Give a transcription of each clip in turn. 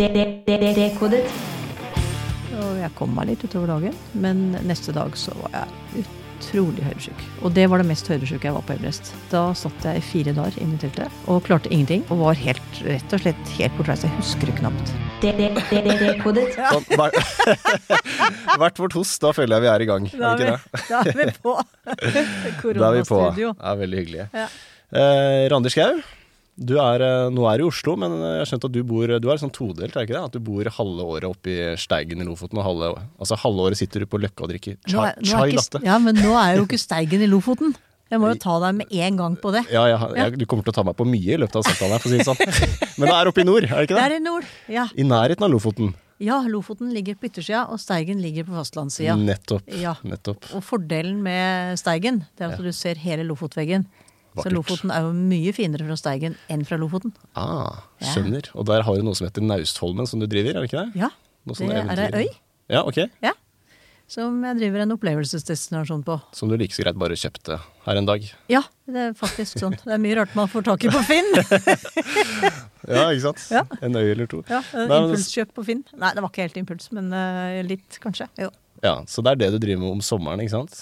Dekodet. Og jeg kom meg litt utover dagen, men neste dag så var jeg utrolig høydesjuk. Og det var det mest høydesjuke jeg var på Everest. Da satt jeg i fire dager inne i teltet og klarte ingenting. Og var helt, rett og slett helt bortreist. Jeg husker det knapt. Dekodet. Sånn, hver- Hvert vårt host, da føler jeg vi er i gang. Da Er er vi, ikke det? da vi på Da er vi på. koronastudio. Det er veldig hyggelig. Ja. Eh, Randi Skau, du er, eh, nå er du i Oslo, men jeg har skjønt at du bor Du er sånn todelt, er det ikke det? At du bor halve året oppe i Steigen i Lofoten, og halve, altså halve året sitter du på Løkka og drikker Nå chai, er, nå er chai ikke, latte. ja, men nå er jo ikke Steigen i Lofoten. Jeg må jo ta deg med en gang på det. Ja, jeg, jeg, du kommer til å ta meg på mye i løpet av samtalen her, for å si det sånn. Men det er oppe i nord, er det ikke Det det? er i nord. Ja. I nærheten av Lofoten. ja, Lofoten ligger på yttersida, og Steigen ligger på fastlandssida. Nettopp. Ja. Nettopp. Og fordelen med Steigen, det er at Ja. du ser hele Lofotveggen. Så Lofoten er jo mye finere fra Steigen enn fra Lofoten. Ah, skjønner. Og der har du noe som heter Naustholmen, som du driver, er det ikke det? Ja, Noe det sånn er ei øy Ja, ok. ja, som jeg driver en opplevelsesdestinasjon på. Som du like så greit bare kjøpte her en dag. Ja, det er faktisk sånn. Det er mye rart man får tak i på Finn. Ja, ikke sant? Ja. En øy eller to. Ja, eh, Nei, Impulskjøp på Finn. Nei, det var ikke helt impuls, men eh, litt, kanskje. Jo. Ja, Så det er det du driver med om sommeren, ikke sant?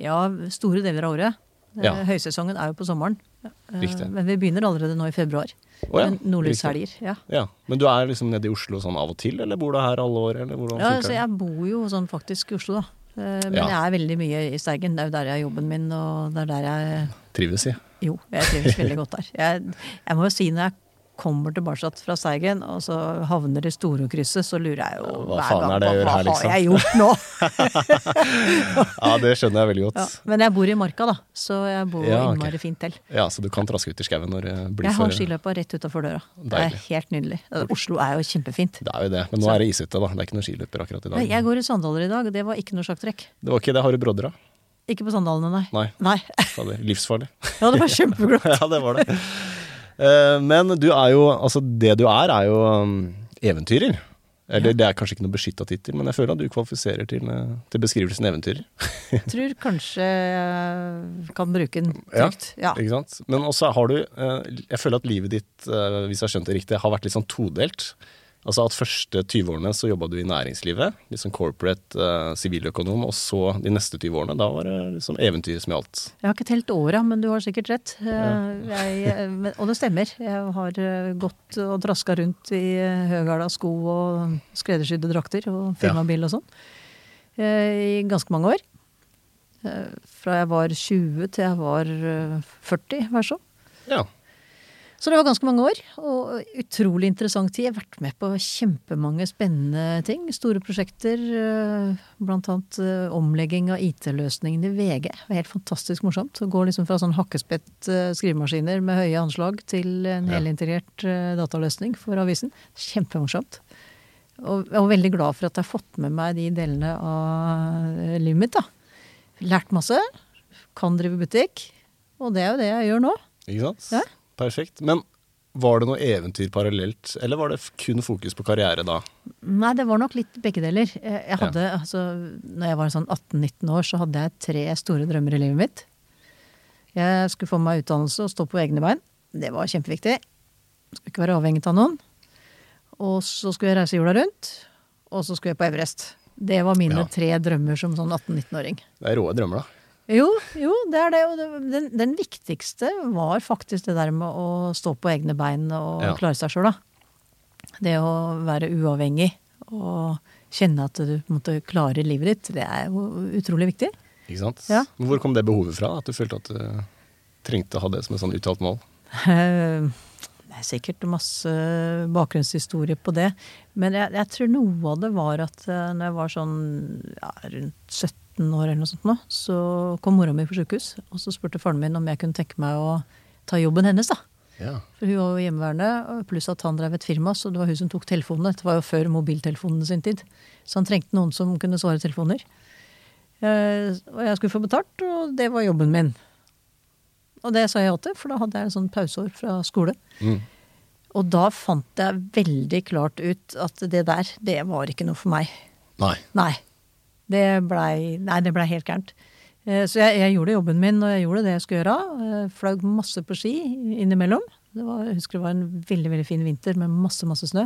Ja, store deler av året. Eh, Ja. Høysesongen er jo på sommeren. Eh, Riktig. Men vi begynner allerede nå i februar. Oh, ja, Nordlyshelger. Ja. Ja, Men du er liksom nede i Oslo sånn av og til, eller bor du her alle år? Eller Ja, altså, jeg bor jo sånn faktisk i Oslo, da. Eh, Men Ja. jeg er veldig mye i Steigen. Det er jo der jeg har jobben min, og det er der jeg Trives i. Jo, jeg trives veldig godt der. Jeg, jeg må jo si når jeg kommer tilbake fra Steigen, og så havner i Storokrysset, så lurer jeg jo Hva hver gang det på hva her, liksom? har jeg gjort nå? Ja, det skjønner jeg veldig godt. Ja. Men jeg bor i Marka, da, så jeg bor Ja, okay. innmari fint til. Ja, Så du kan traske ut i skauen når det blir Jeg har for skiløypa rett utafor døra. Det er helt nydelig. Oslo er jo kjempefint. Det er jo det, men nå er det isete, da. Det er ikke noen skiløper akkurat i dag. Nei, jeg går i sandaler i dag, og det var ikke noe sjakktrekk. Det var ikke det. Har du brodder, da? Ikke på sandalene, nei. Nei. Nei. Livsfarlig. Ja, det var kjempeglatt. ja, det var det. Eh, Men du er jo Altså, det du er, er jo um, eventyrer. Eller Ja. det er kanskje ikke noe beskytta tittel, men jeg føler at du kvalifiserer til, eh, til beskrivelsen eventyrer. Tror kanskje kan bruke den trygt. Ja. Ikke sant? Men også har du eh, Jeg føler at livet ditt, hvis jeg har skjønt det riktig, har vært litt sånn todelt. Altså at første 20-årene så jobba du i næringslivet, liksom corporate, eh, siviløkonom, og så de neste 20 årene, da var det liksom eventyr som gjaldt. Jeg har ikke telt åra, men du har sikkert rett. Ja. Jeg, men- og det stemmer. Jeg har eh, gått og traska rundt i høgæla sko og skreddersydde drakter og firmabil og sånn eh, i ganske mange år. Eh, Fra jeg var 20 til jeg var eh, 40, vær så. Ja. Så det var ganske mange år, og utrolig interessant tid. Jeg har vært med på kjempemange spennende ting. Store prosjekter, eh, blant annet eh, omlegging av IT-løsningen i VG. Det var helt fantastisk morsomt. Å gå liksom fra sånn hakkespett eh, skrivemaskiner med høye anslag til en helintegrert dataløsning for avisen. Kjempemorsomt. Og jeg var veldig glad for at jeg har fått med meg de delene av livet mitt. da. Lært masse. Kan drive butikk. Og det er jo det jeg gjør nå. Ikke sant? Ja. Perfekt. Men var det noe eventyr parallelt, eller var det kun fokus på karriere da? Nei, det var nok litt begge deler. Jeg hadde, ja. altså, når jeg var sånn 18-19 år, så hadde jeg tre store drømmer i livet mitt. Jeg skulle få meg utdannelse og stå på egne bein. Det var kjempeviktig. Skulle ikke være avhengig av noen. Og så skulle jeg reise jorda rundt. Og så skulle jeg på Everest. Det var mine Ja. tre drømmer som sånn 18-19-åring. Det er råe drømmer, da. Jo, jo, det er det. Og den, den viktigste var faktisk det der med å stå på egne bein og Ja. klare seg sjøl, da. Det å være uavhengig og kjenne at du måtte klare livet ditt, det er jo utrolig viktig. Ikke sant? Ja. Men Hvor kom det behovet fra? At du følte at du trengte å ha det som et sånn uttalt mål? Eh, Det er sikkert masse bakgrunnshistorie på det. Men jeg, jeg tror noe av det var at eh, når jeg var sånn ja, rundt 17 år eller noe sånt nå, så kom mora mi på sjukehus. Og så spurte faren min om jeg kunne tenke meg å ta jobben hennes, da. Ja. For hun var jo hjemmeværende, pluss at han drev et firma, så det var hun som tok telefonene. Dette var jo før mobiltelefonene sin tid. Så han trengte noen som kunne svare telefoner. Eh, Og jeg skulle få betalt, og det var jobben min. Og det sa jeg ja til, for da hadde jeg en sånn pauseår fra skole. Mm. Og da fant jeg veldig klart ut at det der, det var ikke noe for meg. Nei. Nei. Det blei nei, det ble helt gærent. Eh, Så jeg, jeg gjorde jobben min, og jeg gjorde det jeg skulle gjøre. Eh, Fløy masse på ski innimellom. Det var, jeg husker det var en veldig veldig fin vinter med masse masse snø.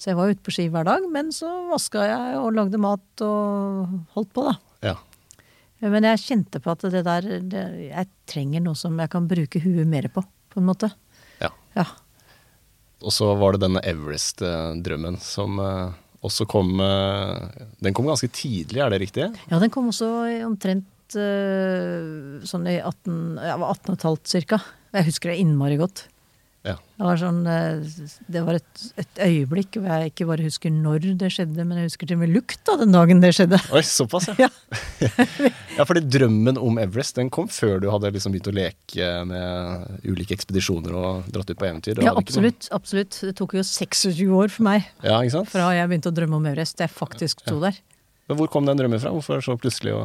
Så jeg var ute på ski hver dag, men så vaska jeg og lagde mat og holdt på, da. Ja. Men jeg kjente på at det der det, Jeg trenger noe som jeg kan bruke huet mer på, på en måte. ja. Ja. Og så var det denne Everest-drømmen som eh, også kom eh, Den kom ganske tidlig, er det riktig? Ja, den kom også omtrent eh, sånn i 18, ja, 18 og et halvt cirka. Jeg husker det innmari godt. Ja. Det var, sånn, eh, det var et, et øyeblikk hvor jeg ikke bare husker når det skjedde, men jeg husker til og med lukta den dagen det skjedde. Oi, såpass, ja. Ja. ja, fordi drømmen om Everest den kom før du hadde liksom begynt å leke med ulike ekspedisjoner og dratt ut på eventyr? Ja, absolutt. absolutt. Det tok jo 26 år for meg Ja, ikke sant? fra jeg begynte å drømme om Everest jeg faktisk sto der. Men hvor kom den drømmen fra? Hvorfor så plutselig å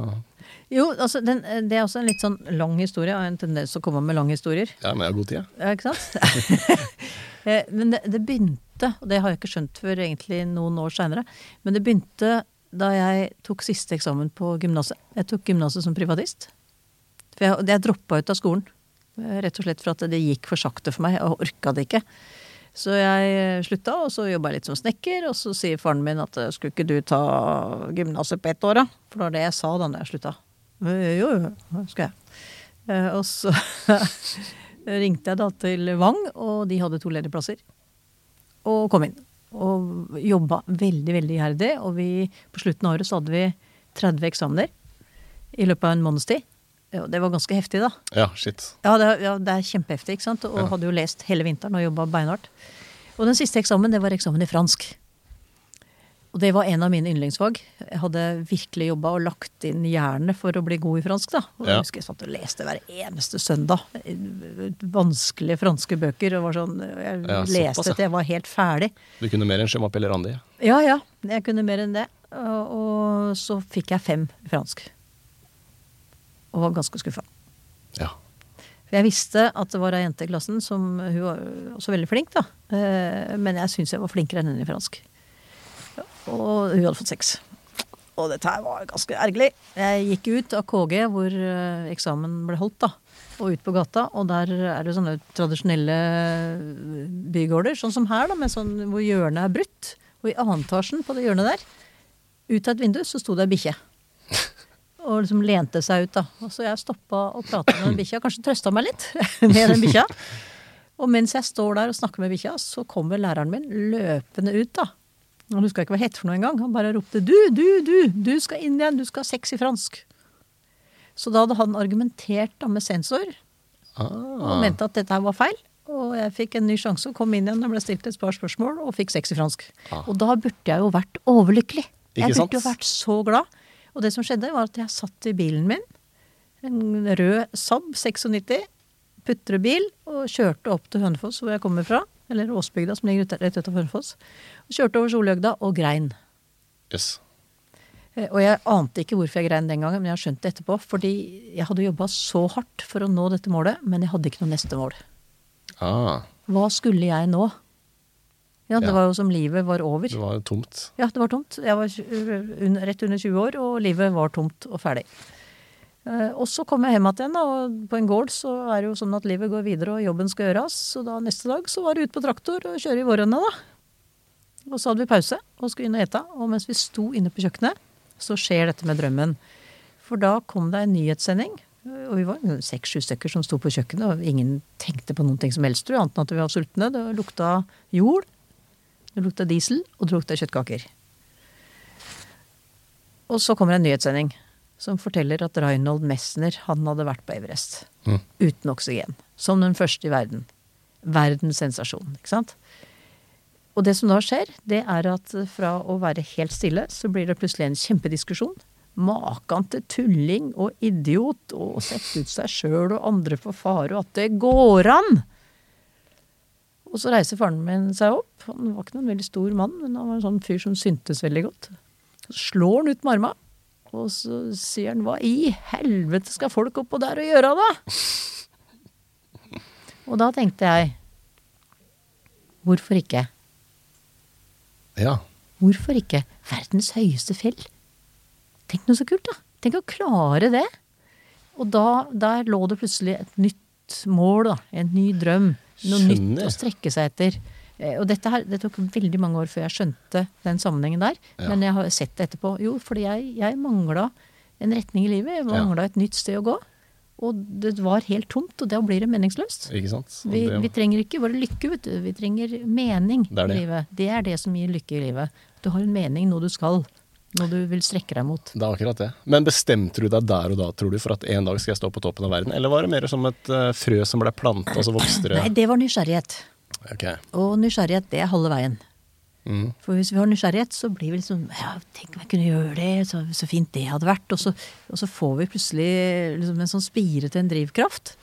Jo, altså, den, det er også en litt sånn lang historie. Jeg har en tendens til å komme med lange historier. Ja, men jeg har god tid, jeg. Ja, ikke sant? Eh, Men det, det begynte, og det har jeg ikke skjønt før egentlig noen år seinere, men det begynte da jeg tok siste eksamen på gymnaset. Jeg tok gymnaset som privatist. For jeg, jeg droppa ut av skolen. eh, Rett og slett for at det gikk for sakte for meg. Jeg orka det ikke. Så jeg slutta, og så jobba jeg litt som snekker. Og så sier faren min at eh, skulle ikke du ta gymnaset på ett år, da? For det var det jeg sa da når jeg slutta. «Eh, Jo, jo, det skal jeg. Eh, Og så ringte jeg da til Vang, og de hadde to ledige plasser. Og kom inn. Og jobba veldig, veldig iherdig. Og vi, på slutten av året så hadde vi 30 eksamener i løpet av en måneds tid. Ja, det var ganske heftig, da. Ja, shit. Ja, det, ja, det er kjempeheftig, ikke sant. Og Ja. hadde jo lest hele vinteren og jobba beinhardt. Og den siste eksamen, det var eksamen i fransk. Og det var en av mine yndlingsfag. Jeg hadde virkelig jobba og lagt inn jernet for å bli god i fransk, da. Og Ja. jeg husker jeg satt og leste hver eneste søndag. Vanskelige franske bøker. Og var sånn, jeg Ja, leste til jeg var helt ferdig. Du kunne mer enn Shema Pellerandi. Ja ja, jeg kunne mer enn det. Og, og så fikk jeg fem i fransk. Og var ganske skuffa. Ja. For jeg visste at det var ei jente i klassen som Hun var også veldig flink, da. Eh, Men jeg syns jeg var flinkere enn henne i fransk. Og hun hadde fått sex. Og dette her var ganske ergerlig. Jeg gikk ut av KG, hvor eh, eksamen ble holdt, da. Og ut på gata, og der er det sånne tradisjonelle bygårder, sånn som her, da, sånn hvor hjørnet er brutt. Og i annen etasjen på det hjørnet der, ut av et vindu, så sto det ei bikkje. Og liksom lente seg ut, da. Og så jeg stoppa og prata med den bikkja, kanskje trøsta meg litt med den bikkja. Og mens jeg står der og snakker med bikkja, så kommer læreren min løpende ut, da. Han huska ikke hva het for noe engang. Han bare ropte 'du, du, du, du skal inn igjen, du skal ha sex i fransk'. Så da hadde han argumentert da med sensor og Ah, mente at dette her var feil. Og jeg fikk en ny sjanse og kom inn igjen og ble stilt et par spørsmål og fikk sex i fransk. Ah. Og da burde jeg jo vært overlykkelig. Ikke Jeg sant? burde jo vært så glad. Og det som skjedde, var at jeg satt i bilen min, en rød Saab 96, putrebil, og kjørte opp til Hønefoss, hvor jeg kommer fra. Eller Åsbygda, som ligger rett utenfor Hønefoss. Og kjørte over Solhjøgda og grein. Jøss. Eh, Og jeg ante ikke hvorfor jeg grein den gangen, men jeg har skjønt det etterpå. Fordi jeg hadde jobba så hardt for å nå dette målet, men jeg hadde ikke noe neste mål. Ah, Hva skulle jeg nå? Ja, det Ja. var jo som livet var over. det var tomt. Ja, det var tomt. Jeg var rett under 20 år, og livet var tomt og ferdig. Eh, Og så kom jeg hjem igjen, og på en gård så er det jo sånn at livet går videre, og jobben skal gjøres. Så da neste dag så var det ut på traktor og kjøre i vårrenna, da. Og så hadde vi pause og skulle inn og ete. Og mens vi sto inne på kjøkkenet, så skjer dette med drømmen. For da kom det en nyhetssending. Og vi var seks-sju stykker som sto på kjøkkenet, og ingen tenkte på noen ting som helst, tror annet enn at vi var sultne. Det lukta jord, det lukta diesel, og det lukta kjøttkaker. Og så kommer en nyhetssending som forteller at Reinhold Messner han hadde vært på Everest. Mm. Uten oksygen. Som den første i verden. Verdenssensasjon, ikke sant? Og det som da skjer, det er at fra å være helt stille, så blir det plutselig en kjempediskusjon. Makan til tulling og idiot og sette ut seg sjøl og andre for fare, og at det går an! Og så reiser faren min seg opp. Han var ikke noen veldig stor mann, men han var en sånn fyr som syntes veldig godt. Så slår han ut med arma, og så sier han 'hva i helvete skal folk oppå der og gjøre', da? Og da tenkte jeg hvorfor ikke? Ja. Hvorfor ikke verdens høyeste fjell? Tenk noe så kult, da. Tenk å klare det. Og da, der lå det plutselig et nytt mål, da. En ny drøm. Noe Skjønner. nytt å strekke seg etter. Eh, Og dette her, det tok veldig mange år før jeg skjønte den sammenhengen der. Ja. Men jeg har sett det etterpå. Jo, fordi jeg, jeg mangla en retning i livet. Jeg mangla et nytt sted å gå. Og det var helt tomt, og da blir det meningsløst. Ikke sant? Vi, det- vi trenger ikke bare lykke, vet du. Vi trenger mening Det det. i livet. Det er det som gir lykke i livet. Du har en mening, noe du skal. Noe du vil strekke deg mot. Det er akkurat det. Men bestemte du deg der og da, tror du, for at en dag skal jeg stå på toppen av verden? Eller var det mer som et eh, frø som ble planta, og så vokste det? Nei, det var nysgjerrighet. Ok. Og nysgjerrighet, det er halve veien. Mm. For hvis vi har nysgjerrighet, så blir vi liksom Ja, tenk om jeg kunne gjøre det, så, så fint det hadde vært. Og så, og så får vi plutselig liksom en sånn spire til en drivkraft.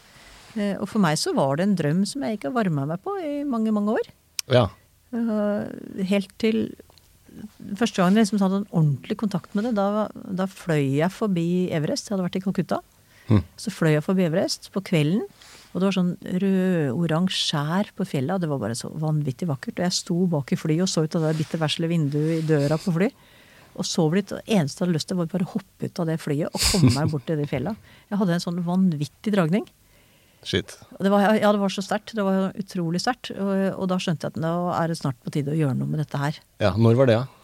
Eh, og for meg så var det en drøm som jeg ikke har varma meg på i mange, mange år. Ja. Eh, helt til første gangen jeg liksom hadde en ordentlig kontakt med det, da, da fløy jeg forbi Everest. Jeg hadde vært i Calcutta. Mm. Så fløy jeg forbi Everest på kvelden. Og det var sånn rød-oransje skjær på fjellet, og det var bare så vanvittig vakkert. Og jeg sto bak i flyet og så ut av det bitte vesle vinduet i døra på fly. Og sov litt. Og det eneste jeg hadde lyst til, var bare å hoppe ut av det flyet og komme meg bort til de fjella. Jeg hadde en sånn vanvittig dragning. Shit. Det var, ja, det var så sterkt. Det var utrolig sterkt. Og, og da skjønte jeg at nå er det snart på tide å gjøre noe med dette her. Ja, når var det, da?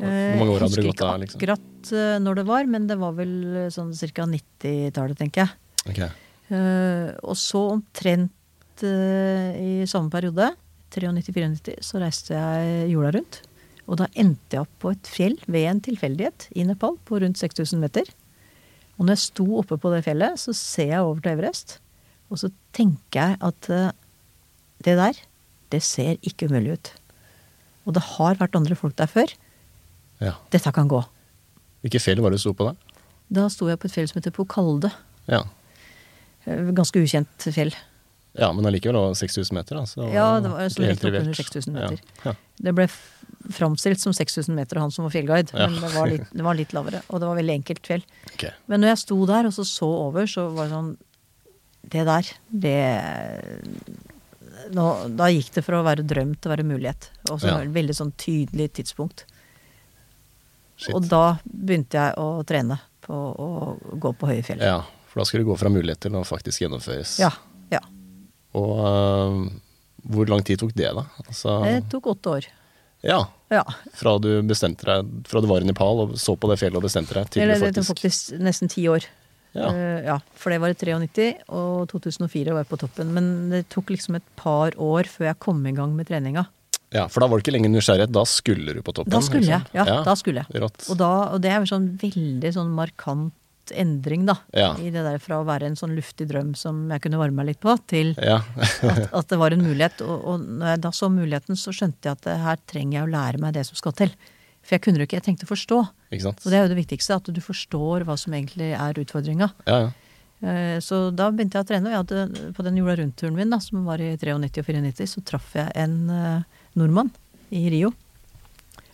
Eh, Hvor mange år hadde det gått Jeg husker ikke akkurat eh, når det var, men det var vel eh, sånn ca. 90-tallet, tenker jeg. Ok. Eh, og så omtrent eh, i samme periode, 93-94, så reiste jeg jorda rundt. Og da endte jeg opp på et fjell ved en tilfeldighet i Nepal på rundt 6000 meter. Og når jeg sto oppe på det fjellet, så ser jeg over til Everest. Og så tenker jeg at eh, det der, det ser ikke umulig ut. Og det har vært andre folk der før. Ja. Dette kan gå. Hvilket fjell var det du sto på da? Da sto jeg på et fjell som heter Pokalde. Ja. Eh, Ganske ukjent fjell. ja, men allikevel det 6000 meter, da. Så Ja, det var så litt oppunder 6000 meter. Ja. Ja. Det ble framstilt som 6000 meter, han som var fjellguide, Ja. men det var, litt, det var litt lavere. Og det var veldig enkelt fjell. Okay. Men når jeg sto der og så så over, så var det sånn Det der, det nå, Da gikk det fra å være drøm til å være mulighet. Og så Ja. et veldig sånn tydelig tidspunkt. Shit. Og da begynte jeg å trene på å gå på høye fjell. Ja, for da skulle det gå fra mulighet til å faktisk gjennomføres. Ja, ja. Og uh, hvor lang tid tok det, da? Altså, Det tok åtte år. ja, Ja. fra du bestemte deg Fra du var i Nepal og så på det fjellet og bestemte deg, til Eller du det tok faktisk faktisk nesten ti år. Ja. Uh, ja, for det var i 93, og 2004 var jeg på toppen. Men det tok liksom et par år før jeg kom i gang med treninga. Ja, for da var det ikke lenger nysgjerrighet, da skulle du på toppen? Da skulle jeg. ja. Ja, da skulle jeg. Og, da, og det er jo sånn veldig sånn markant endring, da. Ja. I det der fra å være en sånn luftig drøm som jeg kunne varme meg litt på, til Ja. at, at det var en mulighet. Og, og når jeg da så muligheten, så skjønte jeg at det her trenger jeg å lære meg det som skal til. For jeg kunne det ikke, jeg tenkte å forstå. ikke sant? Og det er jo det viktigste, at du forstår hva som egentlig er utfordringa. Ja, ja. Eh, Så da begynte jeg å trene, og jeg hadde, på den jorda rundt-turen min, da, som var i 93 og 94, så traff jeg en eh, nordmann i Rio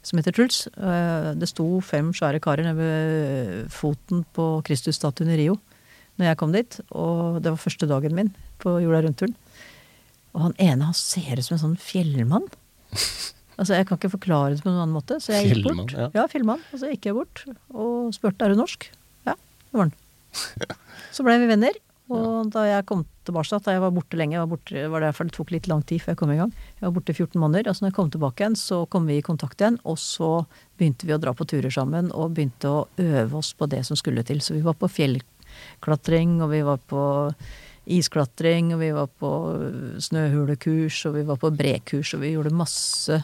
som heter Truls. Eh, Det sto fem svære karer nede ved foten på Kristusstatuen i Rio når jeg kom dit, og det var første dagen min på jorda rundt-turen. Og han ene han ser ut som en sånn fjellmann. Altså, Jeg kan ikke forklare det på noen annen måte. Så jeg gikk Fjellmann, bort. ja. Ja, fjellmann. Og så gikk jeg bort og spurte er du norsk. Ja, det var han. Så ble vi venner. Og da jeg kom tilbake, da jeg var borte lenge, var borte, var det derfor det tok litt lang tid før jeg kom i gang. Jeg var borte i 14 måneder. Altså når jeg kom tilbake igjen, så kom vi i kontakt igjen. Og så begynte vi å dra på turer sammen og begynte å øve oss på det som skulle til. Så vi var på fjellklatring, og vi var på isklatring, og vi var på snøhulekurs, og vi var på brekurs, og vi gjorde masse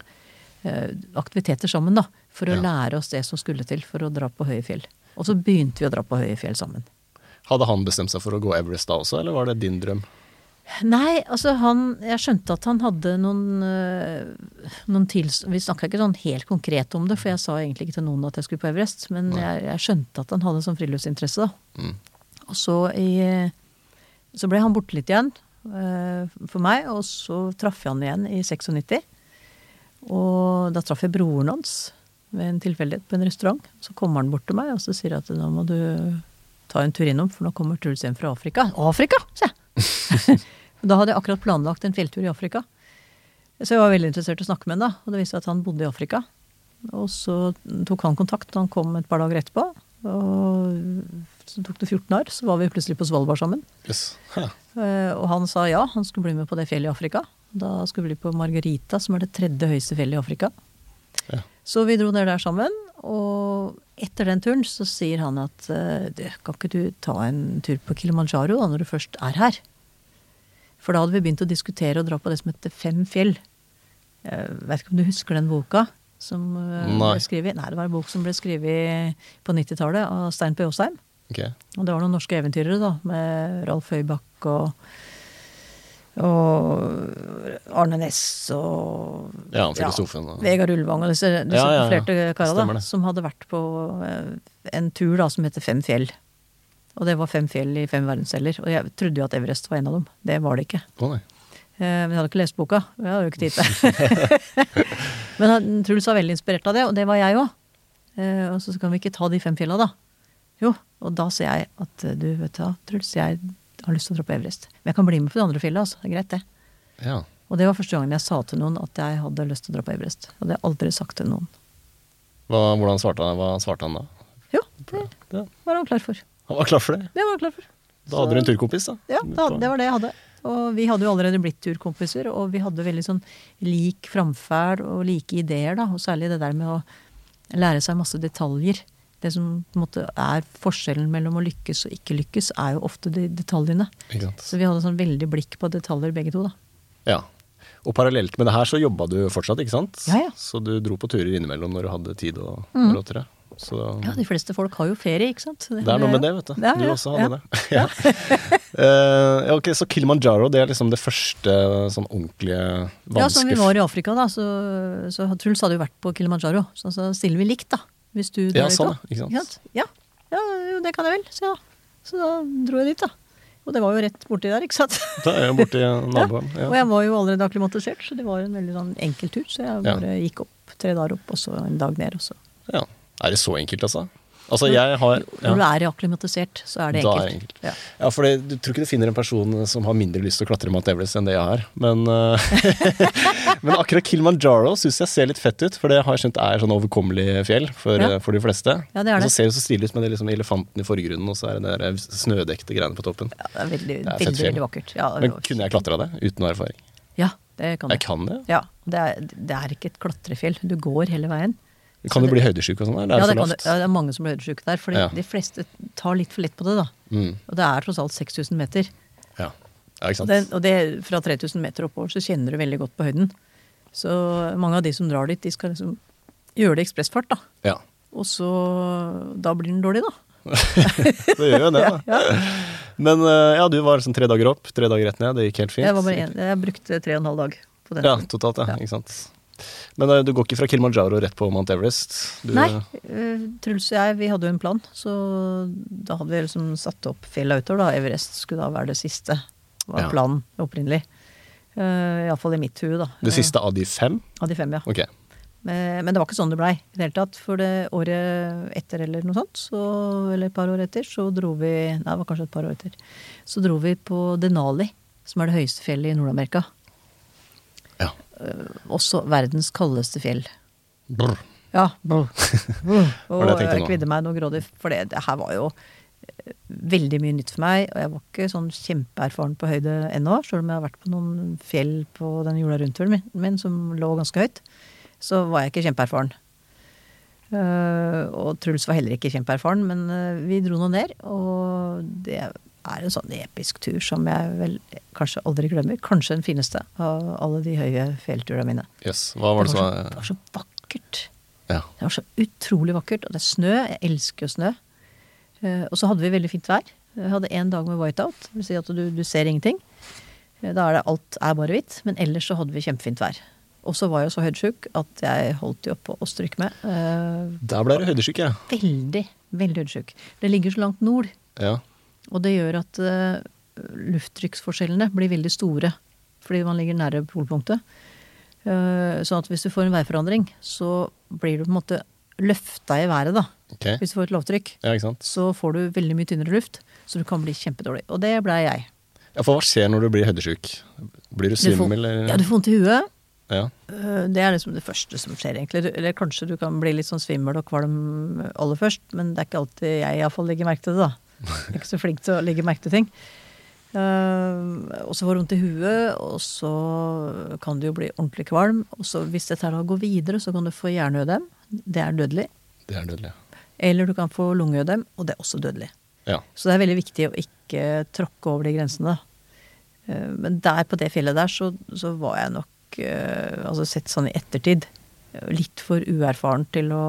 eh, aktiviteter sammen, da. For å Ja. lære oss det som skulle til for å dra på høye fjell. Og så begynte vi å dra på høye fjell sammen. Hadde han bestemt seg for å gå Everest da også, eller var det din drøm? Nei, altså han Jeg skjønte at han hadde noen, øh, noen tils... Vi snakka ikke sånn helt konkret om det, for jeg sa egentlig ikke til noen at jeg skulle på Everest. Men jeg, jeg skjønte at han hadde sånn friluftsinteresse, da. Mm. Og så i Så ble han borte litt igjen uh, for meg, og så traff jeg han igjen i 96. Og da traff jeg broren hans ved en tilfeldighet på en restaurant. Så kommer han bort til meg og så sier jeg at nå må du ta en tur innom, for nå kommer Truls hjem fra Afrika. Afrika, se! da hadde jeg akkurat planlagt en fjelltur i Afrika. Så jeg var veldig interessert i å snakke med ham da, og det viste seg at han bodde i Afrika. Og så tok han kontakt, han kom et par dager etterpå. Og så tok det 14 år, så var vi plutselig på Svalbard sammen. Yes. Ha. Eh, Og han sa ja, han skulle bli med på det fjellet i Afrika. Da skulle vi bli på Margarita, som er det tredje høyeste fjellet i Afrika. Ja. Så vi dro ned der sammen, og etter den turen så sier han at eh, «Du, kan ikke du ta en tur på Kilimanjaro da, når du først er her? For da hadde vi begynt å diskutere å dra på det som heter Fem fjell. Jeg vet ikke om du husker den boka? Som eh, Nei. ble skrevet? Nei, det var en bok som ble skrevet på 90-tallet av Stein P. Aasheim. Okay. Og det var noen norske eventyrere, da, med Ralf Høybakk og og Arne Næss og Ja, filosofen. ja, Vegard Ulvang og disse, disse Ja, kara da, som hadde vært på eh, en tur da som heter Fem fjell. Og det var fem fjell i fem verdensdeler. Og jeg trodde jo at Everest var en av dem. Det var det ikke. Oh. Eh, Men jeg hadde ikke lest boka. Jeg hadde jo ikke tid til det. Men Truls var veldig inspirert av det, og det var jeg òg. Og så kan vi ikke ta de fem fjella, da. Jo, og da ser jeg at eh, du vet du Truls, jeg har lyst til å dra på Everest. Men jeg kan bli med på det andre fjella, altså. Det er greit, det. Ja. Og det var første gangen jeg sa til noen at jeg hadde lyst til å dra på Everest. Og det har jeg aldri sagt til noen. Hva, hvordan svarte han, hva svarte han da? Jo, det det var han klar for. Han var klar for det? Det var han klar for. Da hadde du en turkompis, da? Ja, da, det var det jeg hadde. Og vi hadde jo allerede blitt turkompiser, og vi hadde veldig sånn lik framferd og like ideer, da. Og særlig det der med å lære seg masse detaljer. Det som på en måte er forskjellen mellom å lykkes og ikke lykkes, er jo ofte de detaljene. Så vi hadde sånn veldig blikk på detaljer begge to, da. Ja. Og parallelt med det her så jobba du fortsatt, ikke sant? Ja, ja. Så du dro på turer innimellom når du hadde tid og Mhm. råd til det. Så Ja, de fleste folk har jo ferie, ikke sant. det er noe med det, vet du. Ja, Du ja, også ja. hadde det. Ja. Eh, ja, ok, Så Kilimanjaro det er liksom det første sånn ordentlige Ja, som vi var i Afrika, da, så, så Truls hadde jo vært på Kilimanjaro. Så så stiller vi likt, da. Hvis du Ja, drar dit sånn, også. ja, ikke sant. Ja, ja, jo, det kan jeg vel, så ja. Så da dro jeg dit, da. Og det var jo rett borti der, ikke sant. Det er jo borti naboen. Og Ja. jeg var jo allerede akklimatisert, så det var en veldig sånn enkel tur. Så jeg Ja. bare gikk opp tre dager opp, og så en dag ned, og så ja. Er det så enkelt, altså? Altså, jeg har Når du ja. er akklimatisert, så er det enkelt. er det enkelt. Ja. Ja, for det, du tror ikke du finner en person som har mindre lyst til å klatre Mount Everest enn det jeg har. Men, eh, men akkurat Kilimanjaro syns jeg ser litt fett ut, for det har jeg skjønt er sånn overkommelig fjell for, Ja. eh, for de fleste. Ja, det er det. Og så ser det så stilig ut med det liksom elefanten i forgrunnen, og så er det der snødekte greiene på toppen. Ja, det er veldig, Det er veldig, veldig vakkert. Ja, Men kunne jeg klatra det uten erfaring? Ja, det kan du. Jeg kan det. Ja, det er, det er ikke et klatrefjell. Du går hele veien. Kan Så du det- bli høydesjuk og sånn? Ja, det det, ja, det er mange som blir høydesjuke der. For Ja. de fleste tar litt for lett på det, da. Mm. Og det er tross alt 6000 meter. Ja. ja, ikke sant. Og det, fra 3000 meter oppover så kjenner du veldig godt på høyden. Så mange av de som drar dit, de skal liksom gjøre det i ekspressfart, da. Ja. Og så Da blir den dårlig, da. Det gjør jo det, da. Men eh, ja, du var sånn tre dager opp, tre dager rett ned. Det gikk helt fint. Jeg, en, jeg brukte tre og en halv dag på den. Ja, totalt, ja. Ja. Ikke sant. Men eh, du går ikke fra Kilimanjaro rett på Mount Everest? Du, Nei, eh, Truls og jeg vi hadde jo en plan, så da hadde vi liksom satt opp fjellet utover. da. Everest skulle da være det siste, var Ja. planen opprinnelig. Uh, Iallfall i mitt hue, da. Det siste av de fem? Av de fem, ja. Ok. Men, men det var ikke sånn det blei i det hele tatt. For det året etter eller noe sånt, så, eller et par år etter, så dro vi Nei, det var kanskje et par år etter. Så dro vi på Denali, som er det høyeste fjellet i Nord-Amerika. Ja. Også verdens kaldeste fjell. Brr. Ja. Og Brr. Og jeg kvidde meg noe grådig, for det, det her var jo eh, veldig mye nytt for meg. Og jeg var ikke sånn kjempeerfaren på høyde ennå, sjøl om jeg har vært på noen fjell på den jorda rundt-turen min, min som lå ganske høyt. Så var jeg ikke kjempeerfaren. Uh, og Truls var heller ikke kjempeerfaren, men uh, vi dro nå ned. Og det er en sånn episk tur som jeg vel kanskje aldri glemmer. Kanskje den fineste av alle de høye fjellturene mine. Yes. Hva var det det, var så, det var så vakkert. Ja. Det var så utrolig vakkert. Og det er snø. Jeg elsker jo snø. Eh, og så hadde vi veldig fint vær. Jeg hadde én dag med whiteout. Det vil si at du, du ser ingenting. Eh, Da er det alt er bare hvitt. Men ellers så hadde vi kjempefint vær. Og så var jeg så høydesjuk at jeg holdt jo på å stryke med. Eh, Der ble du høydesjuk, ja. veldig, veldig høydesjuk. Det ligger så langt nord. ja. Og det gjør at uh, lufttrykksforskjellene blir veldig store. Fordi man ligger nære polpunktet. Eh, sånn at hvis du får en værforandring, så blir du på en måte løfta i været, da. Okay. Hvis du får et lavtrykk. Ja, ikke sant. Så får du veldig mye tynnere luft, så du kan bli kjempedårlig. Og det blei jeg. Ja, For hva skjer når du blir høydesjuk? Blir du Du svimmel, eller? ja, du får vondt i huet. Ja. Eh, Det er liksom det første som skjer, egentlig. Eller kanskje du kan bli litt sånn svimmel og kvalm aller først, men det er ikke alltid jeg iallfall legger merke til det, da. Jeg er ikke så flink til å legge merke til ting. Uh, og så får du vondt i huet, og så kan du jo bli ordentlig kvalm. Og så hvis dette her går videre, så kan du få hjerneødem. Det er dødelig. Det er dødelig. Eller du kan få lungeødem, og det er også dødelig. Ja. Så det er veldig viktig å ikke tråkke over de grensene. Uh, Men der på det fjellet der, så, så var jeg nok, uh, altså sett sånn i ettertid, litt for uerfaren til å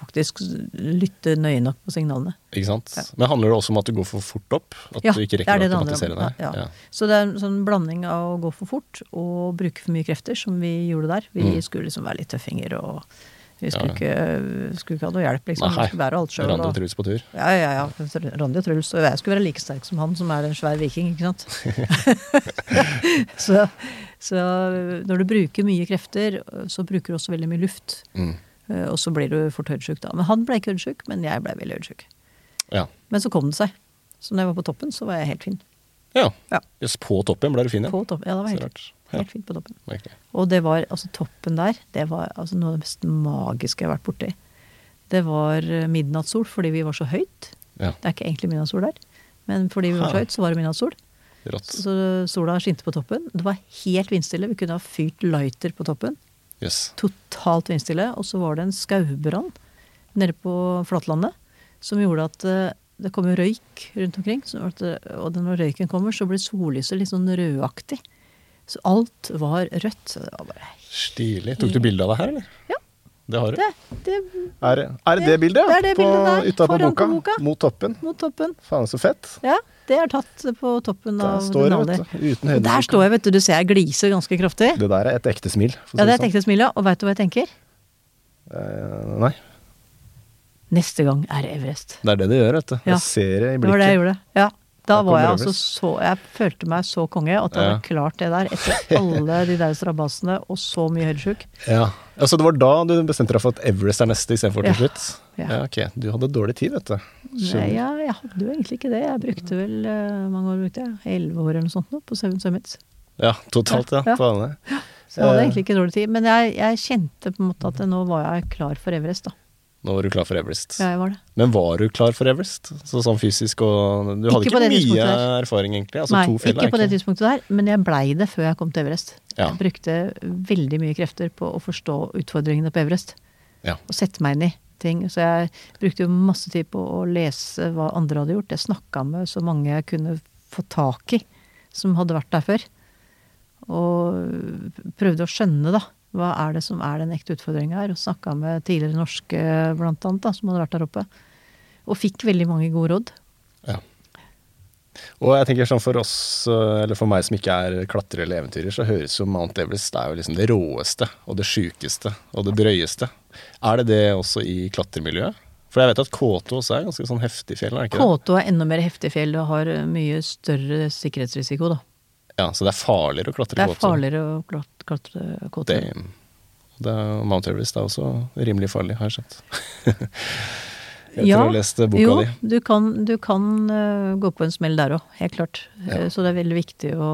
faktisk lytte nøye nok på signalene. Ikke sant? Ja. Men handler det også om at du går for fort opp? At Ja, du ikke rekker er det det å automatisere deg? Ja, ja. Så det er en sånn blanding av å gå for fort og bruke for mye krefter, som vi gjorde der. Vi Mm. skulle liksom være litt tøffinger, og vi skulle, ikke, skulle ikke ha noe hjelp, liksom. Nei. Vi skulle bære alt sjøl. Randi og Truls på tur? Ja, ja, ja. Randi og Truls. Og jeg skulle være like sterk som han, som er en svær viking, ikke sant. så, så når du bruker mye krefter, så bruker du også veldig mye luft. Mm. Eh, Og så blir du fort høydesjuk da. Men han ble ikke høydesjuk, men jeg ble veldig høydesjuk. Ja. Men så kom det seg. Så når jeg var på toppen, så var jeg helt fin. ja. Ja. På toppen ble du fin, ja. På toppen. Ja, det var helt, rart. Helt fint på toppen. merkelig. Og det var, altså toppen der, det var altså noe av det mest magiske jeg har vært borti. Det var eh, midnattssol fordi vi var så høyt. Ja. Det er ikke egentlig midnattssol der, men fordi vi var så høyt, så var det midnattssol. Rått. Så sola skinte på toppen. Det var helt vindstille. Vi kunne ha fyrt lighter på toppen. Jøss. Totalt vindstille. Og så var det en skaubrann nede på flatlandet som gjorde at eh, det kom røyk rundt omkring. Det- og når røyken kommer, så blir sollyset litt sånn rødaktig. Så alt var rødt. Så det var bare Stilig. Tok du bilde av det her, eller? Ja. Det har du. det, det Er, er det det bildet? Det er det på, bildet der, Utapå foran boka, boka. Mot toppen. mot toppen. Faen, så fett. Ja, det er tatt på toppen Der av står vet du. Uten Der står jeg, vet du. Du ser jeg gliser ganske kraftig. Det der er et ekte smil. for Ja, det er et ekte smil, ja. Og veit du hva jeg tenker? sånn. Eh, nei, Neste gang er det Everest. det er det det gjør, vet du. Ja. Jeg ser det i blikket. Det var det jeg gjorde. Ja. Da var jeg altså så Jeg følte meg så konge at jeg Ja. hadde klart det der etter alle de der strabasene og så mye høydesjuk. Ja. Altså, det var da du bestemte deg for at Everest er neste istedenfor til Ja. slutt? Ja. Ja, ok. Du hadde dårlig tid, vet du. Nei, ja, jeg hadde jo egentlig ikke det. Jeg brukte vel uh, mange år brukte jeg? Elleve år eller noe sånt nå på Seven Summits. Ja, totalt, ja. På alle. Så jeg hadde Eh. egentlig ikke dårlig tid. Men jeg, jeg kjente på en måte at nå var jeg klar for Everest, da. Nå var du klar for Everest. Ja, jeg var det. Men var du klar for Everest? Så, sånn fysisk og Du hadde Ikke ikke, mye erfaring, egentlig? Altså, Nei, ikke på det tidspunktet der, men jeg blei det før jeg kom til Everest. Ja. Jeg brukte veldig mye krefter på å forstå utfordringene på Everest. Ja. Og sette meg inn i ting. Så jeg brukte jo masse tid på å lese hva andre hadde gjort. Jeg snakka med så mange jeg kunne få tak i som hadde vært der før. Og prøvde å skjønne, da. Hva er det som er den ekte utfordringa her? Og snakka med tidligere norske, blant annet, da, som hadde vært der oppe. Og fikk veldig mange gode råd. Ja. Og jeg tenker sånn for oss, eh, eller for meg som ikke er klatrer eller eventyrer, så høres jo Mount Everest det er jo liksom det råeste og det sjukeste og det drøyeste. Er det det også i klatremiljøet? For jeg vet at K2 også er ganske sånn heftig fjell, er det ikke det? K2 er enda mer heftig fjell og har mye større sikkerhetsrisiko, da. Ja, Så det er farligere å klatre Det er K2? farligere å klatre, klatre K2. Det Mount Everest er også rimelig farlig, har jeg sett. Etter Ja, å ha lest boka jo, di. du kan, du kan eh, gå på en smell der òg, helt klart. Ja. Eh, Så det er veldig viktig å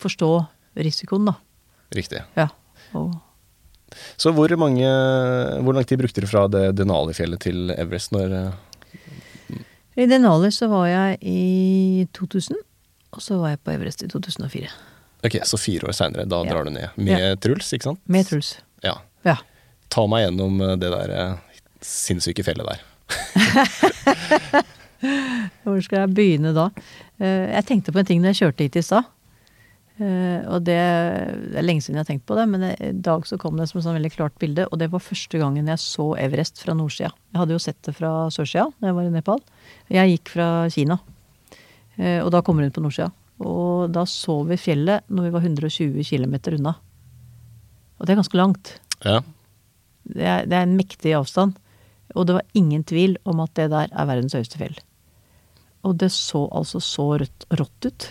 forstå risikoen, da. Riktig. Ja. Og Så hvor, mange, hvor lang tid brukte du fra det Denali-fjellet til Everest når eh, I Denali så var jeg i 2000, og så var jeg på Everest i 2004. Ok, så fire år seinere, da Ja. drar du ned. Med Truls, ikke sant? Med Truls. Ja. Ja. Ta meg gjennom eh, det der eh, sinnssyke fjellet der. Hvor skal jeg begynne da? Eh, Jeg tenkte på en ting da jeg kjørte hit i stad. Og det, det er lenge siden jeg har tenkt på det, men i dag så kom det som et sånn veldig klart bilde. Og det var første gangen jeg så Everest fra nordsida. Jeg hadde jo sett det fra sørsida da jeg var i Nepal. Jeg gikk fra Kina, og da kommer hun på nordsida. Og da så vi fjellet når vi var 120 km unna. Og det er ganske langt. Ja. Det er, det er en mektig avstand. Og det var ingen tvil om at det der er verdens høyeste fjell. Og det så altså så rødt, rått ut.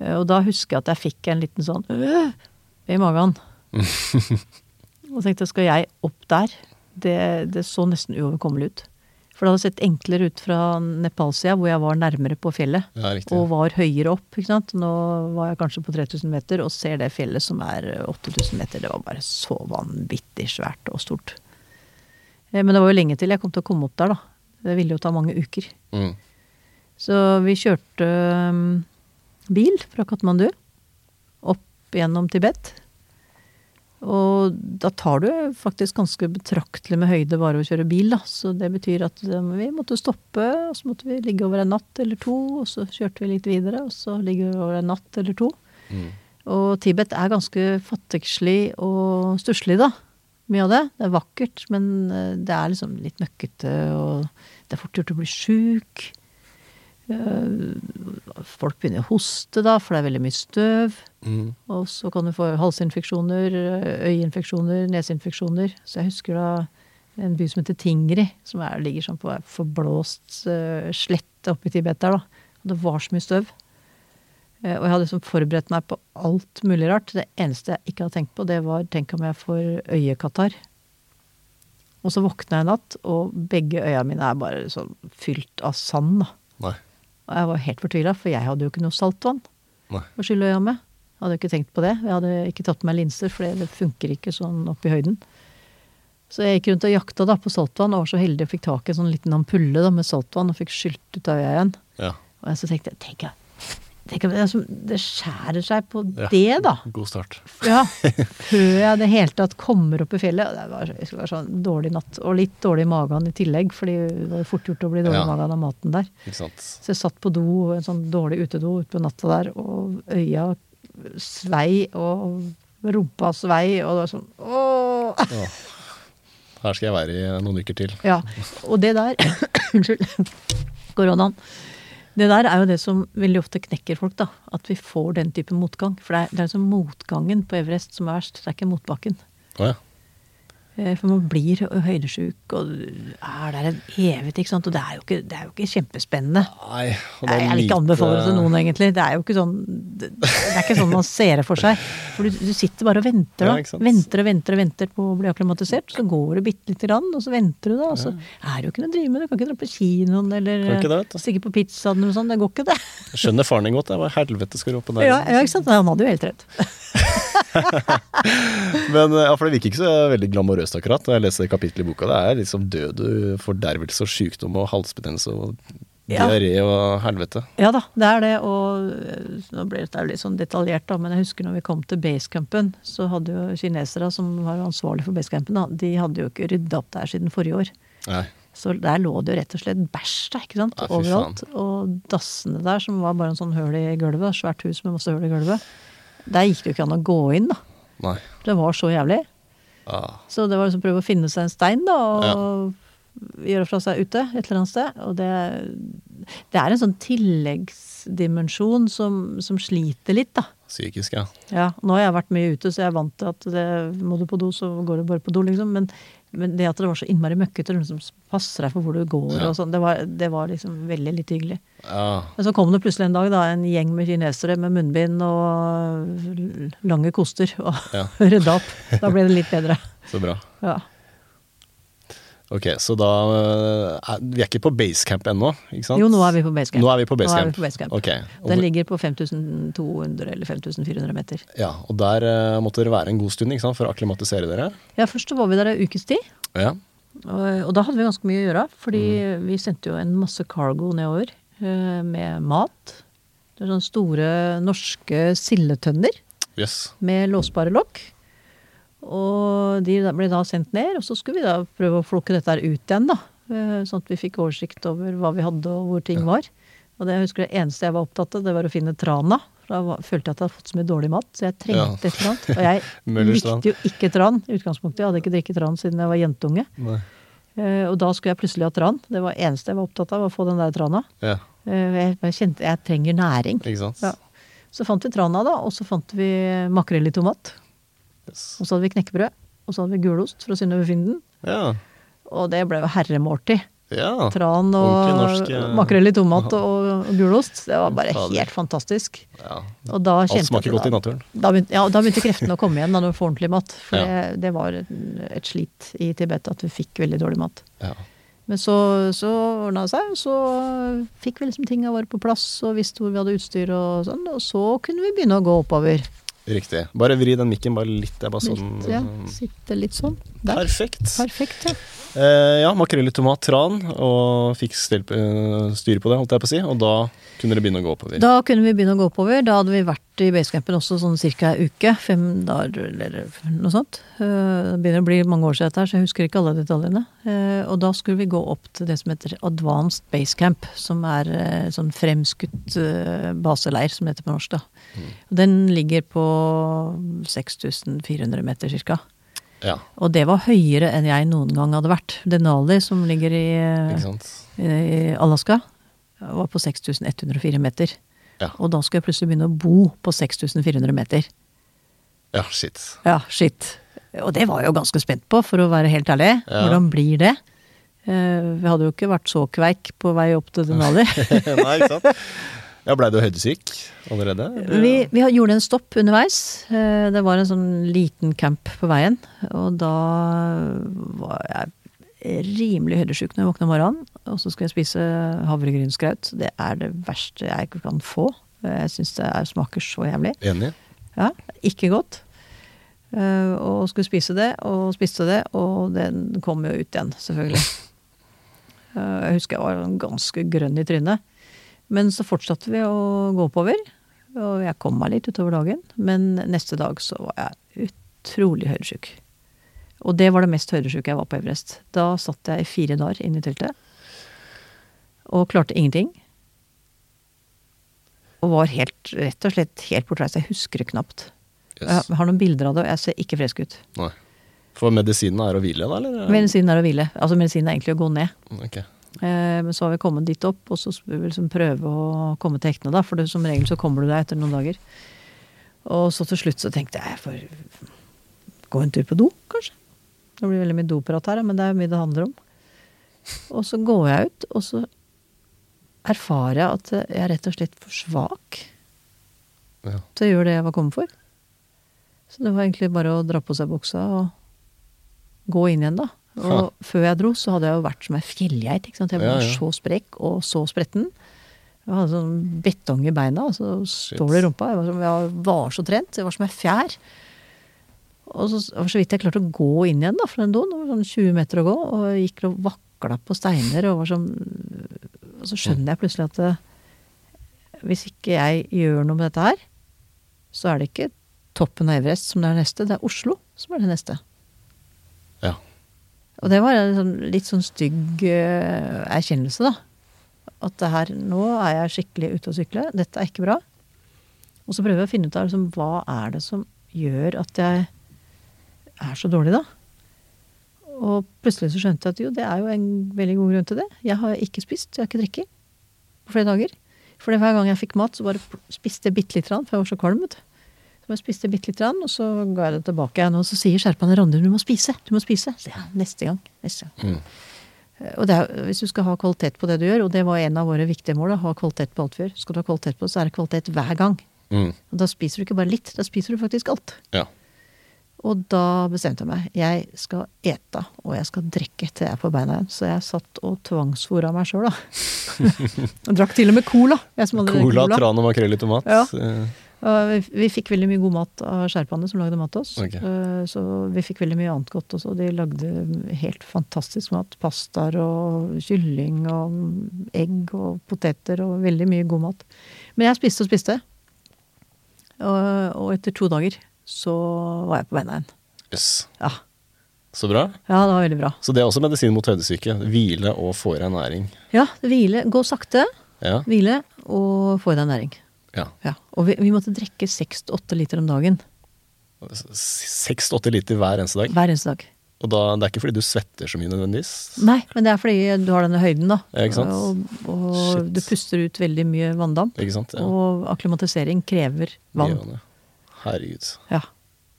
Eh, Og da husker jeg at jeg fikk en liten sånn øh, i magen. og tenkte skal jeg opp der? Det, det så nesten uoverkommelig ut. For det hadde sett enklere ut fra Nepalsida, hvor jeg var nærmere på fjellet. ja. Og var høyere opp. ikke sant? Nå var jeg kanskje på 3000 meter og ser det fjellet som er 8000 meter. Det var bare så vanvittig svært og stort. Eh, Men det var jo lenge til jeg kom til å komme opp der, da. Det ville jo ta mange uker. Mm. Så vi kjørte um, bil fra Katmandu opp gjennom Tibet. Og da tar du faktisk ganske betraktelig med høyde bare å kjøre bil, da. Så det betyr at um, vi måtte stoppe, og så måtte vi ligge over en natt eller to. Og så kjørte vi litt videre, og så ligge over en natt eller to. Mm. Og Tibet er ganske fattigslig og stusslig, da. Mye av det. Det er vakkert, men eh, det er liksom litt møkkete, og det er fort gjort å bli sjuk. Eh, Folk begynner å hoste, da, for det er veldig mye støv. Mm. Og så kan du få halsinfeksjoner, øyeinfeksjoner, neseinfeksjoner. Så jeg husker da en by som heter Tingri, som er, ligger sånn på en forblåst uh, slette oppe i Tibet der, da. Og det var så mye støv. Uh, og jeg hadde liksom forberedt meg på alt mulig rart. Det eneste jeg ikke hadde tenkt på, det var tenk om jeg får øyekatarr. Og så våkna jeg en natt, og begge øya mine er bare sånn fylt av sand. da. Nei. Og jeg var helt fortvila, for jeg hadde jo ikke noe saltvann Nei. å skylle øya med. Jeg hadde jo ikke tenkt på det. Jeg hadde ikke tatt med meg linser, for det funker ikke sånn opp i høyden. Så jeg gikk rundt og jakta da på saltvann, og var så heldig og fikk tak i en sånn liten ampulle da med saltvann og fikk skylt ut av øya igjen. Ja. Og jeg så tenkte jeg, tenk, jeg, tenk om det, er det skjærer seg på Ja. det, da. God start. Ja, Før jeg i det hele tatt kommer opp i fjellet. Det var, det var sånn dårlig natt. Og litt dårlig i magen i tillegg, fordi det var fort gjort å bli dårlig i Ja. magen av maten der. Så jeg satt på do, en sånn dårlig utedo utpå natta der, og øya svei, og rumpa svei, og det var sånn ååå! Her skal jeg være i noen uker til. Ja. Og det der Unnskyld. Koronaen. Det der er jo det som veldig ofte knekker folk, da. At vi får den type motgang. For det er, det er liksom motgangen på Everest som er verst. Det er ikke motbakken. Oh, ja. Eh, For man blir høydesjuk og er der en evighet, ikke sant. Og det er jo ikke, det er jo ikke kjempespennende. Nei, og Jeg vil ikke anbefale det til noen, egentlig. Det er jo ikke sånn det, det er ikke sånn man ser det for seg. For du, du sitter bare og venter, da. Ja, venter og venter og venter på å bli akklimatisert. Så går det bitte lite grann, og så venter du, da. Og så er det jo ikke noe å drive med. Du kan ikke dra på kinoen eller det, stikke på pizzaen eller noe sånt. Det går ikke, det. Skjønner faren din godt. Det Hva i helvete skal du opp på ned? Ja, ja, ikke sant. Han hadde jo helt rett. Men ja, for det virker ikke så veldig glamorøst akkurat når jeg leser kapittelet i boka. Det er liksom død fordervelse og sykdom og halsbetennelse og Ja. diaré og helvete. Ja da, det er det. Og øh, nå ble dette litt sånn detaljert, da, men jeg husker når vi kom til basecampen, så hadde jo kinesere som var ansvarlig for basecampen, da, de hadde jo ikke rydda opp der siden forrige år. Nei. Så der lå det jo rett og slett bæsj da, ikke sant? Ja, overalt. Og dassene der, som var bare en sånn høl i gulvet, svært hus med masse høl i gulvet, der gikk det jo ikke an å gå inn, da. Nei. Det var så jævlig. Ah. Så det var liksom å prøve å finne seg en stein, da, og gjøre fra seg ute et eller annet sted. Og det, det er en sånn tilleggsdimensjon som, som sliter litt, da. Psykisk, ja. Ja, nå har jeg vært mye ute, så jeg er vant til at det, må du på do, så går du bare på do, liksom. Men, men det at det var så innmari møkkete, noen som passer deg for hvor du går Ja. og sånn, det, var- det var liksom veldig litt hyggelig. ja. Men så kom det plutselig en dag da, en gjeng med kinesere med munnbind og lange koster og Ja. rydda opp. Da ble det litt bedre. Så bra. Ja. Ok, så da er, Vi er ikke på basecamp ennå, ikke sant? Jo, nå er vi på basecamp. Nå er vi på basecamp. Vi på basecamp. Okay. Den ligger på 5200 eller 5400 meter. ja, og der uh, måtte dere være en god stund ikke sant, for å akklimatisere dere? Ja, først så var vi der ei ukes tid. Ja. Og, og da hadde vi ganske mye å gjøre, fordi Mm. vi sendte jo en masse cargo nedover uh, med mat. Det er sånne store norske sildetønner Yes. med låsbare lokk. Og de ble da sendt ned, og så skulle vi da prøve å flokke dette her ut igjen, da. Eh, Sånn at vi fikk oversikt over hva vi hadde og hvor ting var. Og det jeg husker det eneste jeg var opptatt av, det var å finne trana. For da følte jeg at jeg hadde fått så mye dårlig mat, så jeg trengte Ja. et eller annet. Og jeg likte jo ikke tran i utgangspunktet. Jeg hadde ikke drikket tran siden jeg var jentunge. Nei. Eh, Og da skulle jeg plutselig ha tran. Det var det eneste jeg var opptatt av, å få den der trana. Ja, Eh, Jeg, jeg kjente jeg trenger næring. ikke sant? Ja. Så fant vi trana, da, og så fant vi makrell i tomat. Yes. Og så hadde vi knekkebrød. Og så hadde vi gulost fra Synnøve Finden. Ja. Og det ble jo herremåltid. ja. Tran og norsk, eh, makrell i tomat og, og gulost. Det var bare helt fantastisk. ja. Og da Alt smaker godt godt i naturen. da begynte, ja, da begynte kreftene å komme igjen da du får ordentlig mat. For Ja. det, det var et, slit i Tibet at vi fikk veldig dårlig mat. Ja. Men så, så ordna det seg, og så fikk vi liksom tinga våre på plass og visste hvor vi hadde utstyr og sånn. Og så kunne vi begynne å gå oppover. Riktig. Bare vri den mikken bare litt. Det bare sånn Litt, ja. Sitte litt sånn. Der. Perfekt. Perfekt, ja. Eh, ja, makrell i tomat, tran, og fikk eh, styr på det, holdt jeg på å si. Og da kunne det begynne å gå oppover. Da kunne vi begynne å gå oppover. Da hadde vi vært i basecampen også sånn ca. ei uke. Fem dager eller noe sånt. Eh, Det begynner å bli mange år siden dette her, så jeg husker ikke alle detaljene. Eh, Og da skulle vi gå opp til det som heter Advanced Basecamp, som er sånn fremskutt baseleir, som det heter på norsk. da. Og Den ligger på 6400 meter ca. Ja, Og det var høyere enn jeg noen gang hadde vært. Denali, som ligger i, i Alaska, var på 6104 meter. Ja. Og da skulle jeg plutselig begynne å bo på 6400 meter. Ja, shit. Ja, shit. Og det var jeg jo ganske spent på, for å være helt ærlig. Ja. Hvordan blir det? Eh, Vi hadde jo ikke vært så kveik på vei opp til Denali. Nei, ikke sant. Ja, Blei du høydesyk allerede? Vi, vi gjorde en stopp underveis. Eh, Det var en sånn liten camp på veien. Og da var jeg rimelig høydesjuk når jeg våkna om morgenen. Og så skulle jeg spise havregrynsgraut. Det er det verste jeg kan få. Jeg syns det er, smaker så jævlig. Enig? Ja, ikke godt. Eh, og skulle spise det, og spiste det, og den kom jo ut igjen, selvfølgelig. Eh, jeg husker jeg var ganske grønn i trynet. Men så fortsatte vi å gå oppover, og jeg kom meg litt utover dagen. Men neste dag så var jeg utrolig høydesjuk. Og det var det mest høydesjuke jeg var på Everest. Da satt jeg i fire dager inne i teltet, og klarte ingenting. Og var helt, rett og slett helt bortreist. Jeg husker det knapt. Yes. Jeg har noen bilder av det, og jeg ser ikke frisk ut. Nei. For medisinen er å hvile, da? eller? Medisinen er å hvile. Altså medisinen er egentlig å gå ned. Ok. Eh, Men så har vi kommet dit opp, og så vil vi liksom prøve å komme til hektene, da. For det, som regel så kommer du deg etter noen dager. Og så til slutt så tenkte jeg jeg får gå en tur på do, kanskje. Det blir veldig mye doprat her, men det er jo mye det handler om. Og så går jeg ut, og så erfarer jeg at jeg er rett og slett for svak Ja. til å gjøre det jeg var kommet for. Så det var egentlig bare å dra på seg buksa og gå inn igjen, da. Og før jeg dro, så hadde jeg jo vært som ei fjellgeit. ikke sant? Jeg var Ja, ja. så sprekk og så spretten. Jeg hadde sånn betong i beina, og så stål i rumpa. Jeg var, som, jeg var så trent. Jeg var som ei fjær. Og så var så vidt jeg klarte å gå inn igjen da, fra den doen. Det var sånn 20 meter å gå. Og jeg gikk og vakla på steiner og var sånn Og så skjønner jeg plutselig at det, hvis ikke jeg gjør noe med dette her, så er det ikke toppen av Everest som det er neste, det er Oslo som er det neste. Og det var en sånn, litt sånn stygg eh, erkjennelse, da. At det her, nå er jeg skikkelig ute å sykle, dette er ikke bra. Og så prøver jeg å finne ut av liksom, hva er det som gjør at jeg er så dårlig, da. Og plutselig så skjønte jeg at jo, det er jo en veldig god grunn til det. Jeg har ikke spist, jeg har ikke drukket på flere dager. For hver gang jeg fikk mat, så bare spiste jeg bitte lite grann, for jeg var så kvalm. vet du. Så jeg spiste bitte lite grann, og så ga jeg det tilbake igjen. Og så sier skjerpene Randi, du må spise, du må spise. Så ja, neste gang. Neste gang. Mm. Eh, Og det er, hvis du skal ha kvalitet på det du gjør, og det var en av våre viktige mål, å ha kvalitet på alt vi gjør. Skal du ha kvalitet på det, så er det kvalitet hver gang. Mm. Og da spiser du ikke bare litt, da spiser du faktisk alt. Ja. Og da bestemte jeg meg. Jeg skal ete, og jeg skal drikke til jeg er på beina igjen. Så jeg satt og tvangsfora meg sjøl, da. og drakk til og med cola. Cola, drikker tran og makrell i tomat. Ja. Vi, vi fikk veldig mye god mat av sherpaene som lagde mat til oss. Ok. Eh, Så vi fikk veldig mye annet godt også. De lagde helt fantastisk mat. Pastaer og kylling og egg og poteter og veldig mye god mat. Men jeg spiste og spiste. Og, og etter to dager så var jeg på beina igjen. Yes. Ja. Så bra. ja, det var veldig bra. Så det er også medisin mot høydesyke. Hvile og få i deg næring. Ja, hvile. Gå sakte. Ja. Hvile og få i deg næring. Ja. Ja. Og vi, vi måtte drikke seks til åtte liter om dagen. Seks til åtte liter hver eneste dag. Hver eneste dag. Og da, det er ikke fordi du svetter så mye nødvendigvis. Nei, men det er fordi du har denne høyden, da. Ja, ikke sant? Og, og du puster ut veldig mye vanndamp. Ikke sant? Ja. Og akklimatisering krever vann. Herregud. Ja.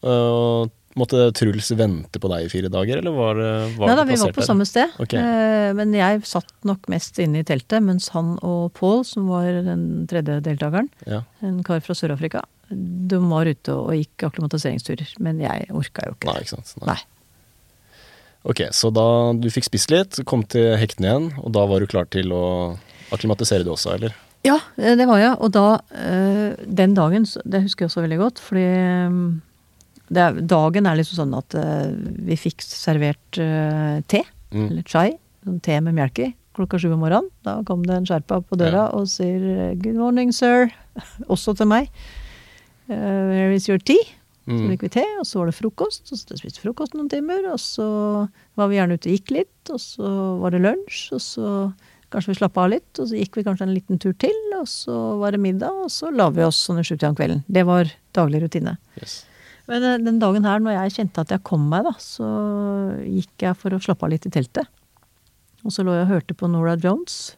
Og måtte Truls vente på deg i fire dager, eller var var Nei da, vi var på der? samme sted. Ok. Eh, Men jeg satt nok mest inne i teltet, mens han og Paul, som var den tredje deltakeren, Ja. en kar fra Sør-Afrika, de var ute og gikk akklimatiseringsturer. Men jeg orka jo ikke Nei, ikke sant. Nei. Nei. Ok, så da du fikk spist litt, kom til hektene igjen, og da var du klar til å akklimatisere det også, eller? Ja, eh, det var jeg. Og da, eh, den dagen, det husker jeg også veldig godt, fordi mm, er- dagen er liksom sånn at uh, vi fikk servert uh, te, Mm. eller chai, sånn te med melk i, klokka sju om morgenen. Da kom det en sherpa på døra og sier 'good morning, sir', også til meg. Uh, 'Where is your tea?' Så Mm. fikk vi te, og så var det frokost. Og så spiste vi frokost noen timer, og så var vi gjerne ute og gikk litt, og så var det lunsj, og så kanskje vi slappa av litt, og så gikk vi kanskje en liten tur til, og så var det middag, og så la vi oss sånn i sjutida om kvelden. Det var daglig rutine. Yes. Men eh, den dagen her, når jeg kjente at jeg kom meg, da, så gikk jeg for å slappe av litt i teltet. Og så lå jeg og hørte på Nora Jones,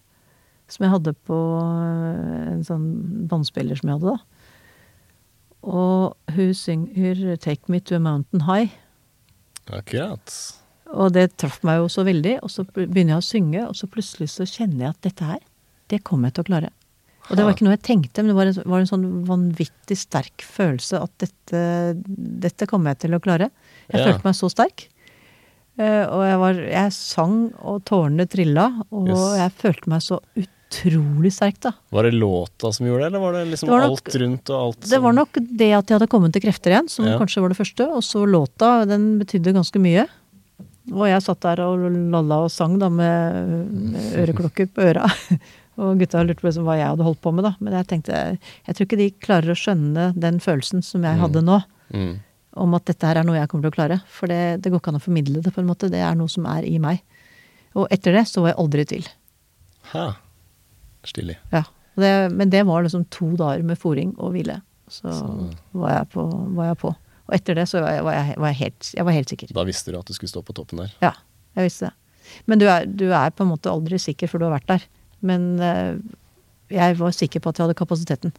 som jeg hadde på eh, en sånn båndspiller som jeg hadde da. Og hun synger 'Take Me To A Mountain High'. Akkurat. Og det traff meg jo så veldig, og så begynner jeg å synge, og så plutselig så kjenner jeg at dette her, det kommer jeg til å klare. Og det var ikke noe jeg tenkte, men det var en, var en sånn vanvittig sterk følelse at dette, dette kommer jeg til å klare. Jeg Ja. følte meg så sterk. Eh, og jeg, var, jeg sang, og tårene trilla, og Yes. jeg følte meg så utrolig sterk, da. Var det låta som gjorde det, eller var det liksom Det var nok- alt rundt og alt Det var nok det at jeg hadde kommet til krefter igjen, som Ja. kanskje var det første. Og så låta, den betydde ganske mye. Og jeg satt der og lalla og sang da med, med øreklokker på øra. Og gutta lurte på liksom hva jeg hadde holdt på med, da. Men jeg tenkte jeg tror ikke de klarer å skjønne den følelsen som jeg hadde nå. Mm. Om at dette her er noe jeg kommer til å klare. For det, det går ikke an å formidle det, på en måte. Det er noe som er i meg. Og etter det så var jeg aldri i tvil. Hæ. Stilig. Ja. Det, men det var liksom to dager med fòring og hvile. Så var jeg på. Var jeg på. Og etter det så var jeg, var jeg, var jeg, helt, jeg var helt sikker. Da visste du at du skulle stå på toppen der. Ja, jeg visste det. Men du er, du er på en måte aldri sikker før du har vært der. Men eh, jeg var sikker på at jeg hadde kapasiteten.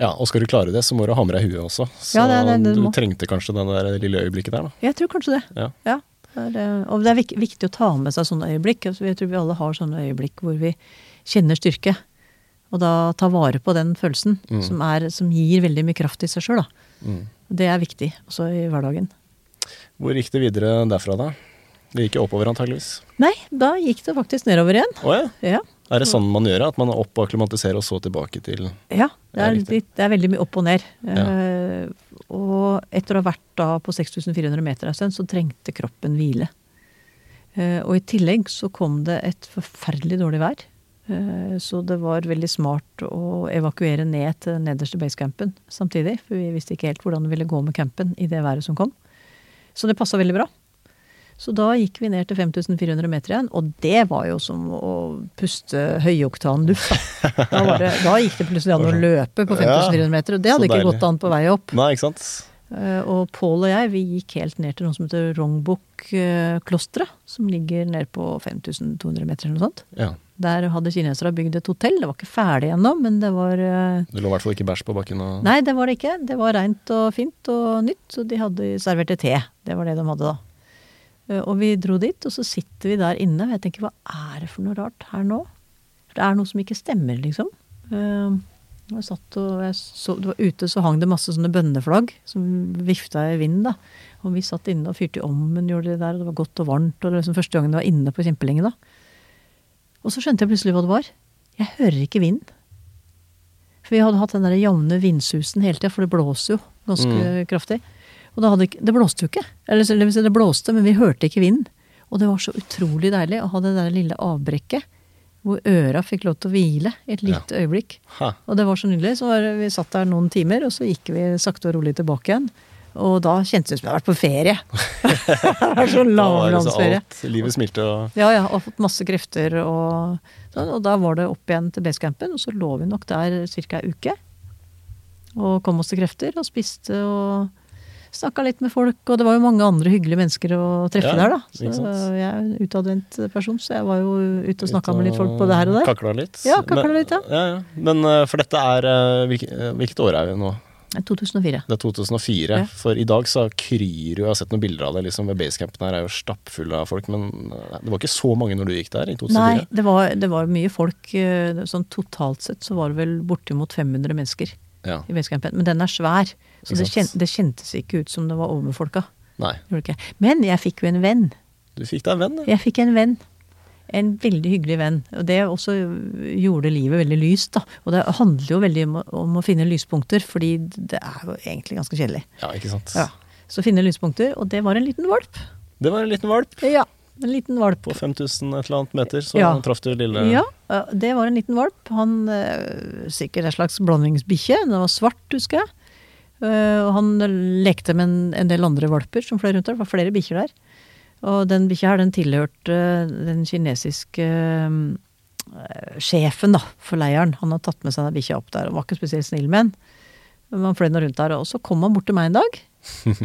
Ja, og skal du klare det, så må du ha med deg huet også. Så Ja, det det, det du må. trengte kanskje det der lille øyeblikket der, da. Jeg tror kanskje det. Ja. Ja. Er, og det er viktig å ta med seg sånne øyeblikk. Altså, jeg tror vi alle har sånne øyeblikk hvor vi kjenner styrke. Og da ta vare på den følelsen Mm. som, er, som gir veldig mye kraft i seg sjøl. Mm. Det er viktig også i hverdagen. Hvor gikk det videre derfra, da? Det gikk jo oppover, antageligvis. Nei, da gikk det faktisk nedover igjen. Oh, ja. Ja. Er det sånn man gjør det? At man opp og akklimatiserer, og så tilbake til Ja, det er, litt, det er veldig mye opp og ned. Ja. Uh, og etter å ha vært da på 6400 meter en stund, så trengte kroppen hvile. Uh, og i tillegg så kom det et forferdelig dårlig vær. Uh, så det var veldig smart å evakuere ned til den nederste basecampen samtidig. For vi visste ikke helt hvordan det ville gå med campen i det været som kom. Så det passa veldig bra. Så da gikk vi ned til 5400 meter igjen, og det var jo som å puste høyoktan luft. Da. Det, da gikk det plutselig an å løpe på 5400 meter, og det hadde ikke deilig. gått an på vei opp. Nei, ikke sant? Eh, Og Pål og jeg vi gikk helt ned til noe som heter Rongbukk-klosteret. som ligger ned på 5200 meter eller noe sånt. Ja. Der hadde kinesere bygd et hotell. Det var ikke ferdig ennå, men det var eh, Det lå i hvert fall ikke bæsj på bakken. Og... Nei, det var det ikke. Det var reint og fint og nytt, Så de hadde serverte te. Det var det de hadde da. Eh, Og vi dro dit, og så sitter vi der inne, og jeg tenker hva er det for noe rart her nå? For det er noe som ikke stemmer, liksom. Eh, Jeg satt og jeg så, det var Ute så hang det masse sånne bønneflagg som vifta i vinden. da. Og vi satt inne og fyrte i ovnen, gjorde det der, og det var godt og varmt. Og det var liksom første gangen jeg var inne på kjempelenge da. Og så skjønte jeg plutselig hva det var. Jeg hører ikke vind. For vi hadde hatt den der jevne vindsusen hele tida, for det blåser jo ganske kraftig. Og det, hadde det blåste jo ikke. Eller eller det blåste, men vi hørte ikke vind. Og det var så utrolig deilig å ha det der lille avbrekket hvor øra fikk lov til å hvile et lite øyeblikk. Ha. Og det var så nydelig. Så var, vi satt der noen timer, og så gikk vi sakte og rolig tilbake igjen. Og da kjentes det som jeg hadde vært på ferie. det var så lavlandsferie. alt, livet smilte og Ja, ja, og fått masse krefter og sånn. Og da var det opp igjen til basecampen, og så lå vi nok der ca. ei uke. Og kom oss til krefter og spiste og snakka litt med folk. Og det var jo mange andre hyggelige mennesker å treffe Ja, der, da. Så jeg er en utadvendt person, så jeg var jo ute og snakka med litt folk både her og der. Kakla litt. Ja, kakla litt, ja. ja, ja. Men eh, for dette er eh, eh, Hvilket år er vi nå? 2004. Det er 2004. Ja. For i dag så kryr jo Jeg har sett noen bilder av det. liksom ved Basecampen her er jo stappfull av folk. Men det var ikke så mange når du gikk der i 2004? Nei, det var, det var mye folk. Sånn totalt sett så var det vel bortimot 500 mennesker Ja. i basecampen. Men den er svær, så det, kjent, det kjentes ikke ut som det var overbefolka. Men jeg fikk jo en venn. Du fikk deg en venn, ja. Jeg fikk en venn. En veldig hyggelig venn. Og det også gjorde livet veldig lyst, da. Og det handler jo veldig om, å- om å finne lyspunkter, fordi det er jo egentlig ganske kjedelig. Ja, ikke sant. Ja. Så finne lyspunkter, og det var en liten valp. Det var en liten valp Ja, en liten valp. på 5000 et eller annet meter, så Ja. traff du lille Ja, ja, det var en liten valp. Han eh, Sikkert en slags blandingsbikkje. Den var svart, husker jeg. Eh, Og han lekte med en, en del andre valper som fløy rundt der. Det var flere bikkjer der. Og den bikkja her, den tilhørte eh, den kinesiske eh, sjefen da, for leiren. Han hadde tatt med seg den bikkja opp der og var ikke spesielt snill med den. Men han fløy nå rundt der, og så kom han bort til meg en dag.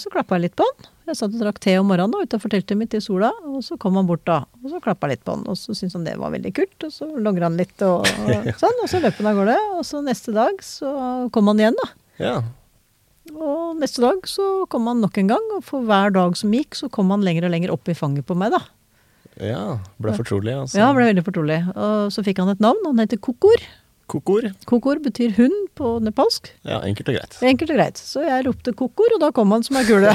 Så klappa jeg litt på han. Jeg satt og drakk te om morgenen da, utafor teltet mitt i sola, og så kom han bort da. Og så klappa jeg litt på han, og så syntes han det var veldig kult, og så logra han litt og, og sånn, og så løp han av gårde. Og så neste dag så kom han igjen, da. Ja. Og neste dag så kom han nok en gang, og for hver dag som gikk, så kom han lenger og lenger opp i fanget på meg, da. ja. Ble fortrolig, altså. Ja, ble veldig fortrolig. Og så fikk han et navn, han heter Kokor. Kokor. Kokor betyr hund på nepalsk. Ja, enkelt og greit. Enkelt og greit. Så jeg ropte kokor, og da kom han som ei kule.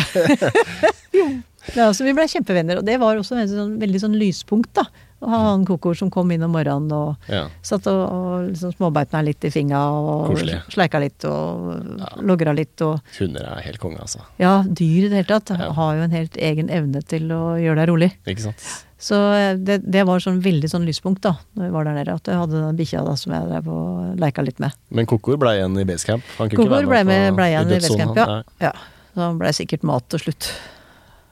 ja, så vi ble kjempevenner, og det var også et sånn, veldig sånn lyspunkt, da. Ha han kokor som kom inn om morgenen og Ja. satt og, og liksom småbeit meg litt i finga og Koselig. sleika litt og Ja. logra litt og Hunder er helt konge, altså. Ja, dyr i det hele tatt Ja. har jo en helt egen evne til å gjøre deg rolig. Ikke sant? Så eh, det, det var sånn veldig sånn lyspunkt da når vi var der nede, at jeg hadde den bikkja da som jeg drev og leika litt med. Men Kokor ble igjen i basecamp? Han kunne Kokor ble, med, ble igjen i i basecamp, ja. ja. Så han ble sikkert mat til slutt.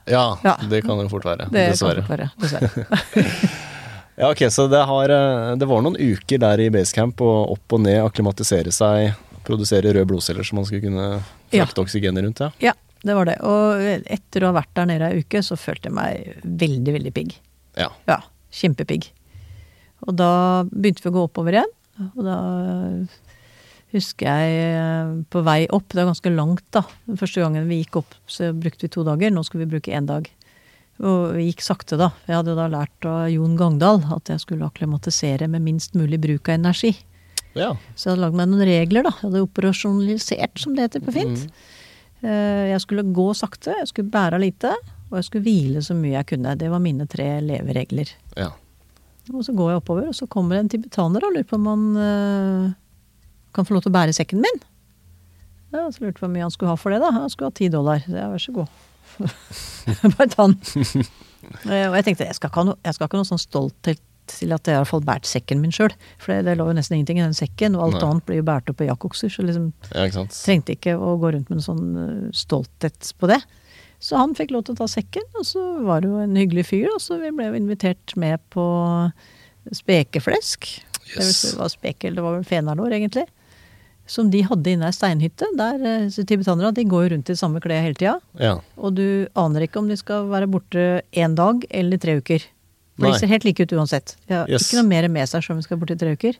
Ja, Ja. det kan jo fort være. Det dessverre. kan fort være. Dessverre. Ja, ok, Så det, har, eh, det var noen uker der i basecamp og opp og ned, akklimatisere seg, produsere røde blodceller så man skulle kunne Ja. frakte oksygenet rundt, ja. Ja, det var det. Og etter å ha vært der nede ei uke, så følte jeg meg veldig, veldig pigg. Ja. Ja, kjempepigg. Og da begynte vi å gå oppover igjen. Og da husker jeg eh, på vei opp, det var ganske langt da. Den første gangen vi gikk opp, så brukte vi to dager. Nå skulle vi bruke én dag. Og gikk sakte, da. Jeg hadde jo da lært av Jon Gangdal at jeg skulle akklimatisere med minst mulig bruk av energi. ja. Så jeg hadde lagd meg noen regler, da. Jeg hadde operasjonalisert, som det heter på fint. Mm. Jeg skulle gå sakte, jeg skulle bære lite, og jeg skulle hvile så mye jeg kunne. Det var mine tre leveregler. ja. Og så går jeg oppover, og så kommer en tibetaner og lurer på om han eh, kan få lov til å bære sekken min. Ja, så lurte jeg på hvor mye han skulle ha for det, da. Han skulle ha ti dollar. Så ja, vær så god. Ta den. Eh, og jeg tenkte jeg skal ikke ha noe, ikke ha noe sånn stolthet til at jeg har fått båret sekken min sjøl. For det, det lå jo nesten ingenting i den sekken, og alt Nei. annet blir jo båret opp i jakkokser. Så liksom ja, trengte ikke å gå rundt med en sånn eh, stolthet på det. Så han fikk lov til å ta sekken, og så var det jo en hyggelig fyr, og så vi ble invitert med på spekeflesk. Det Yes. det var spekel, det var vel fenalår, egentlig. Som de hadde inne i ei steinhytte. Der, eh, Tibetanere de går jo rundt i samme klær hele tida. Ja. Og du aner ikke om de skal være borte én dag eller tre uker. For de ser helt like ut uansett. De har Yes. ikke noe mer med seg selv om de skal borte i tre uker.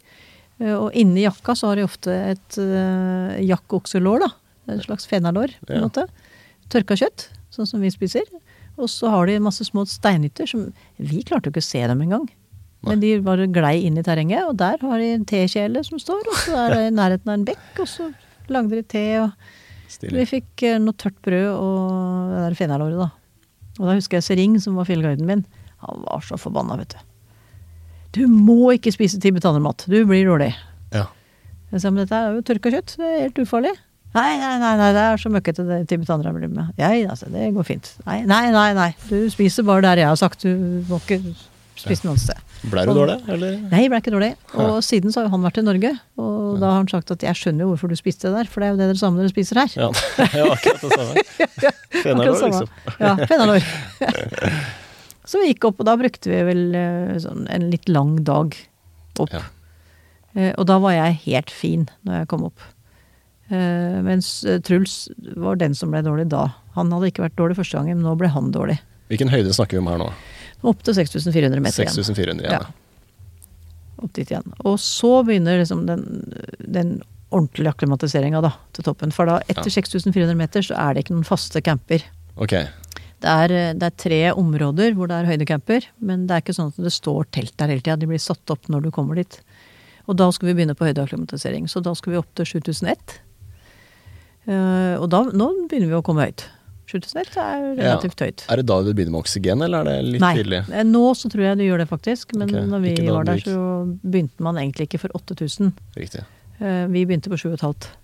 Eh, Og inni jakka så har de ofte et uh, jakkokselår, da. Et slags fenalår, på en Ja. måte. Tørka kjøtt, sånn som vi spiser. Og så har de masse små steinhytter som Vi klarte jo ikke å se dem engang. Men de bare glei inn i terrenget, og der har de en tekjele som står, og så er det i nærheten av en bekk, og så lagde de te, og vi fikk eh, noe tørt brød og det der fenalåret, da. Og da husker jeg Sering, som var fjellguiden min. Han var så forbanna, vet du. Du må ikke spise tibetanermat, du blir dårlig. Ja. Jeg sa, men dette er jo tørka kjøtt, det er helt ufarlig. Nei, nei, nei, nei det er så møkkete det tibetanere blir med. Jeg, altså, det går fint. Nei, nei, nei, nei, du spiser bare der jeg har sagt, du må ikke annet sted. Blei du dårlig, eller? Nei, jeg ble ikke dårlig. Og siden så har jo han vært i Norge, og da har han sagt at jeg skjønner jo hvorfor du spiste det der, for det er jo det dere samme dere spiser her. Ja, ja akkurat det samme. Fenalår, Akkurat samme. liksom. Ja, fenalår. så vi gikk opp, og da brukte vi vel eh, sånn en litt lang dag opp. Ja. Eh, Og da var jeg helt fin når jeg kom opp. Eh, Mens Truls var den som ble dårlig da. Han hadde ikke vært dårlig første gangen, men nå ble han dårlig. Hvilken høyde snakker vi om her nå? Opp til 6400 meter igjen. 6400 igjen. Ja. Opp dit igjen. Og så begynner liksom den, den ordentlige akklimatiseringa til toppen. For da, etter 6400 meter, så er det ikke noen faste camper. Okay. Det er, eh, det er tre områder hvor det er høydecamper, men det er ikke sånn at det står telt der hele tida. De blir satt opp når du kommer dit. Og da skal vi begynne på høydeakklimatisering. Så da skal vi opp til 7001. Uh, og da, nå begynner vi å komme høyt. 7001 er relativt høyt. Er det da du begynner med oksygen, eller er det litt Nei, tidlig? Nei, nå så tror jeg du gjør det faktisk, men okay. når vi da var der så begynte man egentlig ikke for 8000. Riktig. Eh, Vi begynte på 7500.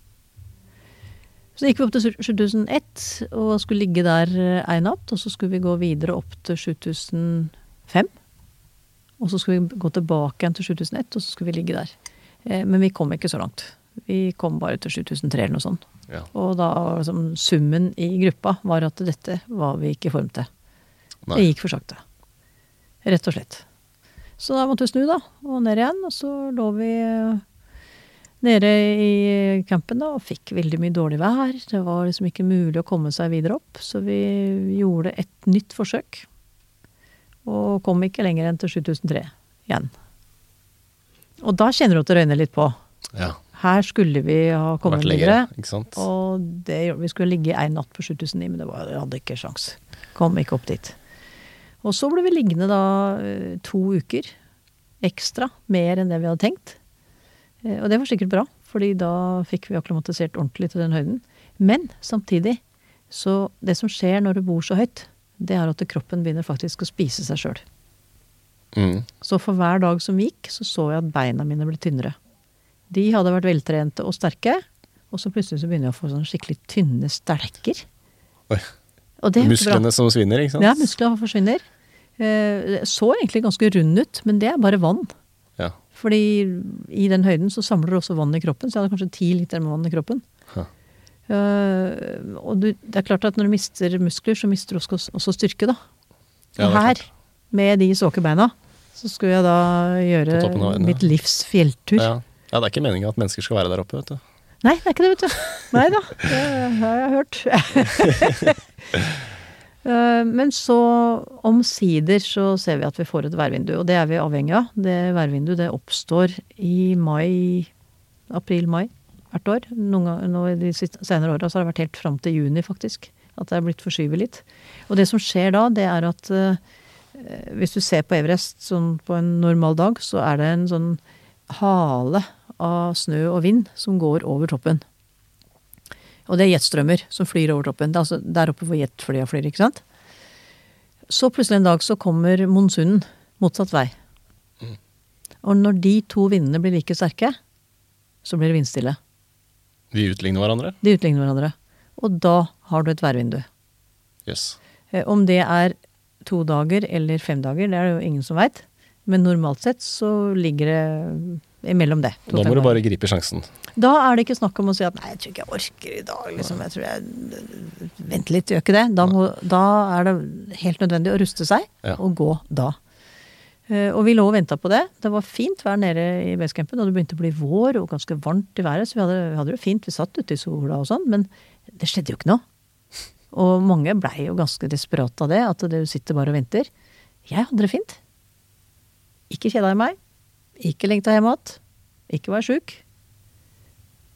Så gikk vi opp til 7001 og skulle ligge der eh, en natt. Og så skulle vi gå videre opp til 7005. Og så skulle vi gå tilbake igjen til 7001, og så skulle vi ligge der. Eh, Men vi kom ikke så langt. Vi kom bare til 7003 eller noe sånt. Ja. Og da liksom, summen i gruppa var at dette var vi ikke i form til. Nei. Det gikk for sakte. Rett og slett. Så da måtte vi snu, da, og ned igjen. Og så lå vi eh, nede i campen da, og fikk veldig mye dårlig vær. Det var liksom ikke mulig å komme seg videre opp, så vi gjorde et nytt forsøk. Og kom ikke lenger enn til 7003 igjen. Og da kjenner du at det røyner litt på. Ja. Her skulle vi ha kommet videre. Og det, vi skulle ligge en natt på 7009, men det var, jeg hadde ikke sjans. Kom ikke opp dit. Og så ble vi liggende da eh, to uker ekstra, mer enn det vi hadde tenkt. Eh, Og det var sikkert bra, fordi da fikk vi akklimatisert ordentlig til den høyden. Men samtidig, så det som skjer når du bor så høyt, det er at kroppen begynner faktisk å spise seg sjøl. Mm. Så for hver dag som gikk, så så jeg at beina mine ble tynnere. De hadde vært veltrente og sterke, og så plutselig så begynner jeg å få sånn skikkelig tynne stelker. Oi. Bra. Musklene som svinner, ikke sant? Ja, musklene forsvinner. Eh, så egentlig ganske rund ut, men det er bare vann. Ja. Fordi i den høyden så samler du også vann i kroppen, så jeg hadde kanskje ti liter med vann i kroppen. Huh. Eh, og du, det er klart at når du mister muskler, så mister du også, også styrke, da. Ja, Og er her, med de såkebeina, så skulle jeg da gjøre mitt livs fjelltur. Ja. Ja, det er ikke meninga at mennesker skal være der oppe, vet du. Nei, det er ikke det, vet du. Nei da, det har jeg hørt. Eh, Men så omsider så ser vi at vi får et værvindu, og det er vi avhengig av. Det værvinduet det oppstår i mai, april-mai hvert år. Noen ganger, de senere åra har det vært helt fram til juni, faktisk. At det er blitt forskyvet litt. Og det som skjer da, det er at eh, hvis du ser på Everest sånn på en normal dag, så er det en sånn hale av snø og vind som går over toppen. Og det er jetstrømmer som flyr over toppen. Det er altså der oppe hvor jetflya flyr, ikke sant. Så plutselig en dag så kommer monsunen motsatt vei. Og når de to vindene blir like sterke, så blir det vindstille. De utligner hverandre. De utligner hverandre. Og da har du et værvindu. Jøss. Eh, Om det er to dager eller fem dager, det er det jo ingen som veit. Men normalt sett så ligger det imellom det. Da må du bare gripe sjansen. Da er det ikke snakk om å si at nei, jeg tror ikke jeg orker i dag, liksom. Jeg tror jeg Vent litt, gjør ikke det. Da, må, da er det helt nødvendig å ruste seg Ja. og gå da. Eh, Og vi lå og venta på det. Det var fint vær nede i basecampen, og det begynte å bli vår og ganske varmt i været, så vi hadde, vi hadde det fint. Vi satt ute i sola og sånn, men det skjedde jo ikke noe. Og mange blei jo ganske desperate av det, at du sitter bare og venter. Jeg hadde det fint. Ikke kjeda i meg. Ikke lengta hjem igjen. Ikke være sjuk.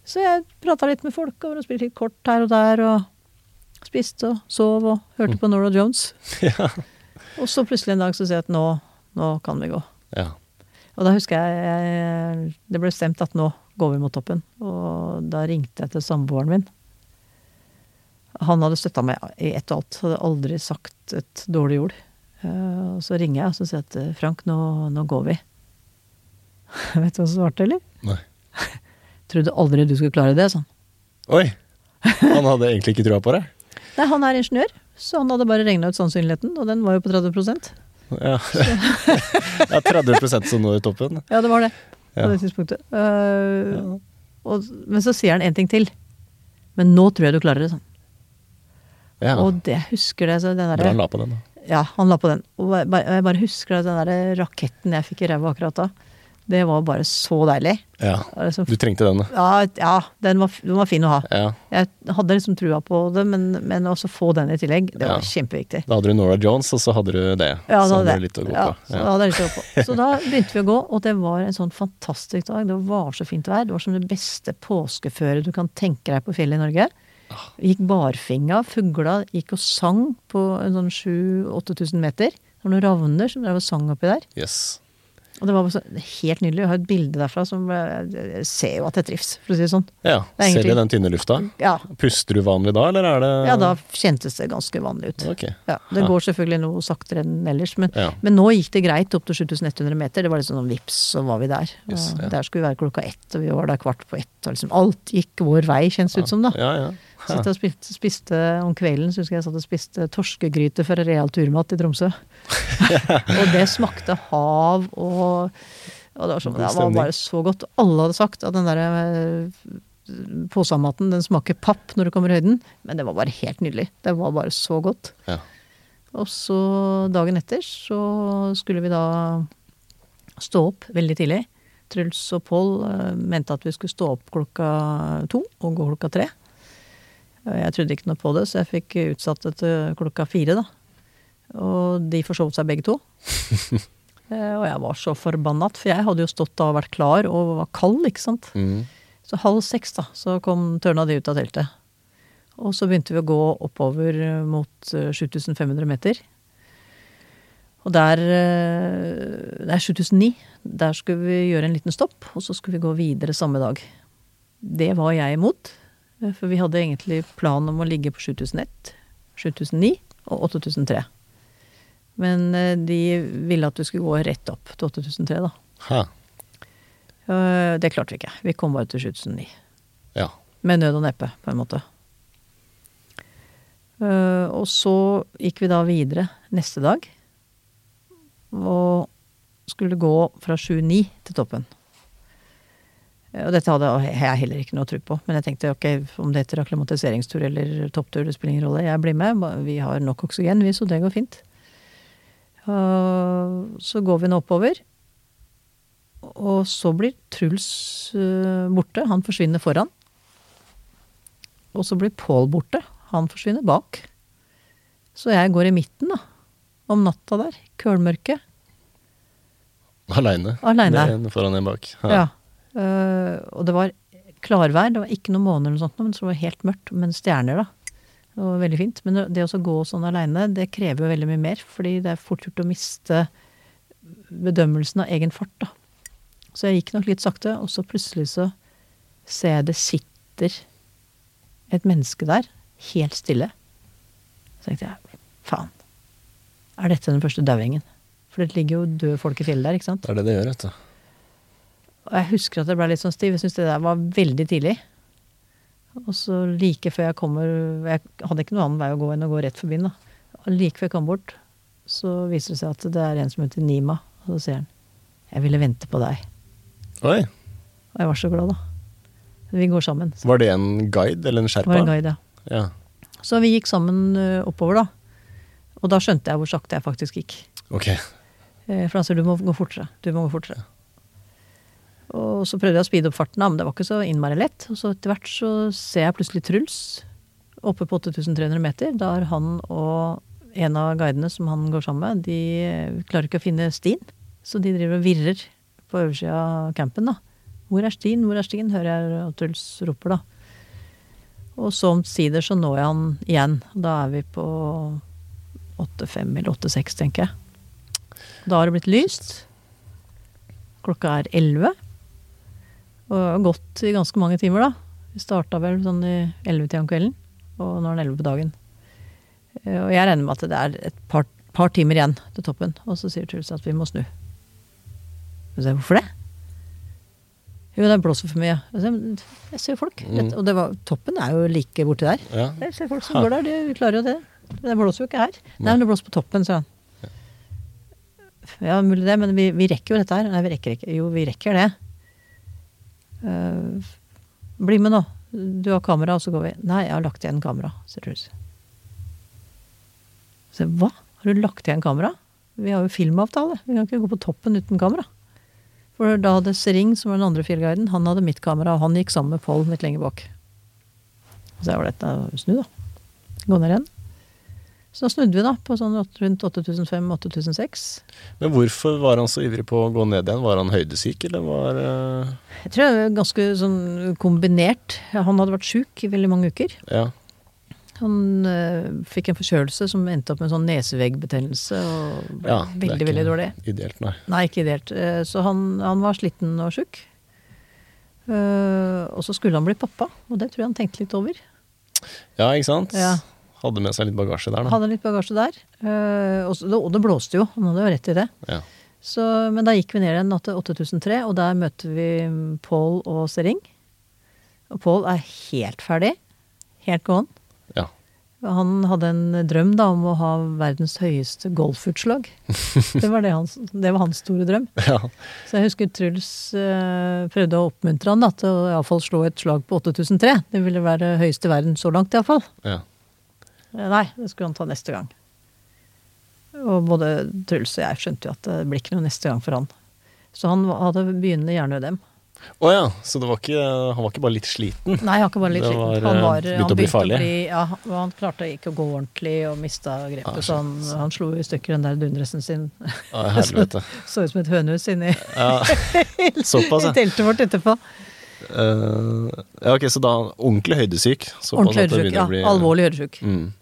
Så jeg prata litt med folk og spilte litt kort her og der, og spiste og sov og hørte på Nora Jones. ja. Og så plutselig en dag så sier jeg at nå, nå kan vi gå. ja. Og da husker jeg, jeg det ble stemt at nå går vi mot toppen. Og da ringte jeg til samboeren min. Han hadde støtta meg i ett og alt, hadde aldri sagt et dårlig ord. Eh, Og så ringer jeg og så sier jeg at Frank, nå, nå går vi. Vet du hva som svarte, eller? Nei. Trodde aldri du skulle klare det, sånn. Oi! Han hadde egentlig ikke trua på det? Nei, han er ingeniør, så han hadde bare regna ut sannsynligheten, og den var jo på 30 Ja. ja 30% som når toppen. Ja, det var det. På Ja. det tidspunktet. Eh, og, men så sier han en ting til. Men nå tror jeg du klarer det, sånn. Ja. Og det husker det. Så den Bra han la på den, da. Ja, han la på den. Og jeg bare, jeg bare husker det, den der raketten jeg fikk i ræva akkurat da. Det var bare så deilig. Ja. Liksom- Du trengte den. Ja, ja den, var, den var fin å ha. Ja. Jeg hadde liksom trua på det, men, men også få den i tillegg, det var Ja. kjempeviktig. Da hadde du Nora Jones, og så hadde du det. Ja, så da hadde det. ja. Så, da hadde jeg litt å gå på. så da begynte vi å gå, og det var en sånn fantastisk dag. Det var så fint vær. Det var som det beste påskeføret du kan tenke deg på fjellet i Norge. Vi gikk barfinga, fugla gikk og sang på en sånn 7000-8000 meter. Det var noen ravner som drev og sang oppi der. Yes. Og det var helt nydelig. Jeg har et bilde derfra som eh, Jeg ser jo at jeg trives, for å si det sånn. Ja, Det egentlig... Selv i den tynne lufta? Ja, Puster du vanlig da, eller er det ja da kjentes det ganske vanlig ut. Ok. Ja, det Ja. går selvfølgelig noe saktere enn ellers, men, men nå gikk det greit opp til 7100 meter. Det var liksom sånn vips, så var vi der. Yes. Der skulle vi være klokka ett, og vi var der kvart på ett. Og liksom alt gikk vår vei, kjennes det ut som, da. Ja, ja. Så jeg spiste, spiste om kvelden så husker jeg satt og spiste torskegryte fra Real Turmat i Tromsø. og det smakte hav og, og det var, sånn, det var bare så godt. Alle hadde sagt at den der påsamaten den smaker papp når du kommer i høyden, men det var bare helt nydelig. Det var bare så godt. Ja. Og så dagen etter så skulle vi da stå opp veldig tidlig. Truls og Pål eh, mente at vi skulle stå opp klokka to og gå klokka tre. Eh, Jeg trodde ikke noe på det, så jeg fikk utsatt det til klokka fire, da. Og de forsov seg begge to. Eh, og jeg var så forbannet, for jeg hadde jo stått da og vært klar og var kald, ikke sant. Mm. Så halv seks, da, så kom tørna de ut av teltet. Og så begynte vi å gå oppover eh, mot eh, 7500 meter. Og der eh, Det er 7009. Der skulle vi gjøre en liten stopp, og så skulle vi gå videre samme dag. Det var jeg imot, eh, for vi hadde egentlig plan om å ligge på 7001, 7009 og 8003. Men eh, de ville at du skulle gå rett opp til 8003, da. Hæ. Eh, Det klarte vi ikke. Vi kom bare til 7009. Ja. Med nød og neppe, på en måte. Eh, og så gikk vi da videre neste dag. Og skulle gå fra 7-9 til toppen. Og dette hadde jeg heller ikke noe tro på. Men jeg tenkte ok, om det heter akklimatiseringstur eller topptur, det spiller ingen rolle. Jeg blir med. Vi har nok oksygen, vi, så det går fint. Så går vi nå oppover. Og så blir Truls eh, borte. Han forsvinner foran. Og så blir Pål borte. Han forsvinner bak. Så jeg går i midten, da. Om natta der. Kølmørket. Aleine. Foran en bak. ja. Ja. Eh, og det var klarvær. Det var ikke noen måner eller noe sånt, men så var det helt mørkt. Men stjerner, da. Det var veldig fint. Men det å gå sånn aleine, det krever jo veldig mye mer. Fordi det er fort gjort å miste bedømmelsen av egen fart, da. Så jeg gikk nok litt sakte, og så plutselig så ser jeg det sitter et menneske der, helt stille. Så tenkte jeg, faen. Er dette den første dauingen? For det ligger jo døde folk i fjellet der, ikke sant? Det er det det gjør, vet du. Og jeg husker at jeg ble litt sånn stiv. Jeg syntes det der var veldig tidlig. Og så like før jeg kommer Jeg hadde ikke noen annen vei å gå enn å gå rett forbi den. da. Og like før jeg kom bort, så viser det seg at det er en som heter Nima. Og så sier han 'Jeg ville vente på deg'. Oi. Og jeg var så glad, da. Vi går sammen. Så Var det en guide eller en sherpa? var en guide, ja. Ja. Så vi gikk sammen oppover, da. Og da skjønte jeg hvor sakte jeg faktisk gikk. Ok. Eh, For han sier du må gå fortere. Du må gå fortere. Og så prøvde jeg å speede opp farten, men det var ikke så innmari lett. Og så etter hvert så ser jeg plutselig Truls oppe på 8300 meter. Da er han og en av guidene som han går sammen med, de eh, klarer ikke å finne stien. Så de driver og virrer på oversida av campen, da. Hvor er stien, hvor er stien, hører jeg at Truls roper, da. Og så omsider så når jeg han igjen. Da er vi på 8-5 eller 8-6, tenker jeg. Da har det blitt lyst. Klokka er 11. Og har gått i ganske mange timer, da. Vi starta vel sånn i 11-tida om kvelden, og nå er den 11 på dagen. Eh, Og jeg regner med at det er et par, par timer igjen til toppen. Og så sier Truls at vi må snu. Jeg sier, hvorfor det? Jo, det blåser for mye. Jeg ser, "Men jeg ser folk. Mm. Og det var, toppen er jo like borti der. Ja. Jeg ser folk som går der, de klarer jo det. Det blåser jo ikke her. Nei, men det blåser på toppen, sa han. Ja, mulig det, men vi, vi rekker jo dette her. Nei, vi rekker ikke. Jo, vi rekker det. Eh, bli med nå. Du har kamera, og så går vi. Nei, jeg har lagt igjen kamera, sier Truls. Så hva? Har du lagt igjen kamera? Vi har jo filmavtale. Vi kan ikke gå på toppen uten kamera. For da hadde Sering, som var den andre fjellguiden, han hadde mitt kamera, og han gikk sammen med Pål litt lenger bak. Så jeg var dette snu, da. Gå ned igjen. Så da snudde vi, da, på sånn rundt 8005-8006. Men hvorfor var han så ivrig på å gå ned igjen? Var han høydesyk, eller var uh... Jeg tror det var ganske sånn kombinert. Han hadde vært sjuk i veldig mange uker. Ja. Han uh, fikk en forkjølelse som endte opp med sånn neseveggbetennelse og ble Ja, veldig, ikke veldig dårlig. Ideelt, nei. Nei, ikke ideelt. Uh, Så han, han var sliten og sjuk. Og så skulle han bli pappa, og det tror jeg han tenkte litt over. Ja, ikke sant? Ja. Hadde med seg litt bagasje der, da. Hadde litt bagasje der. Eh, og, det blåste jo, han hadde jo rett i det. Ja. Så, men da gikk vi ned igjen til 8003, og der møter vi Pål og Sering. Og Pål er helt ferdig. Helt gåen. ja. Han hadde en drøm da om å ha verdens høyeste golfutslag. Det var, det hans, det var hans store drøm. ja. Så jeg husker Truls eh, prøvde å oppmuntre han da, til å i fall slå et slag på 8003. Det ville være høyeste i verden så langt, iallfall. ja. Eh, Nei, det skulle han ta neste gang. Og både Truls og jeg skjønte jo at det blir ikke noe neste gang for han. Så han hadde begynnende hjerneødem. Å ja, så det var ikke, han var ikke bare litt sliten? Nei, han var ikke bare litt sliten. Han, eh, var, begynte han å bli farlig? å bli Ja, han- klarte ikke å gå ordentlig og mista grepet, Ah, så han, han slo i stykker den der dundresen sin. Ah, helvete. Så ut som et hønehus inni Ja, såpass, i teltet vårt etterpå. Uh, ja, ok, så da ordentlig høydesyk. Ordentlig begynner Ja, bli- alvorlig høydesyk. Mm.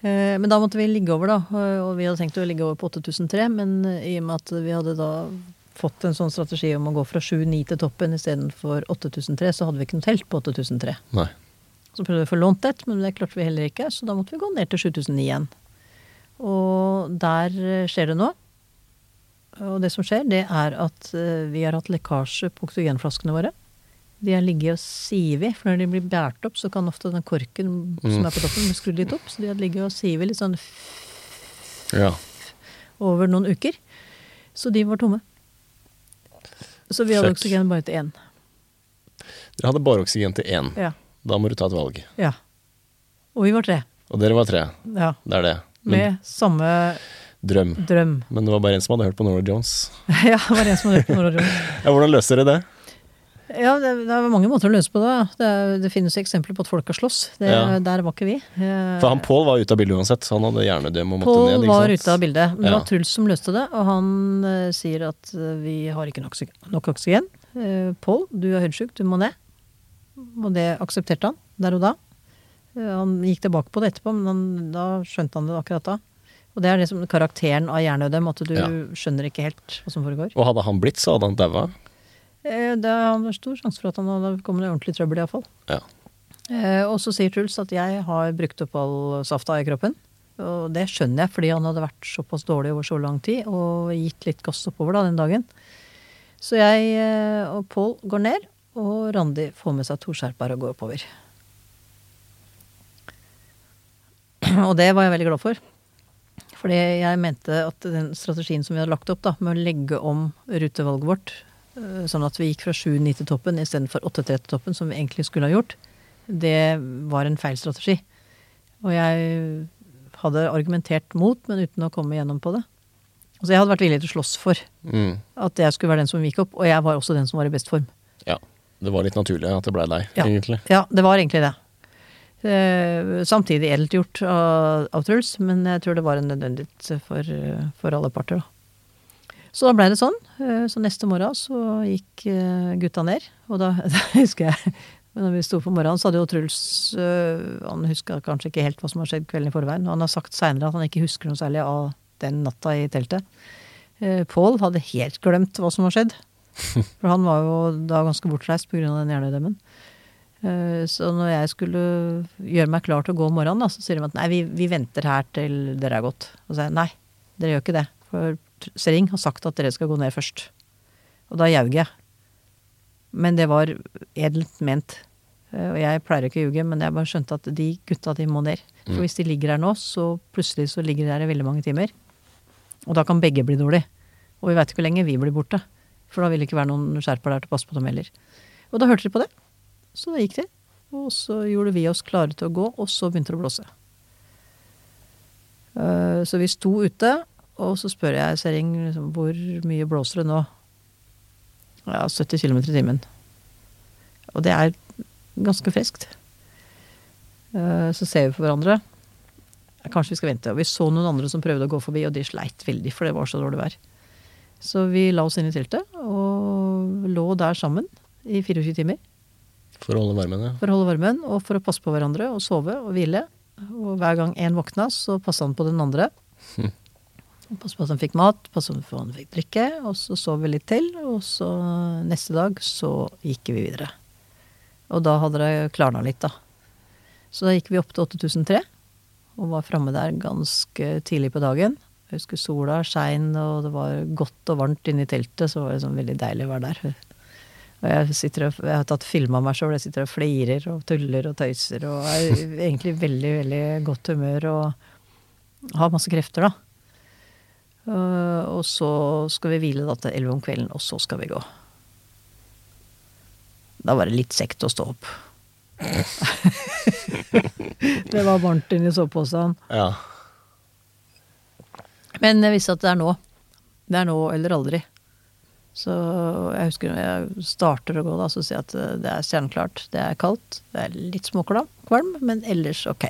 Eh, Men da måtte vi ligge over, da. Og vi hadde tenkt å ligge over på 8003, men eh, i og med at vi hadde da fått en sånn strategi om å gå fra 7-9 til toppen istedenfor 8003, så hadde vi ikke noe telt på 8003. Nei. Så prøvde vi å få lånt et, men det klarte vi heller ikke, så da måtte vi gå ned til 7009 igjen. Og der eh, skjer det noe. Og det som skjer, det er at eh, vi har hatt lekkasje på oksygenflaskene våre. De har ligget og sivet, for når de blir båret opp, så kan ofte den korken som Mm. er på toppen, bli skrudd litt opp. Så de har ligget og sivet litt sånn Ja. over noen uker. Så de var tomme. Så vi hadde Fuck. oksygen bare til én. Dere hadde bare oksygen til én. Ja. Da må du ta et valg. ja. Og vi var tre. Og dere var tre. Ja. Det er det. Men, Med samme drøm. drøm. Men det var bare en som hadde hørt på Nora Jones. ja, det var en som hadde hørt på Nora Jones. Ja, Hvordan løser dere det? Ja, det, det er mange måter å løse på det. Det, det finnes eksempler på at folk har slåss. Det, Ja. Der var ikke vi. Eh, For han Pål var ute av bildet uansett. så Han hadde hjernedøm og måtte Paul ned. Pål var ute av bildet. Men det var Truls som løste det, og han uh, sier at eh, vi har ikke nok, nok oksygen. Uh, Pål, du er høydesjuk, du må ned. Og det aksepterte han der og da. Han gikk tilbake på det etterpå, men han, da skjønte han det akkurat da. Og det er liksom karakteren av hjerneødem, at du Ja. skjønner ikke helt hva som foregår. Og hadde han blitt, så hadde han daua. Eh, Det er stor sjanse for at han kommet i ordentlig trøbbel, iallfall. Ja. Eh, og så sier Truls at jeg har brukt opp all safta i kroppen. Og det skjønner jeg, fordi han hadde vært såpass dårlig over så lang tid og gitt litt gass oppover da, den dagen. Så jeg eh, og Pål går ned, og Randi får med seg to skjerper og går oppover. Og det var jeg veldig glad for. Fordi jeg mente at den strategien som vi hadde lagt opp da, med å legge om rutevalget vårt, sånn at vi gikk fra 7-9 til toppen istedenfor 8-3 til toppen, som vi egentlig skulle ha gjort, det var en feil strategi. Og jeg hadde argumentert mot, men uten å komme igjennom på det. Altså jeg hadde vært villig til å slåss for Mm. at jeg skulle være den som gikk opp, og jeg var også den som var i best form. Ja. Det var litt naturlig at det blei deg, Ja. egentlig. Ja, det var egentlig det. Eh, samtidig edelt gjort av, av Truls, men jeg tror det var en nødvendighet for, eh, for alle parter. Da. Så da blei det sånn. Eh, Så neste morgen så gikk eh, gutta ned, og da, da husker jeg når vi sto på morgenen, så hadde jo Truls øh, Han huska kanskje ikke helt hva som har skjedd kvelden i forveien. og Han har sagt seinere at han ikke husker noe særlig av den natta i teltet. Eh, Pål hadde helt glemt hva som har skjedd. For han var jo da ganske bortreist pga. den hjernedemmen. Eh, Så når jeg skulle gjøre meg klar til å gå om morgenen, da, så sier de at nei, vi, vi venter her til dere er gått. Og så sier jeg nei, dere gjør ikke det. For Sering har sagt at dere skal gå ned først. Og da ljaug jeg. Men det var edelt ment. Eh, Og jeg pleier ikke å ljuge, men jeg bare skjønte at de gutta de må ned. For Mm. hvis de ligger her nå, så plutselig så ligger de her i veldig mange timer. Og da kan begge bli dårlige. Og vi veit ikke hvor lenge vi blir borte. For da vil det ikke være noen skjerper der til å passe på dem heller. Og da hørte de på det. Så da gikk de. Og så gjorde vi oss klare til å gå, og så begynte det å blåse. Eh, Så vi sto ute, og så spør jeg Sering liksom, hvor mye blåser det nå? Ja, 70 km i timen. Og det er ganske friskt. Eh, Så ser vi på hverandre. Kanskje vi skal vente. Og vi så noen andre som prøvde å gå forbi, og de sleit veldig, for det var så dårlig vær. Så vi la oss inn i teltet, og lå der sammen i 24 timer. For å holde varmen, ja. For å holde varmen, og for å passe på hverandre, og sove og hvile. Og hver gang én våkna, så passa han på den andre. Passa på at han fikk mat, passe på at han fikk drikke, og så sov vi litt til. Og så neste dag så gikk vi videre. Og da hadde det klarna litt, da. Så da gikk vi opp til 8003, og var framme der ganske tidlig på dagen. Jeg husker sola skein, og det var godt og varmt inne i teltet, så var det sånn veldig deilig å være der. Og jeg, og, jeg har tatt film av meg sjøl, jeg sitter og flirer og tuller og tøyser og er egentlig veldig, veldig godt humør og har masse krefter, da. Uh, og så skal vi hvile da til elleve om kvelden, og så skal vi gå. Da var det litt sekt å stå opp. det var varmt inni soveposen. Ja. Men jeg visste at det er nå. Det er nå eller aldri. Så jeg husker når jeg starter å gå, da, så sier jeg at eh, det er stjerneklart. Det er kaldt. Det er litt småkvalm, men ellers ok.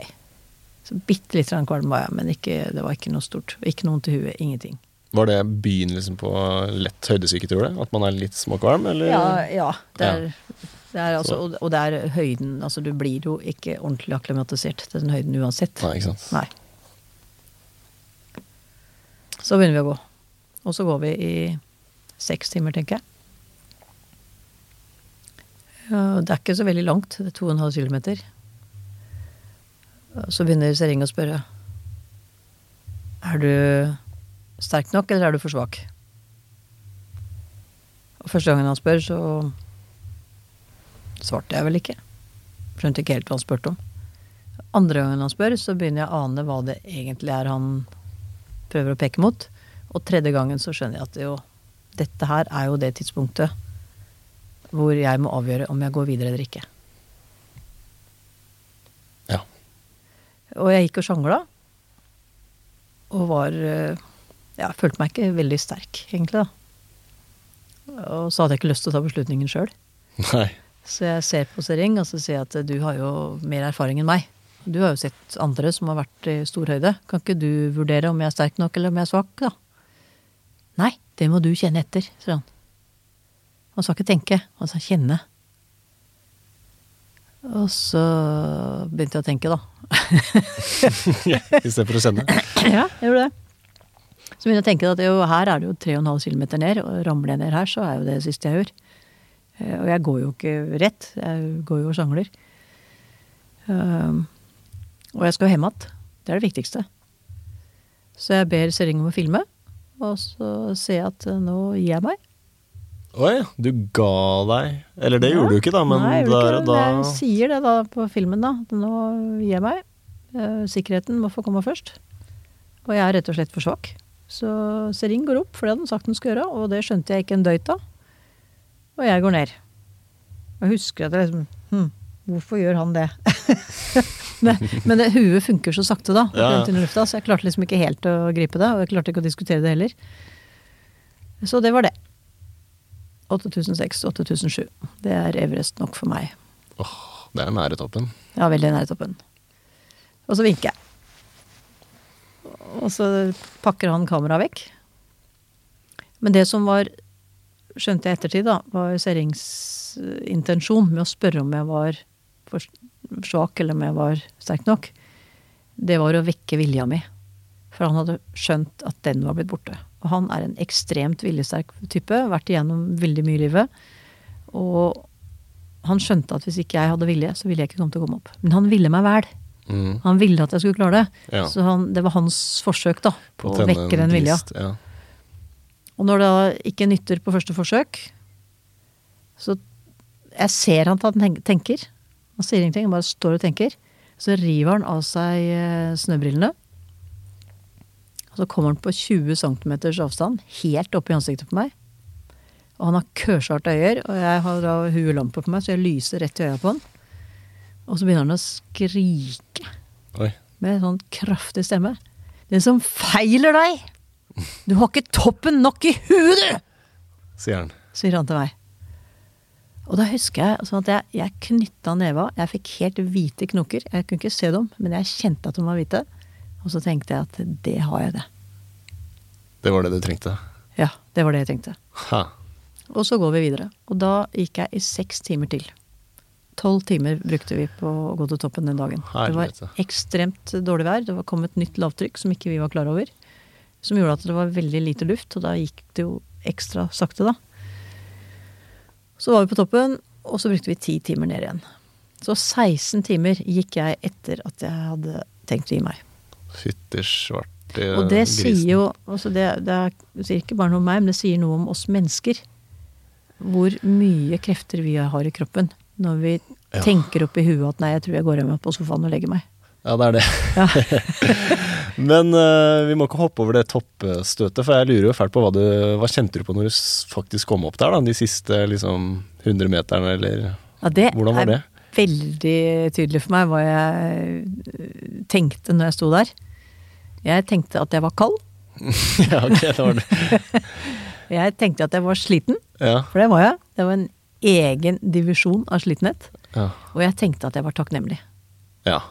Så bitte litt kvalm var jeg, men ikke, det var ikke noe stort. Ikke noe vondt i huet. Ingenting. Var det begynnelsen på lett høydesyke, tror du? At man er litt småkvalm, eller? Ja, ja. Det er, det er altså, og, og det er høyden. Altså du blir jo ikke ordentlig akklimatisert til den høyden uansett. Nei, ikke sant. Nei. Så begynner vi å gå. Og så går vi i seks timer, tenker jeg. Det er ikke så veldig langt. Det er to Så begynner Sering å spørre. Er du sterk nok, eller er du for svak? Og første gangen han spør, så svarte jeg vel ikke. Skjønte ikke helt hva han spurte om. Andre gangen han spør, så begynner jeg å ane hva det egentlig er han prøver å peke mot. Og tredje gangen så skjønner jeg at jo, dette her er jo det tidspunktet hvor jeg må avgjøre om jeg går videre eller ikke. Ja. Og jeg gikk og sjangla. Og var eh, Ja, følte meg ikke veldig sterk, egentlig, da. Og så hadde jeg ikke lyst til å ta beslutningen sjøl. Så jeg ser på Sering og så sier jeg at du har jo mer erfaring enn meg. Du har jo sett andre som har vært i stor høyde. Kan ikke du vurdere om jeg er sterk nok eller om jeg er svak, da? Nei, det må du kjenne etter, sier han. Han sa ikke tenke, han sa kjenne. Og så begynte jeg å tenke, da. I stedet for å kjenne. ja, jeg gjorde det. Så begynte jeg å tenke at jo, her er det jo 3,5 km ned, og ramler jeg ned her, så er jo det det siste jeg gjør. Eh, Og jeg går jo ikke rett, jeg går jo og sjangler. Um, og jeg skal jo hjem igjen. Det er det viktigste. Så jeg ber Sering om å filme, og så ser jeg at eh, nå gir jeg meg. Oi, du ga deg. Eller det Ja. gjorde du ikke, da, men Nei, jeg, der ikke da jeg sier det da på filmen, da. Nå gir jeg meg. Eh, Sikkerheten må få komme først. Og jeg er rett og slett for svak. Så Sering går opp, for det hadde han sagt han skulle gjøre, og det skjønte jeg ikke en døyt av. Og jeg går ned. Og jeg husker at jeg liksom hm, Hvorfor gjør han det? men, men det, huet funker så sakte da, Ja, lufta, så jeg klarte liksom ikke helt å gripe det. Og jeg klarte ikke å diskutere det heller. Så det var det. 8006, 8007. Det er Everest nok for meg. Åh, Det er nære toppen. Ja, veldig nære toppen. Og så vinker jeg. Og så pakker han kameraet vekk. Men det som var, skjønte jeg i ettertid, da, var Serings eh, med å spørre om jeg var for svak, eller om jeg var sterk nok, det var å vekke vilja mi. For han hadde skjønt at den var blitt borte. Og han er en ekstremt viljesterk type, vært igjennom veldig mye i livet. Og han skjønte at hvis ikke jeg hadde vilje, så ville jeg ikke komme til å komme opp. Men han ville meg vel. Mm. Han ville at jeg skulle klare det. Ja. Så han, det var hans forsøk da, på å vekke den vilja. Ja. Og når det ikke nytter på første forsøk, så Jeg ser han at han tenker. Han sier ingenting, han bare står og tenker. Så river han av seg eh, snøbrillene. Og så kommer han på 20 cm avstand, helt opp i ansiktet på meg. Og han har kørsvarte øyer, og jeg har da huelampe på meg, så jeg lyser rett i øya på han. Og så begynner han å skrike Oi. med en sånn kraftig stemme. Det som feiler deg! Du har ikke toppen nok i huet, du! Sier han. sier han til meg. Og da husker jeg sånn at jeg, jeg knytta neva. Jeg fikk helt hvite knoker. Jeg kunne ikke se dem, men jeg kjente at de var hvite. Og så tenkte jeg at det har jeg det. Det var det du trengte. Ja, det var det jeg trengte. Ha. Og så går vi videre. Og da gikk jeg i seks timer til. Tolv timer brukte vi på å gå til toppen den dagen. Det var ekstremt dårlig vær. Det var kommet nytt lavtrykk som ikke vi var klar over. Som gjorde at det var veldig lite luft, og da gikk det jo ekstra sakte, da. Så var vi på toppen, og så brukte vi ti timer ned igjen. Så 16 timer gikk jeg etter at jeg hadde tenkt å gi meg. Fytti svarte Og det sier jo altså det, det, er, det sier ikke bare noe om meg, men det sier noe om oss mennesker. Hvor mye krefter vi har i kroppen når vi Ja. tenker opp i huet at nei, jeg tror jeg går hjem på sofaen og legger meg. Ja, det er det. Men uh, vi må ikke hoppe over det toppstøtet, for jeg lurer jo fælt på hva du Hva kjente du på når du faktisk kom opp der, da? De siste liksom 100 meterne, eller Ja, det Hvordan var det? Veldig tydelig for meg hva jeg øh, tenkte når jeg sto der. Jeg tenkte at jeg var kald. Ja, ok, det var det. Jeg tenkte at jeg var sliten, Ja. for det var jeg. Det var en egen divisjon av slitenhet. Ja. Og jeg tenkte at jeg var takknemlig. ja.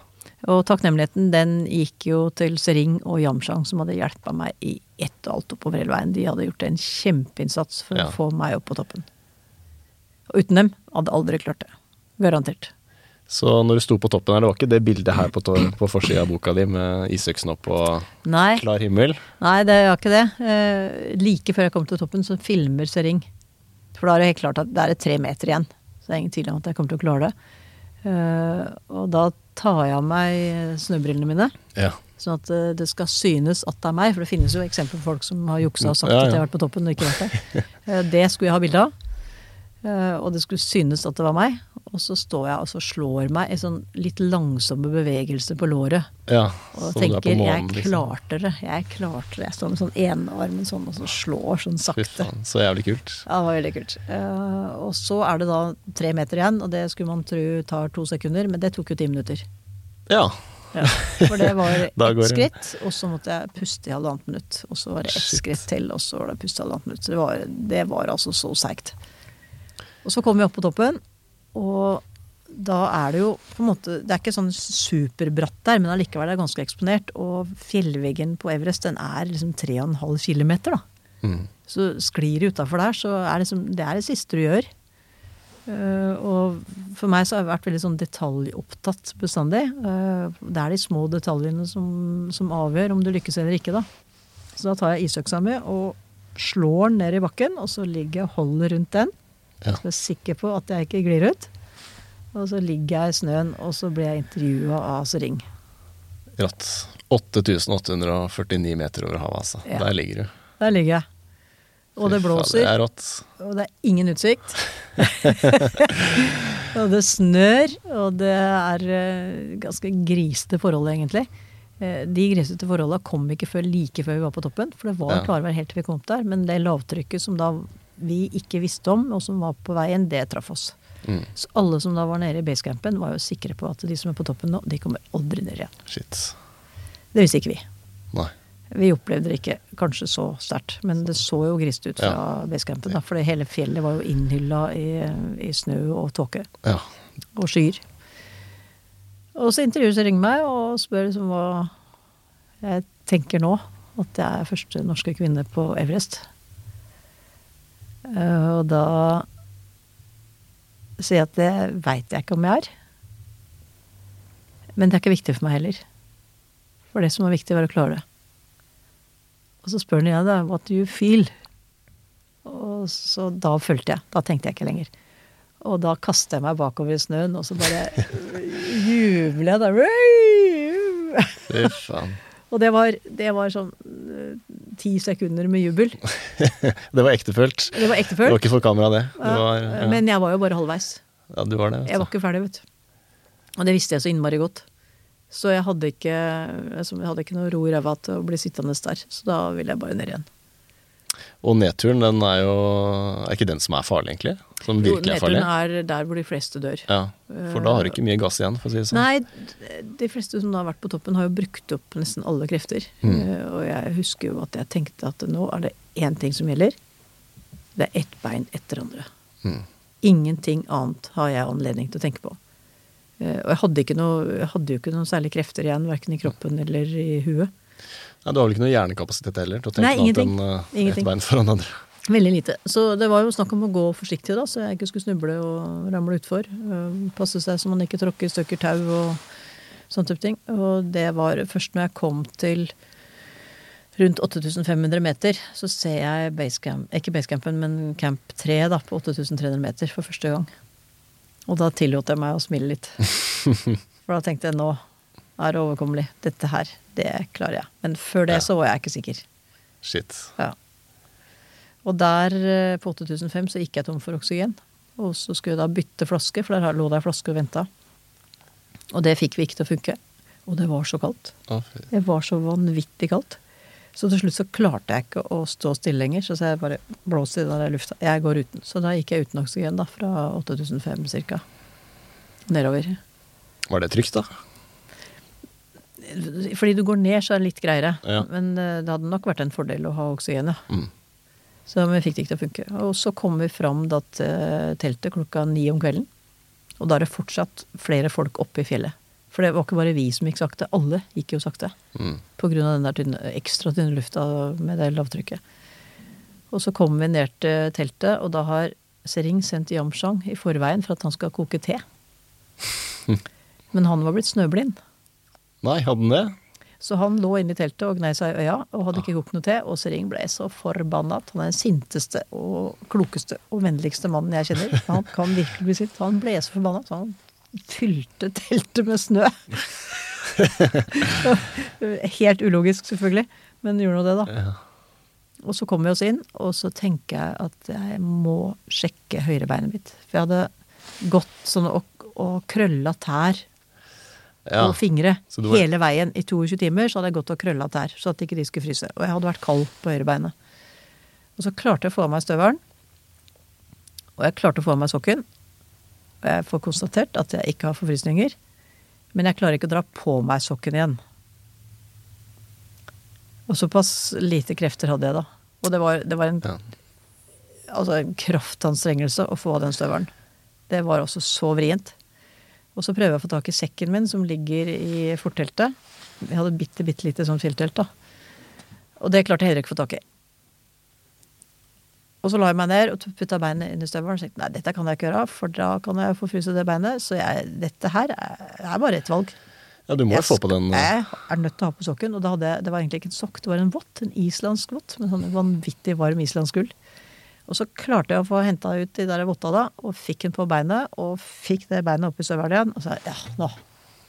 Og takknemligheten den gikk jo til Sering og Yamshang, som hadde hjulpet meg i ett og alt oppover hele veien. De hadde gjort en kjempeinnsats for Ja. å få meg opp på toppen. Og uten dem hadde jeg aldri klart det. Garantert. Så når du sto på toppen her, det var ikke det bildet her på, på forsida av boka di med isøksen opp og Nei, klar himmel? nei, det var ikke det. Eh, like før jeg kom til toppen, så filmer Sering. For da er det helt klart at det er tre meter igjen. Så det er ingen tvil om at jeg kommer til å klare det. Eh, og da tar jeg av meg snøbrillene mine. Ja. Sånn at eh, det skal synes at det er meg, for det finnes jo eksempler på folk som har juksa og sagt Ja, ja. at de har vært på toppen og ikke vært der. Eh, Det skulle jeg ha bilde av. Eh, Og det skulle synes at det var meg. Og så står jeg og så slår meg i sånn litt langsomme bevegelser på låret. ja. Og er tenker månen, 'jeg liksom. klarte det', jeg klarte det. Jeg står med sånn enearmen sånn og så slår sånn sakte. faen, så jævlig kult. Ja, det var veldig kult. Eh, og så er det da tre meter igjen, og det skulle man tro tar to sekunder, men det tok jo ti minutter. Ja. Ja, for det var ett skritt, og så måtte jeg puste i halvannet minutt. Og så var det ett skritt til, og så var det puste i halvannet minutt. Så det var, det var altså så seigt. Og så kommer vi opp på toppen, og da er det jo på en måte Det er ikke sånn superbratt der, men allikevel er det ganske eksponert. Og fjellveggen på Everest den er liksom 3,5 km, da. Mm. Så sklir det utafor der, så er det, liksom, det er det siste du gjør. Uh, og for meg så har jeg vært veldig sånn detaljopptatt bestandig. Uh, det er de små detaljene som, som avgjør om du lykkes eller ikke, da. Så da tar jeg isøksa mi og slår den ned i bakken, og så ligger jeg og holder rundt den. Ja. Så jeg er sikker på at jeg ikke glir ut. Og så ligger jeg i snøen, og så blir jeg intervjua av Sering. Rått. 8849 meter over havet, altså. Ja. Der ligger du. Der ligger jeg. Og det blåser. Det er rått. Og det er ingen utsikt. og det snør, og det er eh, ganske grisete forhold, egentlig. Eh, De grisete forholda kom ikke før like før vi var på toppen, for det var Ja. klarvær helt til vi kom opp der. Men det lavtrykket som da vi ikke visste om, og som var på veien, det traff oss. Mm. Så alle som da var nede i basecampen, var jo sikre på at de som er på toppen nå, de kommer aldri ned igjen. Shit. Det visste ikke vi. Nei. Vi opplevde det ikke kanskje så sterkt, men det så jo grist ut fra basecampen. da, For hele fjellet var jo innhylla i, i snø og tåke Ja. og skyer. Og så intervjuer ringer meg og spør liksom hva jeg tenker nå. At jeg er første norske kvinne på Everest. Eh, Og da sier jeg at det veit jeg ikke om jeg er. Men det er ikke viktig for meg heller. For det som var viktig, var å klare det. Og så spør han igjen, da, what do you feel? Og så da fulgte jeg. Da tenkte jeg ikke lenger. Og da kaster jeg meg bakover i snøen, og så bare jubler jeg da. Fy faen. Og det var, det var sånn eh, ti sekunder med jubel. Det var ektefølt. Det var ektefølt. Det var ikke for kamera, det. det var, ja. Men jeg var jo bare halvveis. ja, du var det. Jeg var ikke ferdig, vet du. Og det visste jeg så innmari godt. Så jeg hadde ikke, altså, jeg hadde ikke noe ro i ræva til å bli sittende der. Så da ville jeg bare ned igjen. Og nedturen, den er jo Er ikke den som er farlig, egentlig? Som virkelig er farlig? Nedturen er der hvor de fleste dør. Ja, For da har du ikke mye gass igjen, for å si det sånn. Nei, de fleste som har vært på toppen, har jo brukt opp nesten alle krefter. Mm. Eh, Og jeg husker jo at jeg tenkte at nå er det én ting som gjelder. Det er ett bein etter andre. Mm. Ingenting annet har jeg anledning til å tenke på. Eh, Og jeg hadde, ikke noe, jeg hadde jo ikke noen særlige krefter igjen, verken i kroppen eller i huet. Nei, du har vel ikke noe hjernekapasitet heller til å tenke Nei, noe annet ingenting. enn ett bein foran andre. Veldig lite. Så det var jo snakk om å gå forsiktig, da, så jeg ikke skulle snuble og ramle utfor. Øh, Passe seg så man ikke tråkker i stykker tau og sånne type ting. Og det var først når jeg kom til rundt 8500 meter, så ser jeg basecamp, ikke basecampen, men camp 3 da, på 8300 meter for første gang. Og da tillot jeg meg å smile litt. For da tenkte jeg nå er overkommelig. Dette her, det klarer jeg. Men før det Ja. så var jeg ikke sikker. Shit. Ja. Og der, eh, på 8005, så gikk jeg tom for oksygen. Og så skulle jeg da bytte flaske, for der lå det ei flaske og venta. Og det fikk vi ikke til å funke. Og det var så kaldt. Oh. Det var så vanvittig kaldt. Så til slutt så klarte jeg ikke å stå stille lenger, så jeg bare blåste i den der lufta. Jeg går uten. Så da gikk jeg uten oksygen, da, fra 8005 cirka. Nedover. Var det trygt, da? Fordi du går ned, så er det litt greiere. Ja. Men eh, det hadde nok vært en fordel å ha oksygen, ja. Mm. Så vi fikk det ikke til å funke. Og så kom vi fram da til teltet klokka ni om kvelden. Og da er det fortsatt flere folk oppe i fjellet. For det var ikke bare vi som gikk sakte, alle gikk jo sakte. Mm. På grunn av den der tynne, ekstra tynne lufta med det lavtrykket. Og så kommer vi ned til teltet, og da har Sering sendt Yamshang i forveien for at han skal koke te. Men han var blitt snøblind. Nei, hadde han det? Så han lå inne i teltet og gnei seg i øya og hadde ikke kokt noe te. Og Sering ble så forbanna at han er den sinteste og klokeste og vennligste mannen jeg kjenner. Han kan virkelig bli sint. Han ble så forbanna så han fylte teltet med snø. Helt ulogisk, selvfølgelig, men gjorde nå det, da. Ja. Og så kom vi oss inn, og så tenker jeg at jeg må sjekke høyrebeinet mitt. For jeg hadde gått sånn og, og krølla tær Ja. og fingre var- hele veien i 22 timer, så hadde jeg gått og krølla tær, så at ikke de skulle fryse. Og jeg hadde vært kald på høyrebeinet. Og så klarte jeg å få av meg støvelen. Og jeg klarte å få av meg sokken. Og jeg får konstatert at jeg ikke har forfrysninger. Men jeg klarer ikke å dra på meg sokken igjen. Og såpass lite krefter hadde jeg da. Og det var, det var en, Ja. altså en kraftanstrengelse å få av den støvelen. Det var også så vrient. Og så prøver jeg å få tak i sekken min som ligger i forteltet. Jeg hadde et bitte, bitte lite sånn fjelltelt, da. Og det klarte jeg heller ikke å få tak i. Og så la jeg meg ned og putta beinet inn i støvelen og tenkte nei, dette kan jeg ikke gjøre, for da kan jeg få fryse det beinet. Så jeg, dette her er, er bare ett valg. ja, du må jo Jeg få på den eh, Jeg er nødt til å ha på sokken. Og da hadde jeg, det var egentlig ikke en sokk, det var en vott. En islandsk vott med sånn vanvittig varm islandsk ull. Og så klarte jeg å få henta ut de der votta da, og fikk den på beinet. Og fikk det beinet opp i støvelen igjen. Og så ja, nå.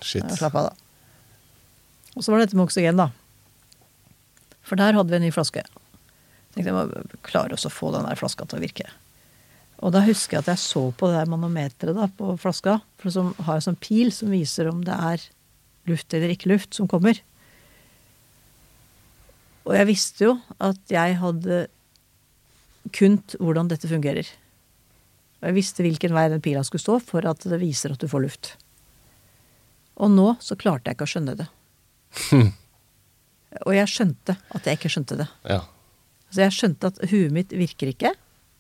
Shit. Slapp av, da. Og så var det dette med oksygen, da. For der hadde vi en ny flaske. Tenkte jeg må klare oss å få den der flaska til å virke. Og da husker jeg at jeg så på det der manometeret da, på flaska, for som har en sånn pil som viser om det er luft eller ikke luft som kommer. Og jeg visste jo at jeg hadde kunnet hvordan dette fungerer. Og jeg visste hvilken vei den pila skulle stå for at det viser at du får luft. Og nå så klarte jeg ikke å skjønne det. Og jeg skjønte at jeg ikke skjønte det. Ja. Så jeg skjønte at huet mitt virker ikke.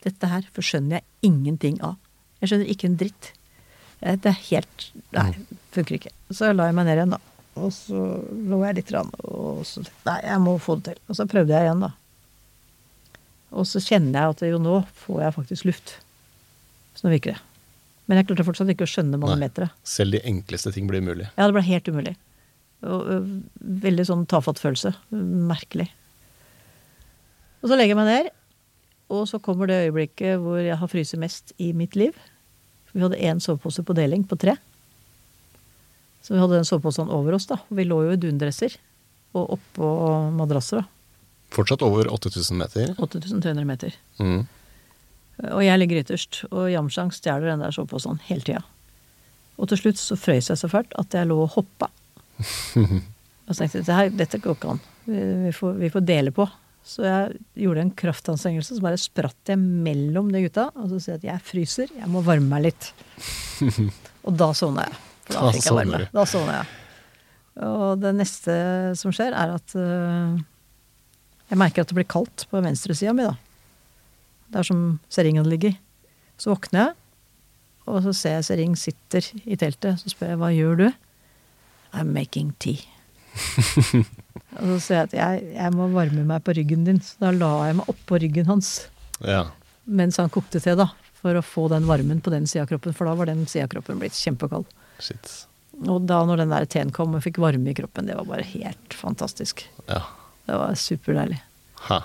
Dette her forskjønner jeg ingenting av. Jeg skjønner ikke en dritt. Eh, Det er helt Nei, funker ikke. Så la jeg meg ned igjen, da. Og så lå jeg litt, rann, og så nei, jeg må få det til. Og så prøvde jeg igjen, da. Og så kjenner jeg at jo nå får jeg faktisk luft. Så nå virker det. Men jeg klarte fortsatt ikke å skjønne manometeret. Selv de enkleste ting blir umulig. Ja, det ble helt umulig. Og, ø, veldig sånn tafatt følelse. Merkelig. Og så legger jeg meg ned, og så kommer det øyeblikket hvor jeg har fryst mest i mitt liv. Vi hadde én sovepose på deling på tre. Så vi hadde den soveposen over oss, da. Vi lå jo i dundresser og oppå madrasser, da. Fortsatt over 8000 meter. 8300 meter. Mm. Og jeg ligger ytterst, og Jamsjang stjeler den der soveposen hele tida. Og til slutt så frøys jeg så fælt at jeg lå og hoppa. Og så tenkte jeg dette, dette går ikke an. Vi, vi, får, vi får dele på. Så jeg gjorde en kraftanstrengelse, så bare spratt jeg mellom de gutta. Og så sier jeg at jeg fryser, jeg må varme meg litt. og da sovna jeg. For da fikk jeg varme. Da sovna jeg. Og det neste som skjer, er at øh, jeg merker at det blir kaldt på venstresida mi, da. Der som Seringen ligger. Så våkner jeg, og så ser jeg Sering sitter i teltet. Så spør jeg hva gjør du? I'm making tea. og så sier jeg at jeg, jeg må varme meg på ryggen din. Så da la jeg meg oppå ryggen hans. Ja. mens han kokte te, da. For å få den varmen på den sida av kroppen, for da var den sida av kroppen blitt kjempekald. Shit. Og da når den der teen kom og fikk varme i kroppen, det var bare helt fantastisk. Ja. Det var superdeilig. Ha.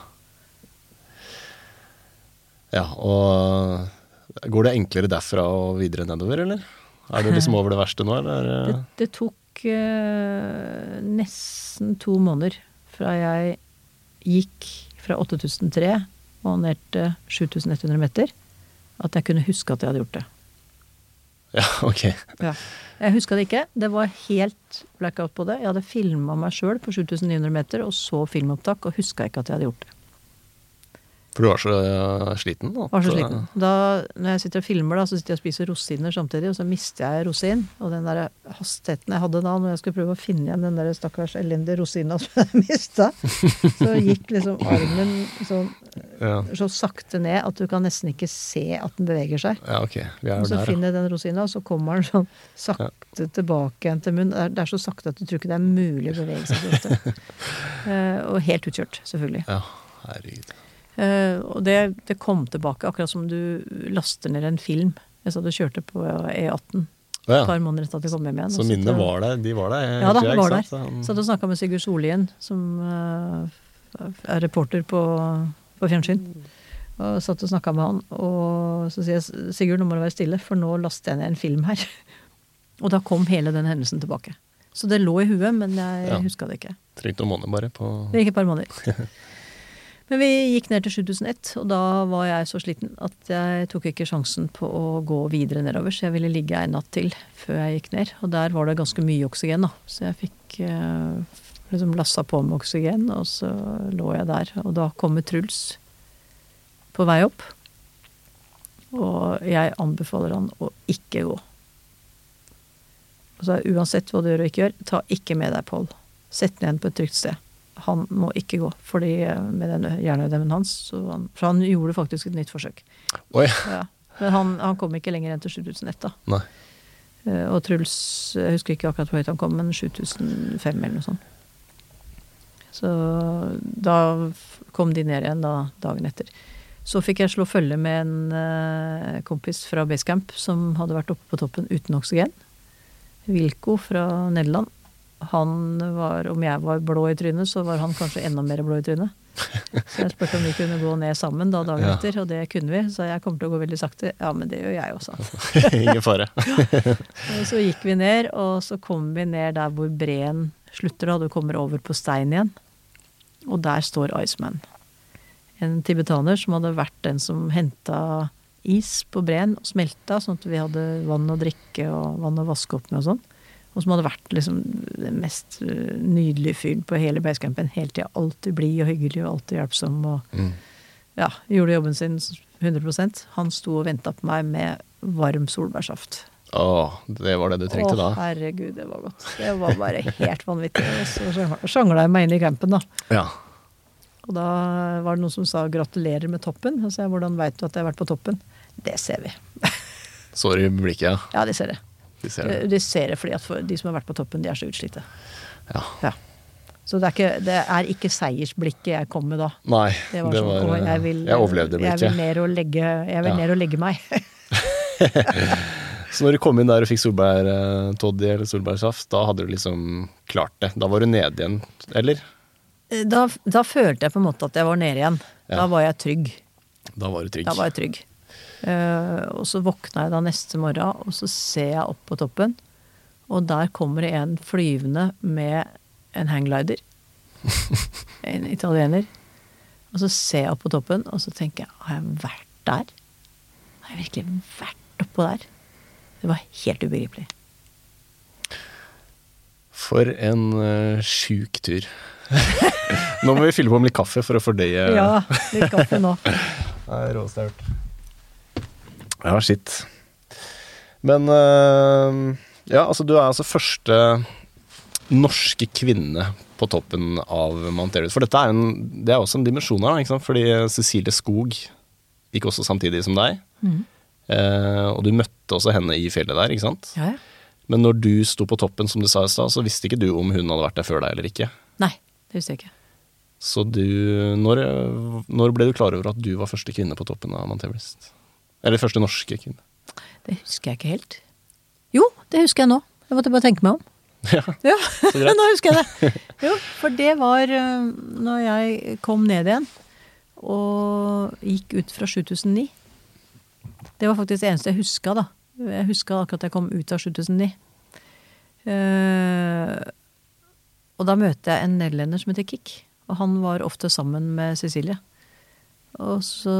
Ja, og går det enklere derfra og videre nedover, eller? Er du liksom over det verste nå, eller? er Det, det- det tok uh, nesten to måneder fra jeg gikk fra 8003 og ned til 7100 meter, at jeg kunne huske at jeg hadde gjort det. Ja, ok. Jeg huska det ikke. Det var helt blackout på det. Jeg hadde filma meg sjøl på 7900 meter og så filmopptak, og huska ikke at jeg hadde gjort det. For du var så øh, sliten? at- Var så sliten. Da, når jeg sitter og filmer, da, så sitter jeg og spiser rosiner samtidig, og så mister jeg rosin. Og den der hastigheten jeg hadde da når jeg skulle prøve å finne igjen den der stakkars elendige rosina som jeg mista, så gikk liksom armen sånn Ja. så sakte ned at du kan nesten ikke se at den beveger seg. ja, ok. Vi er Og så der, finner jeg den rosina, og så kommer den sånn sakte tilbake igjen til munnen. Det er, det er så sakte at du tror ikke det er mulig å bevege seg. Eh, og helt utkjørt, selvfølgelig. ja. ja. Herregud. Eh, og det, det kom tilbake, akkurat som du laster ned en film. Jeg sa du kjørte på E18 ja. et par måneder etter at jeg kom hjem igjen. Så minnet minnene var der? De var der? Ja da, de var der. Så hadde Satt og snakka med Sigurd Sollien, som eh, er reporter på, på fjernsyn. Og satt og snakka med han, og så sier jeg Sigurd, nå må du være stille, for nå laster jeg ned en film her. Og da kom hele den hendelsen tilbake. Så det lå i huet, men jeg Ja. huska det ikke. Trengte noen måneder bare på Det gikk et par måneder. Men vi gikk ned til 7001, og da var jeg så sliten at jeg tok ikke sjansen på å gå videre nedover, så jeg ville ligge en natt til før jeg gikk ned. Og der var det ganske mye oksygen, da. Så jeg fikk eh, liksom lassa på med oksygen, og så lå jeg der. Og da kommer Truls på vei opp. Og jeg anbefaler han å ikke gå. Altså uansett hva du gjør og ikke gjør, ta ikke med deg Pål. Sett ned på et trygt sted. Han må ikke gå, fordi eh, med den hjerneødemen hans så han, For han gjorde faktisk et nytt forsøk. Oi! Ja. Men han, han kom ikke lenger enn til 7001, da. Nei. Eh, Og Truls, jeg husker ikke akkurat hvor høyt han kom, men 7005 eller noe sånt. Så da kom de ned igjen da, dagen etter. Så fikk jeg slå følge med en eh, kompis fra Basecamp som hadde vært oppe på toppen uten oksygen. Wilco fra Nederland. Han var, om jeg var blå i trynet, så var han kanskje enda mer blå i trynet. Så jeg spurte om vi kunne gå ned sammen da dagen Ja. etter, og det kunne vi. Så jeg kommer til å gå veldig sakte. Ja, men det gjør jeg også. Ingen fare. Og så gikk vi ned, og så kom vi ned der hvor breen slutter, da. Du kommer over på stein igjen. Og der står Iceman. En tibetaner som hadde vært den som henta is på breen og smelta, sånn at vi hadde vann å drikke og vann å vaske opp med og sånn. Og som hadde vært liksom den mest eh, nydelige fyren på hele basecampen hele tida. Alltid blid og hyggelig og alltid hjelpsom og Mm. ja, gjorde jobben sin 100 Han sto og venta på meg med varm solbærsaft. Å, det var det du trengte Åh, da? herregud, det var godt. Det var bare helt vanvittig. Og så sjangla jeg meg inn i campen, da. Ja. Og da var det noen som sa 'gratulerer med toppen'. Og så sa jeg 'hvordan veit du at jeg har vært på toppen'? Det ser vi. Sorry blikket, ja. Ja, de ser det. De ser det. De ser det fordi at de som har vært på toppen, de er så utslitte. Ja. Ja. Så det er, ikke, det er ikke seiersblikket jeg kom med da. Nei, Det var det sånn var «Å, jeg vil, Jeg overlevde Jeg vil ned og legge, jeg vil Ja. ned og legge meg. Så når du kom inn der og fikk solbærtoddy eller solbærsaft, da hadde du liksom klart det. Da var du nede igjen, eller? Da, da følte jeg på en måte at jeg var nede igjen. Ja. Da var jeg trygg. Da var du trygg. Da var jeg trygg. Eh, og så våkna jeg da neste morgen, og så ser jeg opp på toppen. Og der kommer det en flyvende med en hangglider. en italiener. Og så ser jeg opp på toppen, og så tenker jeg har jeg vært der? Har jeg virkelig vært oppå der? Det var helt ubegripelig. For en uh, sjuk tur. Nå må vi fylle på med litt kaffe for å fordøye Ja, litt kaffe nå. Det er hørt. Ja, shit. Men eh, Ja, altså, du er altså første norske kvinne på toppen av Mount Everest. For dette er, en, det er også en dimensjon her, ikke sant? fordi Cecilie Skog gikk også samtidig som deg. Mm. Eh, og du møtte også henne i fjellet der, ikke sant? Ja, ja. Men når du sto på toppen, som du sa i stad, så visste ikke du om hun hadde vært der før deg eller ikke. Nei, det visste jeg ikke. Så du når, når ble du klar over at du var første kvinne på toppen av Mount Everest? Eller første norske kvinne? Det husker jeg ikke helt. Jo, det husker jeg nå. Jeg måtte bare tenke meg om. Ja, Ja, Så greit. nå husker jeg det. Jo, for det var uh, når jeg kom ned igjen og gikk ut fra 7009. Det var faktisk det eneste jeg huska, da. Jeg huska akkurat jeg kom ut av 7009. Uh, og da møter jeg en nederlender som heter Kikk. Og han var ofte sammen med Cecilie. Og så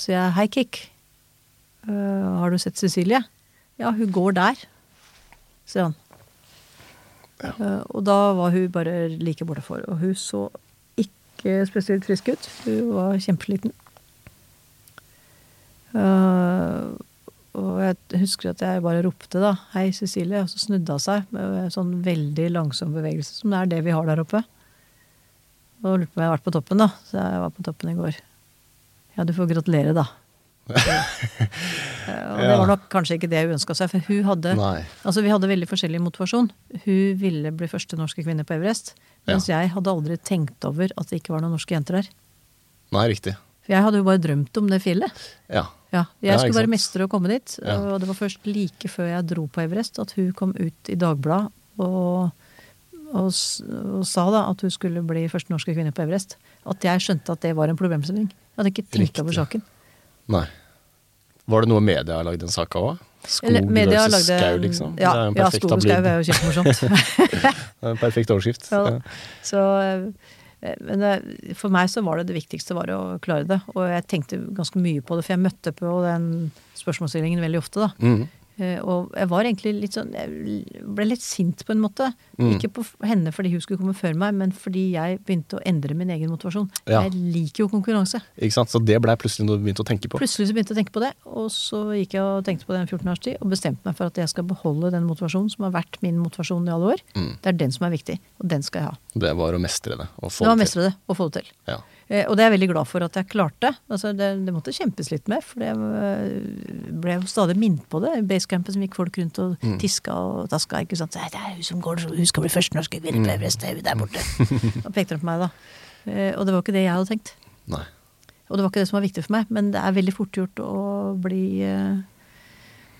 sier jeg 'hei, Kikk'. Eh, har du sett Cecilie? Ja, hun går der, sier han. Eh, og da var hun bare like bortafor. Og hun så ikke spesielt frisk ut. Hun var kjempesliten. Uh, og jeg husker at jeg bare ropte da 'Hei, Cecilie', og så snudde hun seg med en sånn veldig langsom bevegelse, som det er det vi har der oppe. Og lurte på om jeg har vært på toppen, da. Så jeg var på toppen i går. Ja, du får gratulere, da. Og det var nok kanskje ikke det hun ønska seg, for hun hadde Nei. Altså, Vi hadde veldig forskjellig motivasjon. Hun ville bli første norske kvinne på Everest. Mens jeg hadde aldri tenkt over at det ikke var noen norske jenter der. Nei, riktig. For jeg hadde jo bare drømt om det fjellet. Ja. Ja, jeg Ja, skulle bare mestre å komme dit. Ja. Og det var først like før jeg dro på Everest at hun kom ut i Dagbladet og, og, og sa da at hun skulle bli første norske kvinne på Everest. At jeg skjønte at det var en problemstilling. Jeg hadde ikke tenkt Riktig. over saken. Nei. Var det noe media har lagd en sak av òg? Skog versus lagde- skau, liksom? Ja, det er ja skog og skau er jo kjempemorsomt. En perfekt overskrift. Ja Så, eh, men for meg så var det det viktigste var å klare det. Og jeg tenkte ganske mye på det, for jeg møtte på den spørsmålsstillingen veldig ofte. da. Mhm. Eh, Og jeg var egentlig litt sånn Jeg ble litt sint på en måte. Mm. Ikke på henne fordi hun skulle komme før meg, men fordi jeg begynte å endre min egen motivasjon. Ja. Jeg liker jo konkurranse. Ikke sant? Så det blei plutselig noe du begynte å tenke på? Plutselig så begynte jeg å tenke på det, og så gikk jeg og tenkte på det en 14 års tid, og bestemte meg for at jeg skal beholde den motivasjonen som har vært min motivasjon i alle år. Mm. Det er den som er viktig, og den skal jeg ha. Det var å mestre det og få Det var å det til. mestre det og få det til. Ja. Eh, Og det er jeg veldig glad for at jeg klarte. Altså det, det måtte kjempes litt med, for jeg eh, ble jo stadig minnet på det. I basecampen som gikk folk rundt og Mm. tiska og taska. ikke sant? Det er hun som går, hun skal bli første norske kvinne Mm. det er hun der borte. Og pekte de på meg, da. Eh, Og det var ikke det jeg hadde tenkt. Nei. Og det var ikke det som var viktig for meg, men det er veldig fort gjort å bli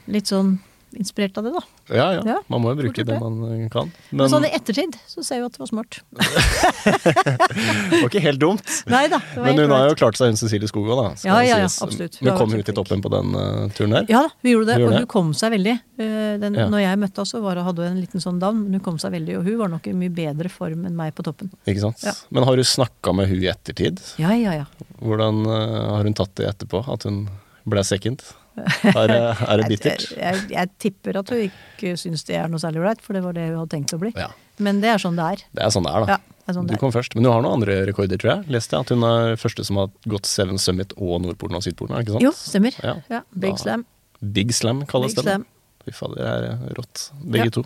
litt sånn inspirert av det, da. Ja, ja. Ja, Man må jo bruke det man eh, kan. Men, Men sånn i ettertid så ser vi at det var smart. det var ikke helt dumt. Nei da. det var Men hun har jo klart seg, hun Cecilie Skog òg, da. Ja, ja, ja, absolutt. Hun kom ut i toppen på den uh, turen der? Ja da, hun gjorde det, Hun gjorde og hun kom seg veldig. Uh, Den, Ja. Når jeg møtte henne, var, hadde hun en liten sånn down, men hun kom seg veldig. Og hun var nok i mye bedre form enn meg på toppen. Ikke sant? Ja. Men har du snakka med hun i ettertid? Ja, ja, ja. Hvordan uh, har hun tatt det etterpå? At hun ble second? Er det, er det bittert? Jeg, jeg, jeg tipper at hun ikke syns det er noe særlig ålreit, for det var det hun hadde tenkt å bli. Ja. Men det er sånn det er. Det er sånn det er, da. Ja, det er sånn Du kom først. Men du har noen andre rekorder, tror jeg. Leste jeg at hun er første som har gått Seven Summit og Nordpolen og Sydpolen, ikke sant? Jo, stemmer. Ja. Ja, Big Da- Slam. Big Slam kalles Big det. Slam. Fy fader, det er rått. Begge to.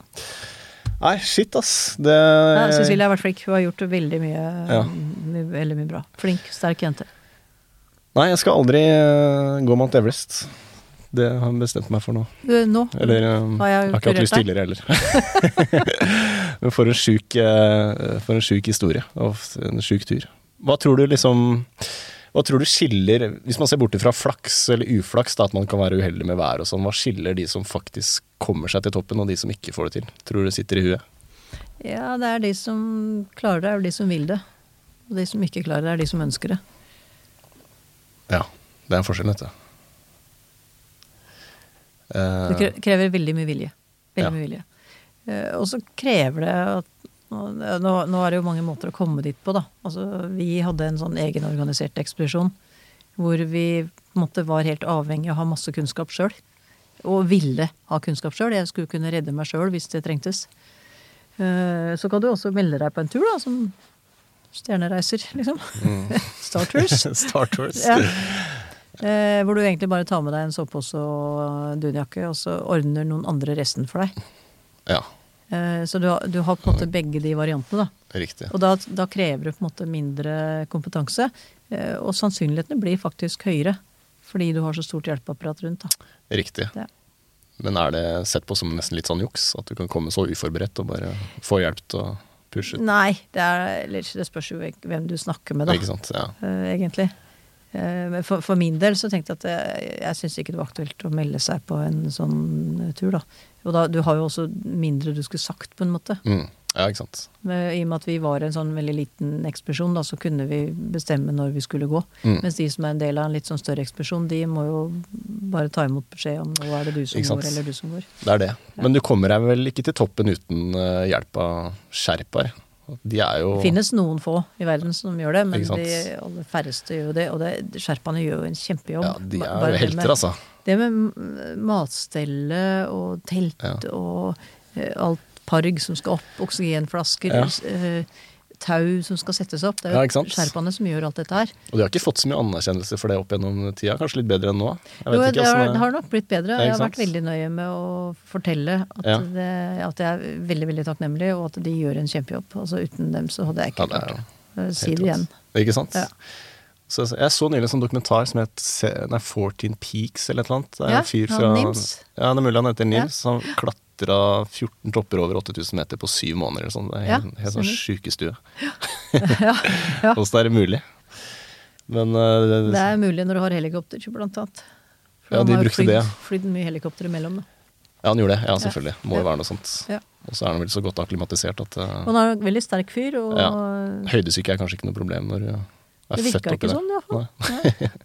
Nei, shit, ass. Det Ja, Cecilie har vært flink. Hun har gjort veldig mye, mye, veldig mye bra. Flink, sterk jente. Nei, jeg skal aldri eh, gå Mount Everest. Det har jeg bestemt meg for nå. Du, nå Eller um, har jeg jeg har ikke hatt lyst tidligere heller. Men for en sjuk, eh, for en sjuk historie og en sjuk tur. Hva tror du liksom Hva tror du skiller, hvis man ser bort fra flaks eller uflaks, da, at man kan være uheldig med været og sånn, hva skiller de som faktisk kommer seg til toppen, og de som ikke får det til? Tror du det sitter i huet? Ja, det er de som klarer det, er de som vil det. Og de som ikke klarer det, er de som ønsker det. Ja, det er en forskjell, dette. Eh, Det krever veldig mye vilje. Veldig Ja. mye vilje. Eh, og så krever det at nå, nå er det jo mange måter å komme dit på, da. Altså, vi hadde en sånn egenorganisert ekspedisjon hvor vi på en måte var helt avhengig av å ha masse kunnskap sjøl. Og ville ha kunnskap sjøl. Jeg skulle kunne redde meg sjøl hvis det trengtes. Eh, Så kan du også melde deg på en tur, da, som stjernereiser, liksom. Star Tours. Star Tours. Ja. Eh, hvor du egentlig bare tar med deg en sovepose og dunjakke, og så ordner noen andre resten for deg. Ja, Eh, så du har, du har på en måte begge de variantene, da. riktig. Og da, da krever du på en måte mindre kompetanse. Eh, og sannsynlighetene blir faktisk høyere, fordi du har så stort hjelpeapparat rundt. da. Riktig. Ja. Men er det sett på som nesten litt sånn juks? At du kan komme så uforberedt og bare få hjelp til å pushe? Nei, det, er, det spørs jo hvem du snakker med, da. Ikke sant? Ja. eh, egentlig. Eh, for, for min del så tenkte jeg at jeg, jeg syns ikke det var aktuelt å melde seg på en sånn eh, tur, da. Og da, du har jo også mindre du skulle sagt, på en måte. Mm. ja, ikke sant. Men I og med at vi var en sånn veldig liten ekspedisjon, da, så kunne vi bestemme når vi skulle gå. Mm. Mens de som er en del av en litt sånn større ekspedisjon, de må jo bare ta imot beskjed om nå er det du som går, eller du som går. Det er det. Men du kommer deg vel ikke til toppen uten eh, hjelp av sherpaer? De jo Det finnes noen få i verden som gjør det, men de aller færreste gjør det. Og det, sherpaene gjør jo en kjempejobb. Ja, de er bare jo helter, altså. Det med matstellet matstelle og telt Ja. og eh, alt parg som skal opp, oksygenflasker, Ja. Eh, tau som skal settes opp. Det er jo ja, sherpaene som gjør alt dette her. Og de har ikke fått så mye anerkjennelse for det opp gjennom tida. Kanskje litt bedre enn nå? Jo, vet det har, det har nok blitt bedre. Ja, Jeg har vært veldig nøye med å fortelle at, Ja. det, at jeg er veldig veldig takknemlig, og at de gjør en kjempejobb. Altså Uten dem så hadde jeg ikke det klart det. Si det igjen. Ikke sant? Så jeg så nylig en sånn dokumentar som het nei, 14 Peaks eller et eller annet. Det er Ja, en fyr han ja, Nims. Ja, det er mulig han heter Nims. Han klatra 14 topper over 8000 meter på syv måneder eller sånn. Det er Ja, helt, sånn sjukestue. ja, ja. Åssen er det mulig? Men uh, Det er mulig når du har helikopter, blant annet. For Ja, de brukte flytt, det, ja. Flydd mye helikopter imellom, da. Ja, han gjorde det. Ja, selvfølgelig. Må jo Ja. være noe sånt. Ja. Og så er han vel så godt akklimatisert at uh, han er en veldig sterk fyr, og Ja. høydesyke er kanskje ikke noe problem når du er det Det virka ikke det. sånn, iallfall.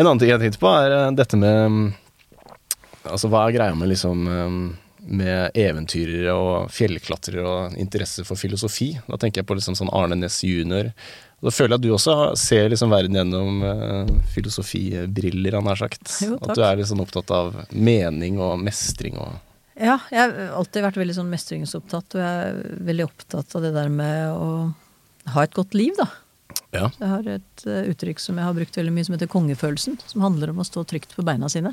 En annen ting jeg tenkte på, er eh, dette med mm, Altså, hva er greia med liksom mm, med eventyrere og fjellklatrere og interesse for filosofi? Da tenker jeg på liksom sånn Arne Næss jr. Da føler jeg at du også ser liksom verden gjennom eh, filosofibriller, han har sagt. Jo, at du er sånn opptatt av mening og mestring og Ja, jeg har alltid vært veldig sånn mestringsopptatt, og jeg er veldig opptatt av det der med å ha et godt liv, da. Ja. Jeg har et eh, uttrykk som jeg har brukt veldig mye, som heter kongefølelsen. Som handler om å stå trygt på beina sine.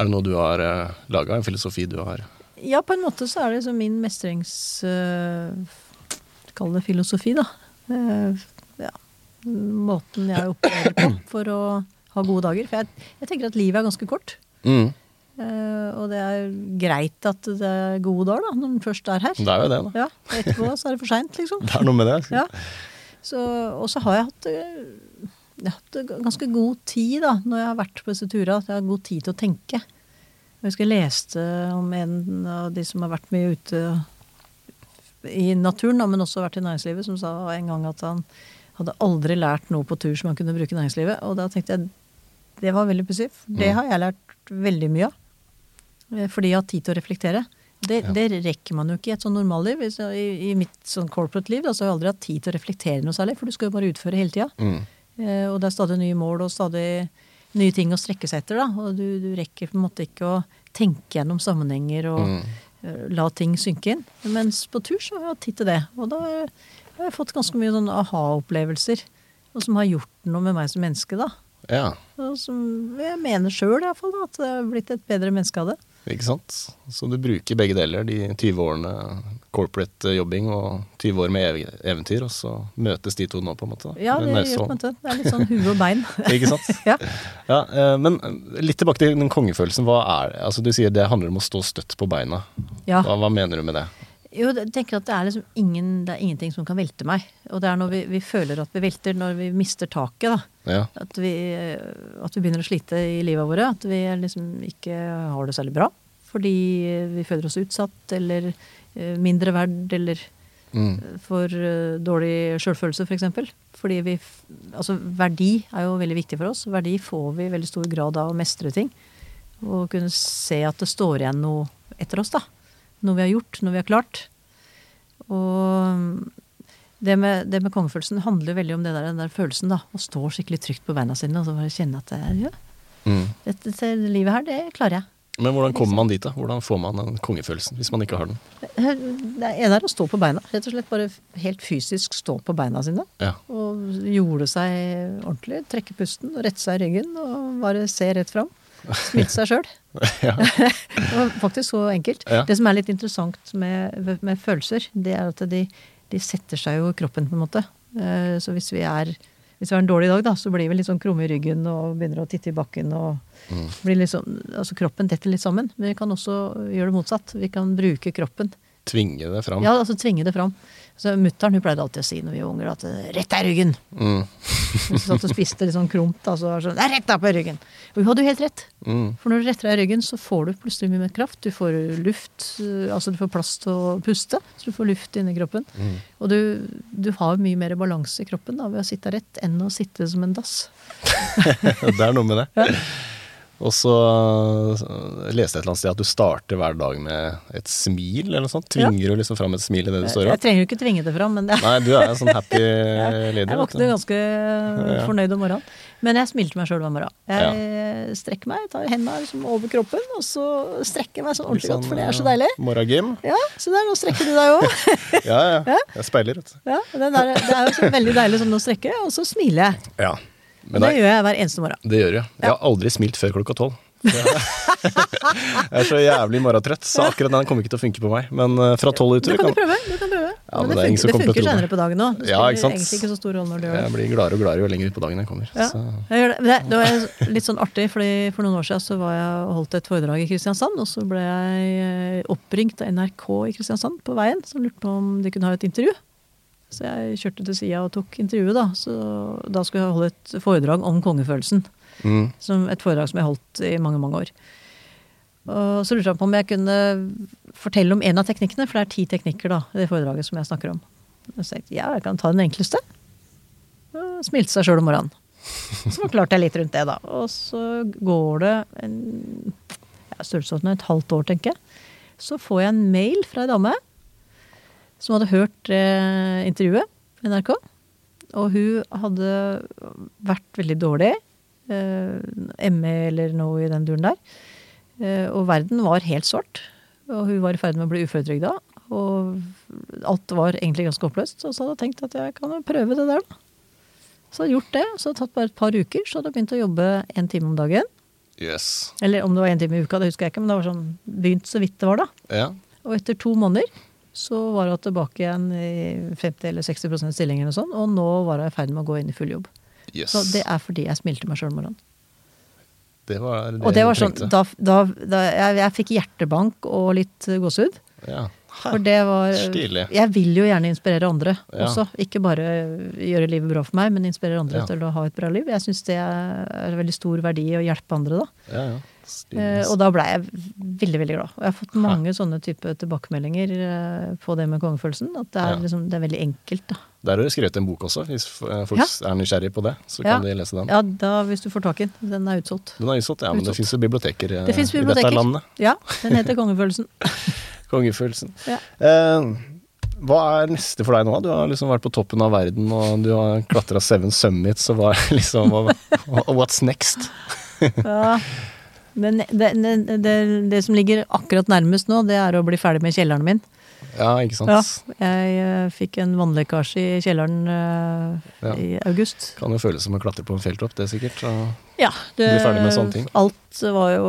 Er det noe du har uh, laga? En filosofi du har Ja, på en måte så er det liksom min mestrings... Uh, Kall det filosofi, da. Uh, ja. Måten jeg opplever på for å ha gode dager. For jeg, jeg tenker at livet er ganske kort. mm, Uh, og det er greit at det er gode dager, da, når den først er her. Det er jo det, da. Ja, Etterpå så er det for seint, liksom. Det er noe med det. Ja. Så, og så har jeg hatt, eh, jeg har hatt ganske god tid da, når jeg har vært på disse turene. At jeg har god tid til å tenke. Jeg husker jeg leste om en av de som har vært mye ute i naturen, da, men også vært i næringslivet, som sa en gang at han hadde aldri lært noe på tur som han kunne bruke i næringslivet. Og da tenkte jeg det var veldig pussig. Det Mm. har jeg lært veldig mye av. Eh, Fordi jeg har tid til å reflektere. Det, Ja. det rekker man jo ikke i et sånn normalliv. I, I mitt sånn corporate liv da, så har jeg aldri hatt tid til å reflektere noe særlig, for du skal jo bare utføre hele tida. Mm. Eh, og det er stadig nye mål og stadig nye ting å strekke seg etter. da, Og du, du rekker på en måte ikke å tenke gjennom sammenhenger og Mm. eh, la ting synke inn. Mens på tur så har jeg hatt tid til det. Og da har jeg- har jeg fått ganske mye sånn aha-opplevelser. Og som har gjort noe med meg som menneske, da. Ja, Og som jeg mener sjøl iallfall, at jeg har blitt et bedre menneske av det. Ikke sant. Så du bruker begge deler. De 20 årene corporate jobbing og 20 år med eventyr, og så møtes de to nå, på en måte. da. Ja, det gjør på en måte. Det er litt sånn hue og bein. Ikke sant? ja. Ja, eh, men litt tilbake til den kongefølelsen. Hva er det? Altså, du sier det handler om å stå støtt på beina. ja. Hva, hva mener du med det? Jo, jeg tenker at det er liksom ingen, det er ingenting som kan velte meg. Og det er når vi, vi føler at vi velter, når vi mister taket, da. Ja. At vi, at vi begynner å slite i livet vårt. At vi liksom ikke har det særlig bra. Fordi vi føler oss utsatt, eller eh, mindre verd, eller Mm. for eh, dårlig sjølfølelse, f.eks. For eksempel. Fordi vi Altså, verdi er jo veldig viktig for oss. Verdi får vi i veldig stor grad av å mestre ting. Og kunne se at det står igjen noe etter oss, da. Noe vi har gjort, noe vi har klart. Og det med, det med kongefølelsen handler veldig om det der, den der følelsen, da. Å stå skikkelig trygt på beina sine og så bare kjenne at det ja, Mm. dette, dette livet her, det klarer jeg. Men hvordan kommer man dit, da? Hvordan får man den kongefølelsen hvis man ikke har den? Det ene er å stå på beina. Rett og slett bare helt fysisk stå på beina sine. Ja. Og jorde seg ordentlig. Trekke pusten og rette seg i ryggen og bare se rett fram. Smilte seg sjøl. ja. Det var faktisk så enkelt. Ja. Det som er litt interessant med, med følelser, det er at de, de setter seg jo i kroppen, på en måte. Eh, Så hvis vi er hvis vi har en dårlig dag, da, så blir vi litt sånn krumme i ryggen og begynner å titte i bakken. og blir litt sånn, altså Kroppen detter litt sammen. Men vi kan også gjøre det motsatt. Vi kan bruke kroppen Tvinge det fram. Ja, altså tvinge det fram. Så Mutter'n pleide alltid å si når vi var unger at rett deg i ryggen. Mm. Hun satt og spiste litt sånn kromt. Altså, sånn, det er rett deg på ryggen. Og hun hadde jo helt rett. Mm. For når du retter deg i ryggen, så får du plutselig mye mer kraft. Du får luft, eh, altså du får plass til å puste. Så du får luft inni kroppen. Mm. Og du, du har mye mer balanse i kroppen da, ved å sitte rett enn å sitte som en dass. det er noe med det. Og så leste jeg et eller annet sted at du starter hver dag med et smil, eller noe sånt. Tvinger du liksom fram et smil i det du står Jeg trenger jo ikke tvinge det fram, men det, Nei, du er en sånn happy lady. jeg våkner ganske ganske fornøyd om morgenen. Men jeg smilte meg sjøl hver morgen. Jeg strekker meg, tar hendene liksom over kroppen, og så strekker jeg meg sånn ordentlig godt, for det er så deilig. Morgengym. Ja, så der, nå strekker du deg òg. Ja, ja. Jeg speiler, vet du. Ja, det er jo så veldig deilig sånn å strekke, og så smiler jeg. Ja. Men det nei, gjør jeg hver eneste morgen. det gjør du. Jeg har aldri smilt før klokka tolv. Jeg er så jævlig morgentrøtt, så akkurat den kommer ikke til å funke på meg. Men øh, fra tolv utover kan du prøve. du kan prøve. Ja, men det det funker, det funker senere på dagen òg. Ja. Jeg blir gladere og gladere jo lenger ut på dagen jeg kommer. Ja, jeg det. Det, var litt sånn artig, fordi for noen år siden så var jeg holdt et foredrag i Kristiansand, og så ble jeg eh, oppringt av NRK i Kristiansand på veien, som lurte på om de kunne ha et intervju. Så jeg kjørte til sida og tok intervjuet, da. Så da skulle jeg holde et foredrag om kongefølelsen. mm, Som et foredrag som jeg holdt i mange, mange år. Og så lurte han på om jeg kunne fortelle om en av teknikkene, for det er ti teknikker da, i det foredraget som jeg snakker om. Og så tenkte jeg ja, jeg kan ta den enkleste. Og smilte seg sjøl om morgenen. Så forklarte jeg litt rundt det, da. Og så går det en ja, størrelsesorden et halvt år, tenker jeg. Så får jeg en mail fra ei dame som hadde hørt eh, intervjuet på NRK. Og hun hadde vært veldig dårlig. Eh, ME eller noe i den duren der. Eh, og verden var helt svart. Og hun var i ferd med å bli uføretrygda. Og alt var egentlig ganske oppløst. Og så hadde jeg tenkt at jeg kan prøve det der, da. Så hadde jeg gjort det. Så hadde det tatt bare et par uker, så hadde jeg begynt å jobbe en time om dagen. yes. Eller om det var en time i uka, det husker jeg ikke, men det var sånn begynt så vidt det var, da. Ja. Og etter to måneder så var hun tilbake igjen i 50 eller 60% stilling eller sånn, og nå var hun i ferd med å gå inn i full jobb. Yes. Så det er fordi jeg smilte meg sjøl om morgenen. Det var det Og det var sånn, da, da, da jeg, jeg fikk hjertebank og litt eh, gåsehud. Ja. For det var Stilig. Jeg vil jo gjerne inspirere andre Ja. også. Ikke bare gjøre livet bra for meg, men inspirere andre Ja. til å ha et bra liv. Jeg syns det er veldig stor verdi å hjelpe andre, da. Ja, ja. Stilig. Eh, og da blei jeg veldig, veldig glad. Og jeg har fått mange sånne type tilbakemeldinger eh, på det med kongefølelsen. At det er, Ja. liksom, det er veldig enkelt, da. Der har du skrevet en bok også, hvis eh, folk Ja. er nysgjerrig på det. Så Ja. kan de lese den. Ja, da, hvis du får tak i den. Den er utsolgt. Den er utsolgt, ja, men det fins jo biblioteker det Det biblioteker i dette landet. Ja, den heter Kongefølelsen. Kongefølelsen. Ja. Eh, hva er neste for deg nå? Du har liksom vært på toppen av verden, og du har klatra Seven Summits, og hva liksom What's next? Ja. Men det, det, det, det som ligger akkurat nærmest nå, det er å bli ferdig med kjelleren min. Ja, ikke sant? Ja, jeg eh, fikk en vannlekkasje i kjelleren uh, Ja. i august. Kan jo føles som å klatre på en fjelltopp, det er sikkert. Og Ja, det, Bli ferdig med sånne ting. Alt var jo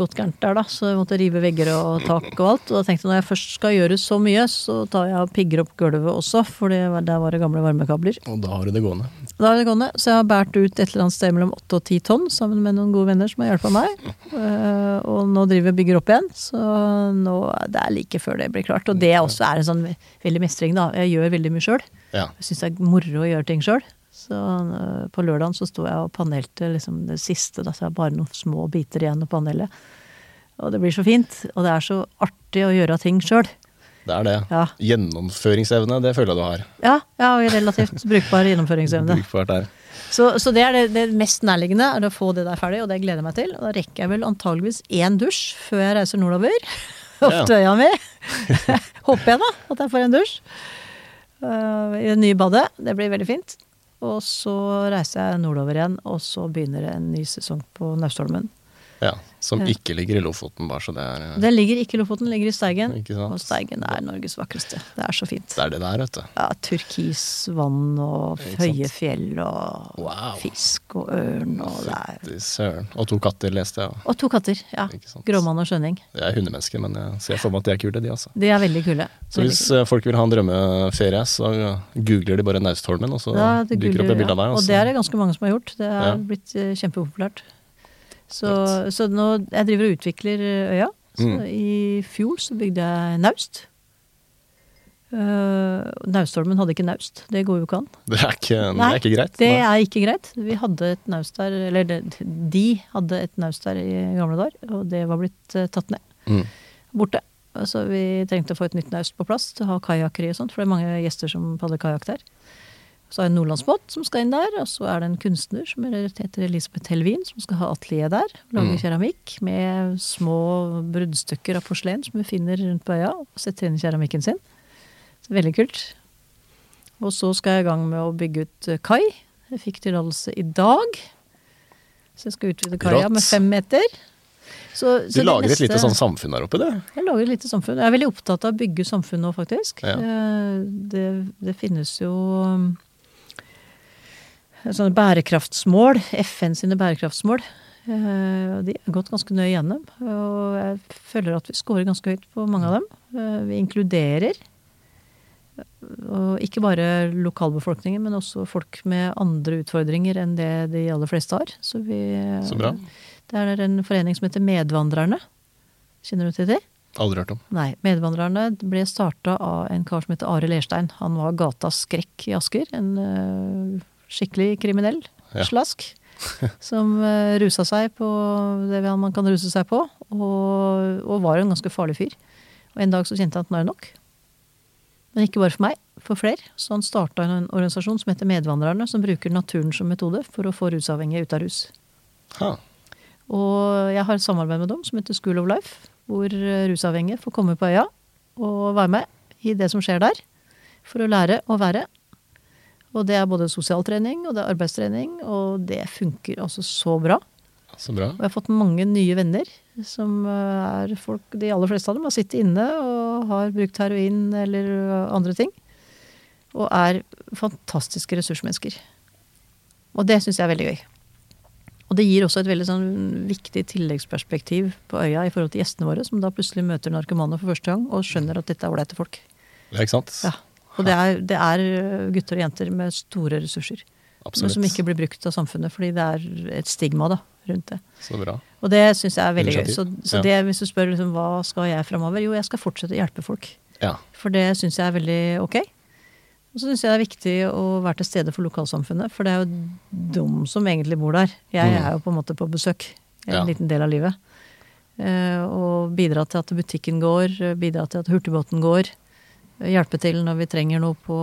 gått gærent der, da. Så jeg måtte rive vegger og tak og alt. Og da tenkte jeg når jeg først skal gjøre så mye, så tar jeg og pigger opp gulvet også, for det var- der var det gamle varmekabler. og da har du det gående. Da har det gående. Så jeg har båret ut et eller annet sted mellom åtte og ti tonn sammen med noen gode venner som har hjulpet meg. Eh, og nå driver vi og bygger opp igjen, så nå, det er like før det blir klart. Og det også er en sånn veldig mestring, da. Jeg gjør veldig mye sjøl. Ja. Jeg syns det er moro å gjøre ting sjøl. Så øh, på lørdagen så sto jeg og panelte liksom det siste, da, så jeg bare noen små biter igjen å panele. Og det blir så fint. Og det er så artig å gjøre ting sjøl. Det er det. Ja. Gjennomføringsevne, det føler jeg du har. Ja, ja og relativt brukbar gjennomføringsevne. Brukbart der. Så, så det er det, det mest nærliggende, er å få det der ferdig, og det gleder jeg meg til. Og da rekker jeg vel antageligvis én dusj før jeg reiser nordover. Opp til øya mi. Håper jeg da, at jeg får en dusj. Uh, I det nye badet. Det blir veldig fint. Og så reiser jeg nordover igjen, og så begynner en ny sesong på Naustholmen. Ja, Som ikke ligger i Lofoten, bare så det er ja. Det ligger ikke i Lofoten, det ligger i Steigen. Og Steigen er Norges vakreste. Det er så fint. Det er det der, vet du. Ja, turkis vann og høye fjell og Wow. fisk og ørn og det er. Og to katter, leste jeg. Og to katter. ja. Gråmann og skjønning. Jeg er hundemenneske, men jeg ser for meg at de er kule, de altså. De er veldig kule. Så Veldig hvis kule. eh, folk vil ha en drømmeferie, så googler de bare Naustholmen, og så Ja, dukker opp et bilde av deg. Og Og det er det ganske mange som har gjort. Det er Ja. blitt eh, kjempepopulært. Så, så nå Jeg driver og utvikler øya. Så Mm. I fjor så bygde jeg naust. Uh, Naustholmen hadde ikke naust. Det går jo ikke an. Det er ikke, det Nei, er ikke greit. Det Nei. er ikke greit. Vi hadde et naust der, eller det- de hadde et naust der i gamle dager, og det var blitt uh, tatt ned. Mm. Borte. Så vi trengte å få et nytt naust på plass til å ha kajakkeri og sånt, for det er mange gjester som padler kajakk der. Så det en nordlandsbåt som skal inn der, og så er det en kunstner som heter Elisabeth Helvin, som skal ha atelier der. Lage Mm. keramikk med små bruddstykker av porselen som hun finner rundt på øya, og setter inn i keramikken sin. Så veldig kult. Og så skal jeg i gang med å bygge ut eh, kai. Jeg fikk tillatelse i dag. Så jeg skal utvide kaia med fem meter. Så, så du lager et lite sånn samfunn der oppe, du. jeg lager et lite samfunn. Jeg er veldig opptatt av å bygge samfunn nå, faktisk. Ja. Eh, Det, det finnes jo um, sånne bærekraftsmål, FN sine bærekraftsmål. Eh, De er gått ganske nøye gjennom. Og jeg føler at vi scorer ganske høyt på mange av dem. Eh, Vi inkluderer. Og ikke bare lokalbefolkningen, men også folk med andre utfordringer enn det de aller fleste har. Så, vi, Så bra. Det er en forening som heter Medvandrerne. Kjenner du til det? Aldri hørt om. Nei. Medvandrerne ble starta av en kar som heter Are Lerstein. Han var gatas skrekk i Asker. En øh, skikkelig kriminell Ja. slask. som øh, rusa seg på det man kan ruse seg på, og, og var en ganske farlig fyr. Og en dag så kjente han at nå er det nok. Men ikke bare for meg, for flere. Så han starta en organisasjon som heter Medvandrerne, som bruker naturen som metode for å få rusavhengige ut av rus. Ha. Og jeg har et samarbeid med dem som heter School of Life, hvor eh, rusavhengige får komme på øya og være med i det som skjer der, for å lære å være. Og det er både sosial trening og det er arbeidstrening, og det funker altså så bra. Så bra. Og jeg har fått mange nye venner, som eh, er folk De aller fleste av dem har sittet inne og har brukt heroin eller andre ting. Og er fantastiske ressursmennesker. Og det syns jeg er veldig gøy. Og det gir også et veldig sånn viktig tilleggsperspektiv på øya i forhold til gjestene våre, som da plutselig møter narkomane for første gang og skjønner at dette er ålreite folk. Ja, ikke sant? Ja. Og det er, det er gutter og jenter med store ressurser. Men Absolutt. som ikke blir brukt av samfunnet, fordi det er et stigma da, rundt det. Så bra. Og det syns jeg er veldig gøy. Så, så Ja. det, hvis du spør liksom, hva skal jeg framover, jo, jeg skal fortsette å hjelpe folk. Ja. For det syns jeg er veldig ok. Og så syns jeg det er viktig å være til stede for lokalsamfunnet, for det er jo de som egentlig bor der. Jeg Mm. er jo på en måte på besøk en Ja. liten del av livet. Eh, og bidra til at butikken går, bidra til at hurtigbåten går. Hjelpe til når vi trenger noe på,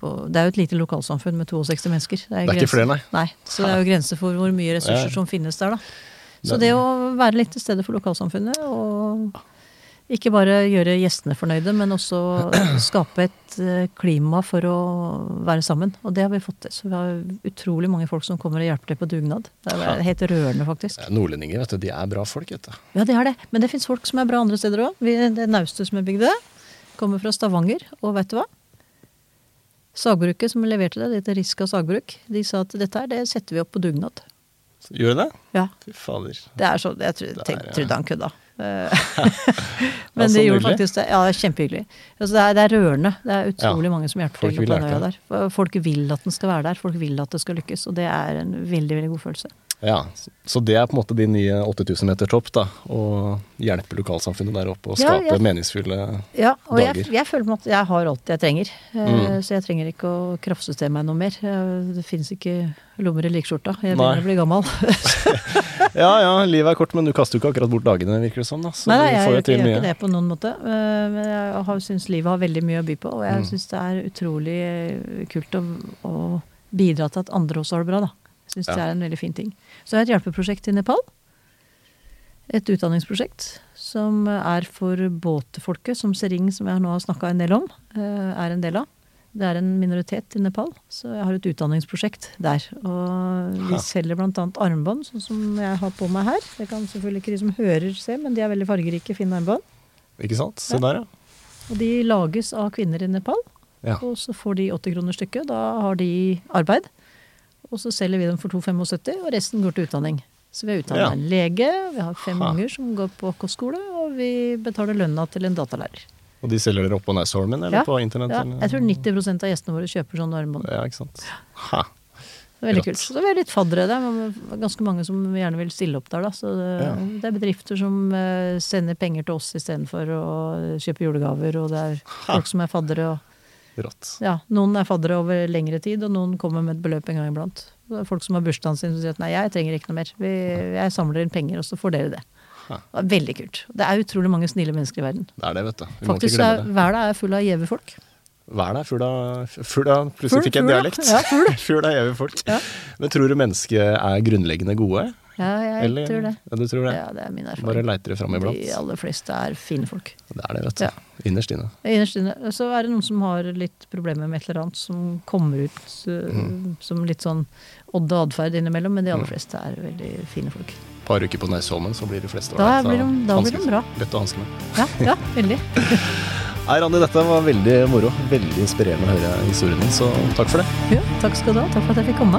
på Det er jo et lite lokalsamfunn med 62 mennesker. Det er ikke flere, nei. Nei, så det er jo grenser for hvor mye ressurser Ja. som finnes der, da. Så Det- det å være litt til stede for lokalsamfunnet, og ikke bare gjøre gjestene fornøyde, men også skape et eh, klima for å være sammen. Og det har vi fått til. Så vi har utrolig mange folk som kommer og hjelper til på dugnad. Det er helt rørende, faktisk. Nordlendinger, vet du, de er bra folk, vet du. Ja, de er det. Men det fins folk som er bra andre steder òg. Det naustet som jeg bygde, kommer fra Stavanger. Og vet du hva? Sagbruket som leverte det, det heter Riska sagbruk, de sa at dette her, det setter vi opp på dugnad. Gjør det? Ja. Fy fader. Det er så, Jeg trodde, tenk, ja. trodde han kødda. Eh, Men det gjorde faktisk det. Ja, det er kjempehyggelig. Altså, det, er, det er rørende. Det er utrolig Ja. mange som hjelper til. Folk vil at den skal være der. Folk vil at det skal lykkes. Og det er en veldig, veldig god følelse. Ja, Så det er på en måte din nye 8000 meter topp, da. Å hjelpe lokalsamfunnet der oppe og skape ja. meningsfulle Ja, og jeg, Dager. jeg føler på en måte jeg har alt jeg trenger. Eh, Mm. Så jeg trenger ikke å kraftsystere meg noe mer. Eh, Det fins ikke lommer i likskjorta. Jeg begynner å bli gammel. Ja ja, livet er kort, men du kaster jo ikke akkurat bort dagene, virker det som. da. Så Nei, du jeg får gjør ikke, det på noen måte. Eh, Men jeg har- syns livet har veldig mye å by på, og jeg Mm. syns det er utrolig kult å, å bidra til at andre også har det bra, da. Jeg syns Ja. det er en veldig fin ting. Så jeg har et hjelpeprosjekt i Nepal. Et utdanningsprosjekt som er for båtfolket, som Sering, som jeg nå har snakka en del om, eh, er en del av. Det er en minoritet i Nepal, så jeg har et utdanningsprosjekt der. Og vi selger bl.a. armbånd, sånn som jeg har på meg her. Det kan selvfølgelig ikke de som hører se, men de er veldig fargerike, fine armbånd. Ikke sant? Se Ja. der, ja. Og de lages av kvinner i Nepal, ja. og så får de 80 kroner stykket. Da har de arbeid. Og så selger vi dem for 2,75, og resten går til utdanning. Så vi har utdanna Ja. en lege, vi har fem Ha. unger som går på kostskole, og vi betaler lønna til en datalærer. Og de selger dere opp på Naustholmen, eller Ja. på internett? Ja, jeg tror 90% av gjestene våre kjøper sånn armbånd. Ja, ikke sant. Ha. Det er veldig kult. Så det er litt faddere det er Ganske mange som gjerne vil stille opp der, da. Så det, Ja. det er bedrifter som eh, sender penger til oss istedenfor å kjøpe julegaver, og det er folk som er faddere og Rått. Ja, noen er faddere over lengre tid, og noen kommer med et beløp en gang iblant. Det er folk som har bursdagen sin som sier at nei, jeg trenger ikke noe mer. Vi, jeg samler inn penger, og så får dere det. Det er veldig kult. Det er utrolig mange snille mennesker i verden. Det er det, vet du. Vi må Faktisk ikke er glemme det. verden er full av gjeve folk. Verden er full av full av, Plutselig fikk jeg en dialekt. Ja, full. full av gjeve folk. Ja. Men tror du mennesket er grunnleggende gode? Ja, jeg Eller- tror det. Ja, du tror det? Ja, det er min Bare leiter det fram iblant? De aller fleste er fine folk. Det er det, vet du. Ja. Innerst inne. Innerst inne. Så er det noen som har litt problemer med et eller annet, som kommer ut uh, Mm. som litt sånn odd og atferd innimellom, men de aller fleste er veldig fine folk. Et par uker på Nesholmen, så blir de fleste Da blir de- da blir de bra. Lett å hanske med. Ja, ja, veldig. Nei, Randi, dette var veldig moro. Veldig inspirerende å høre historien din, så takk for det. Ja, takk skal du ha. Takk for at jeg fikk komme.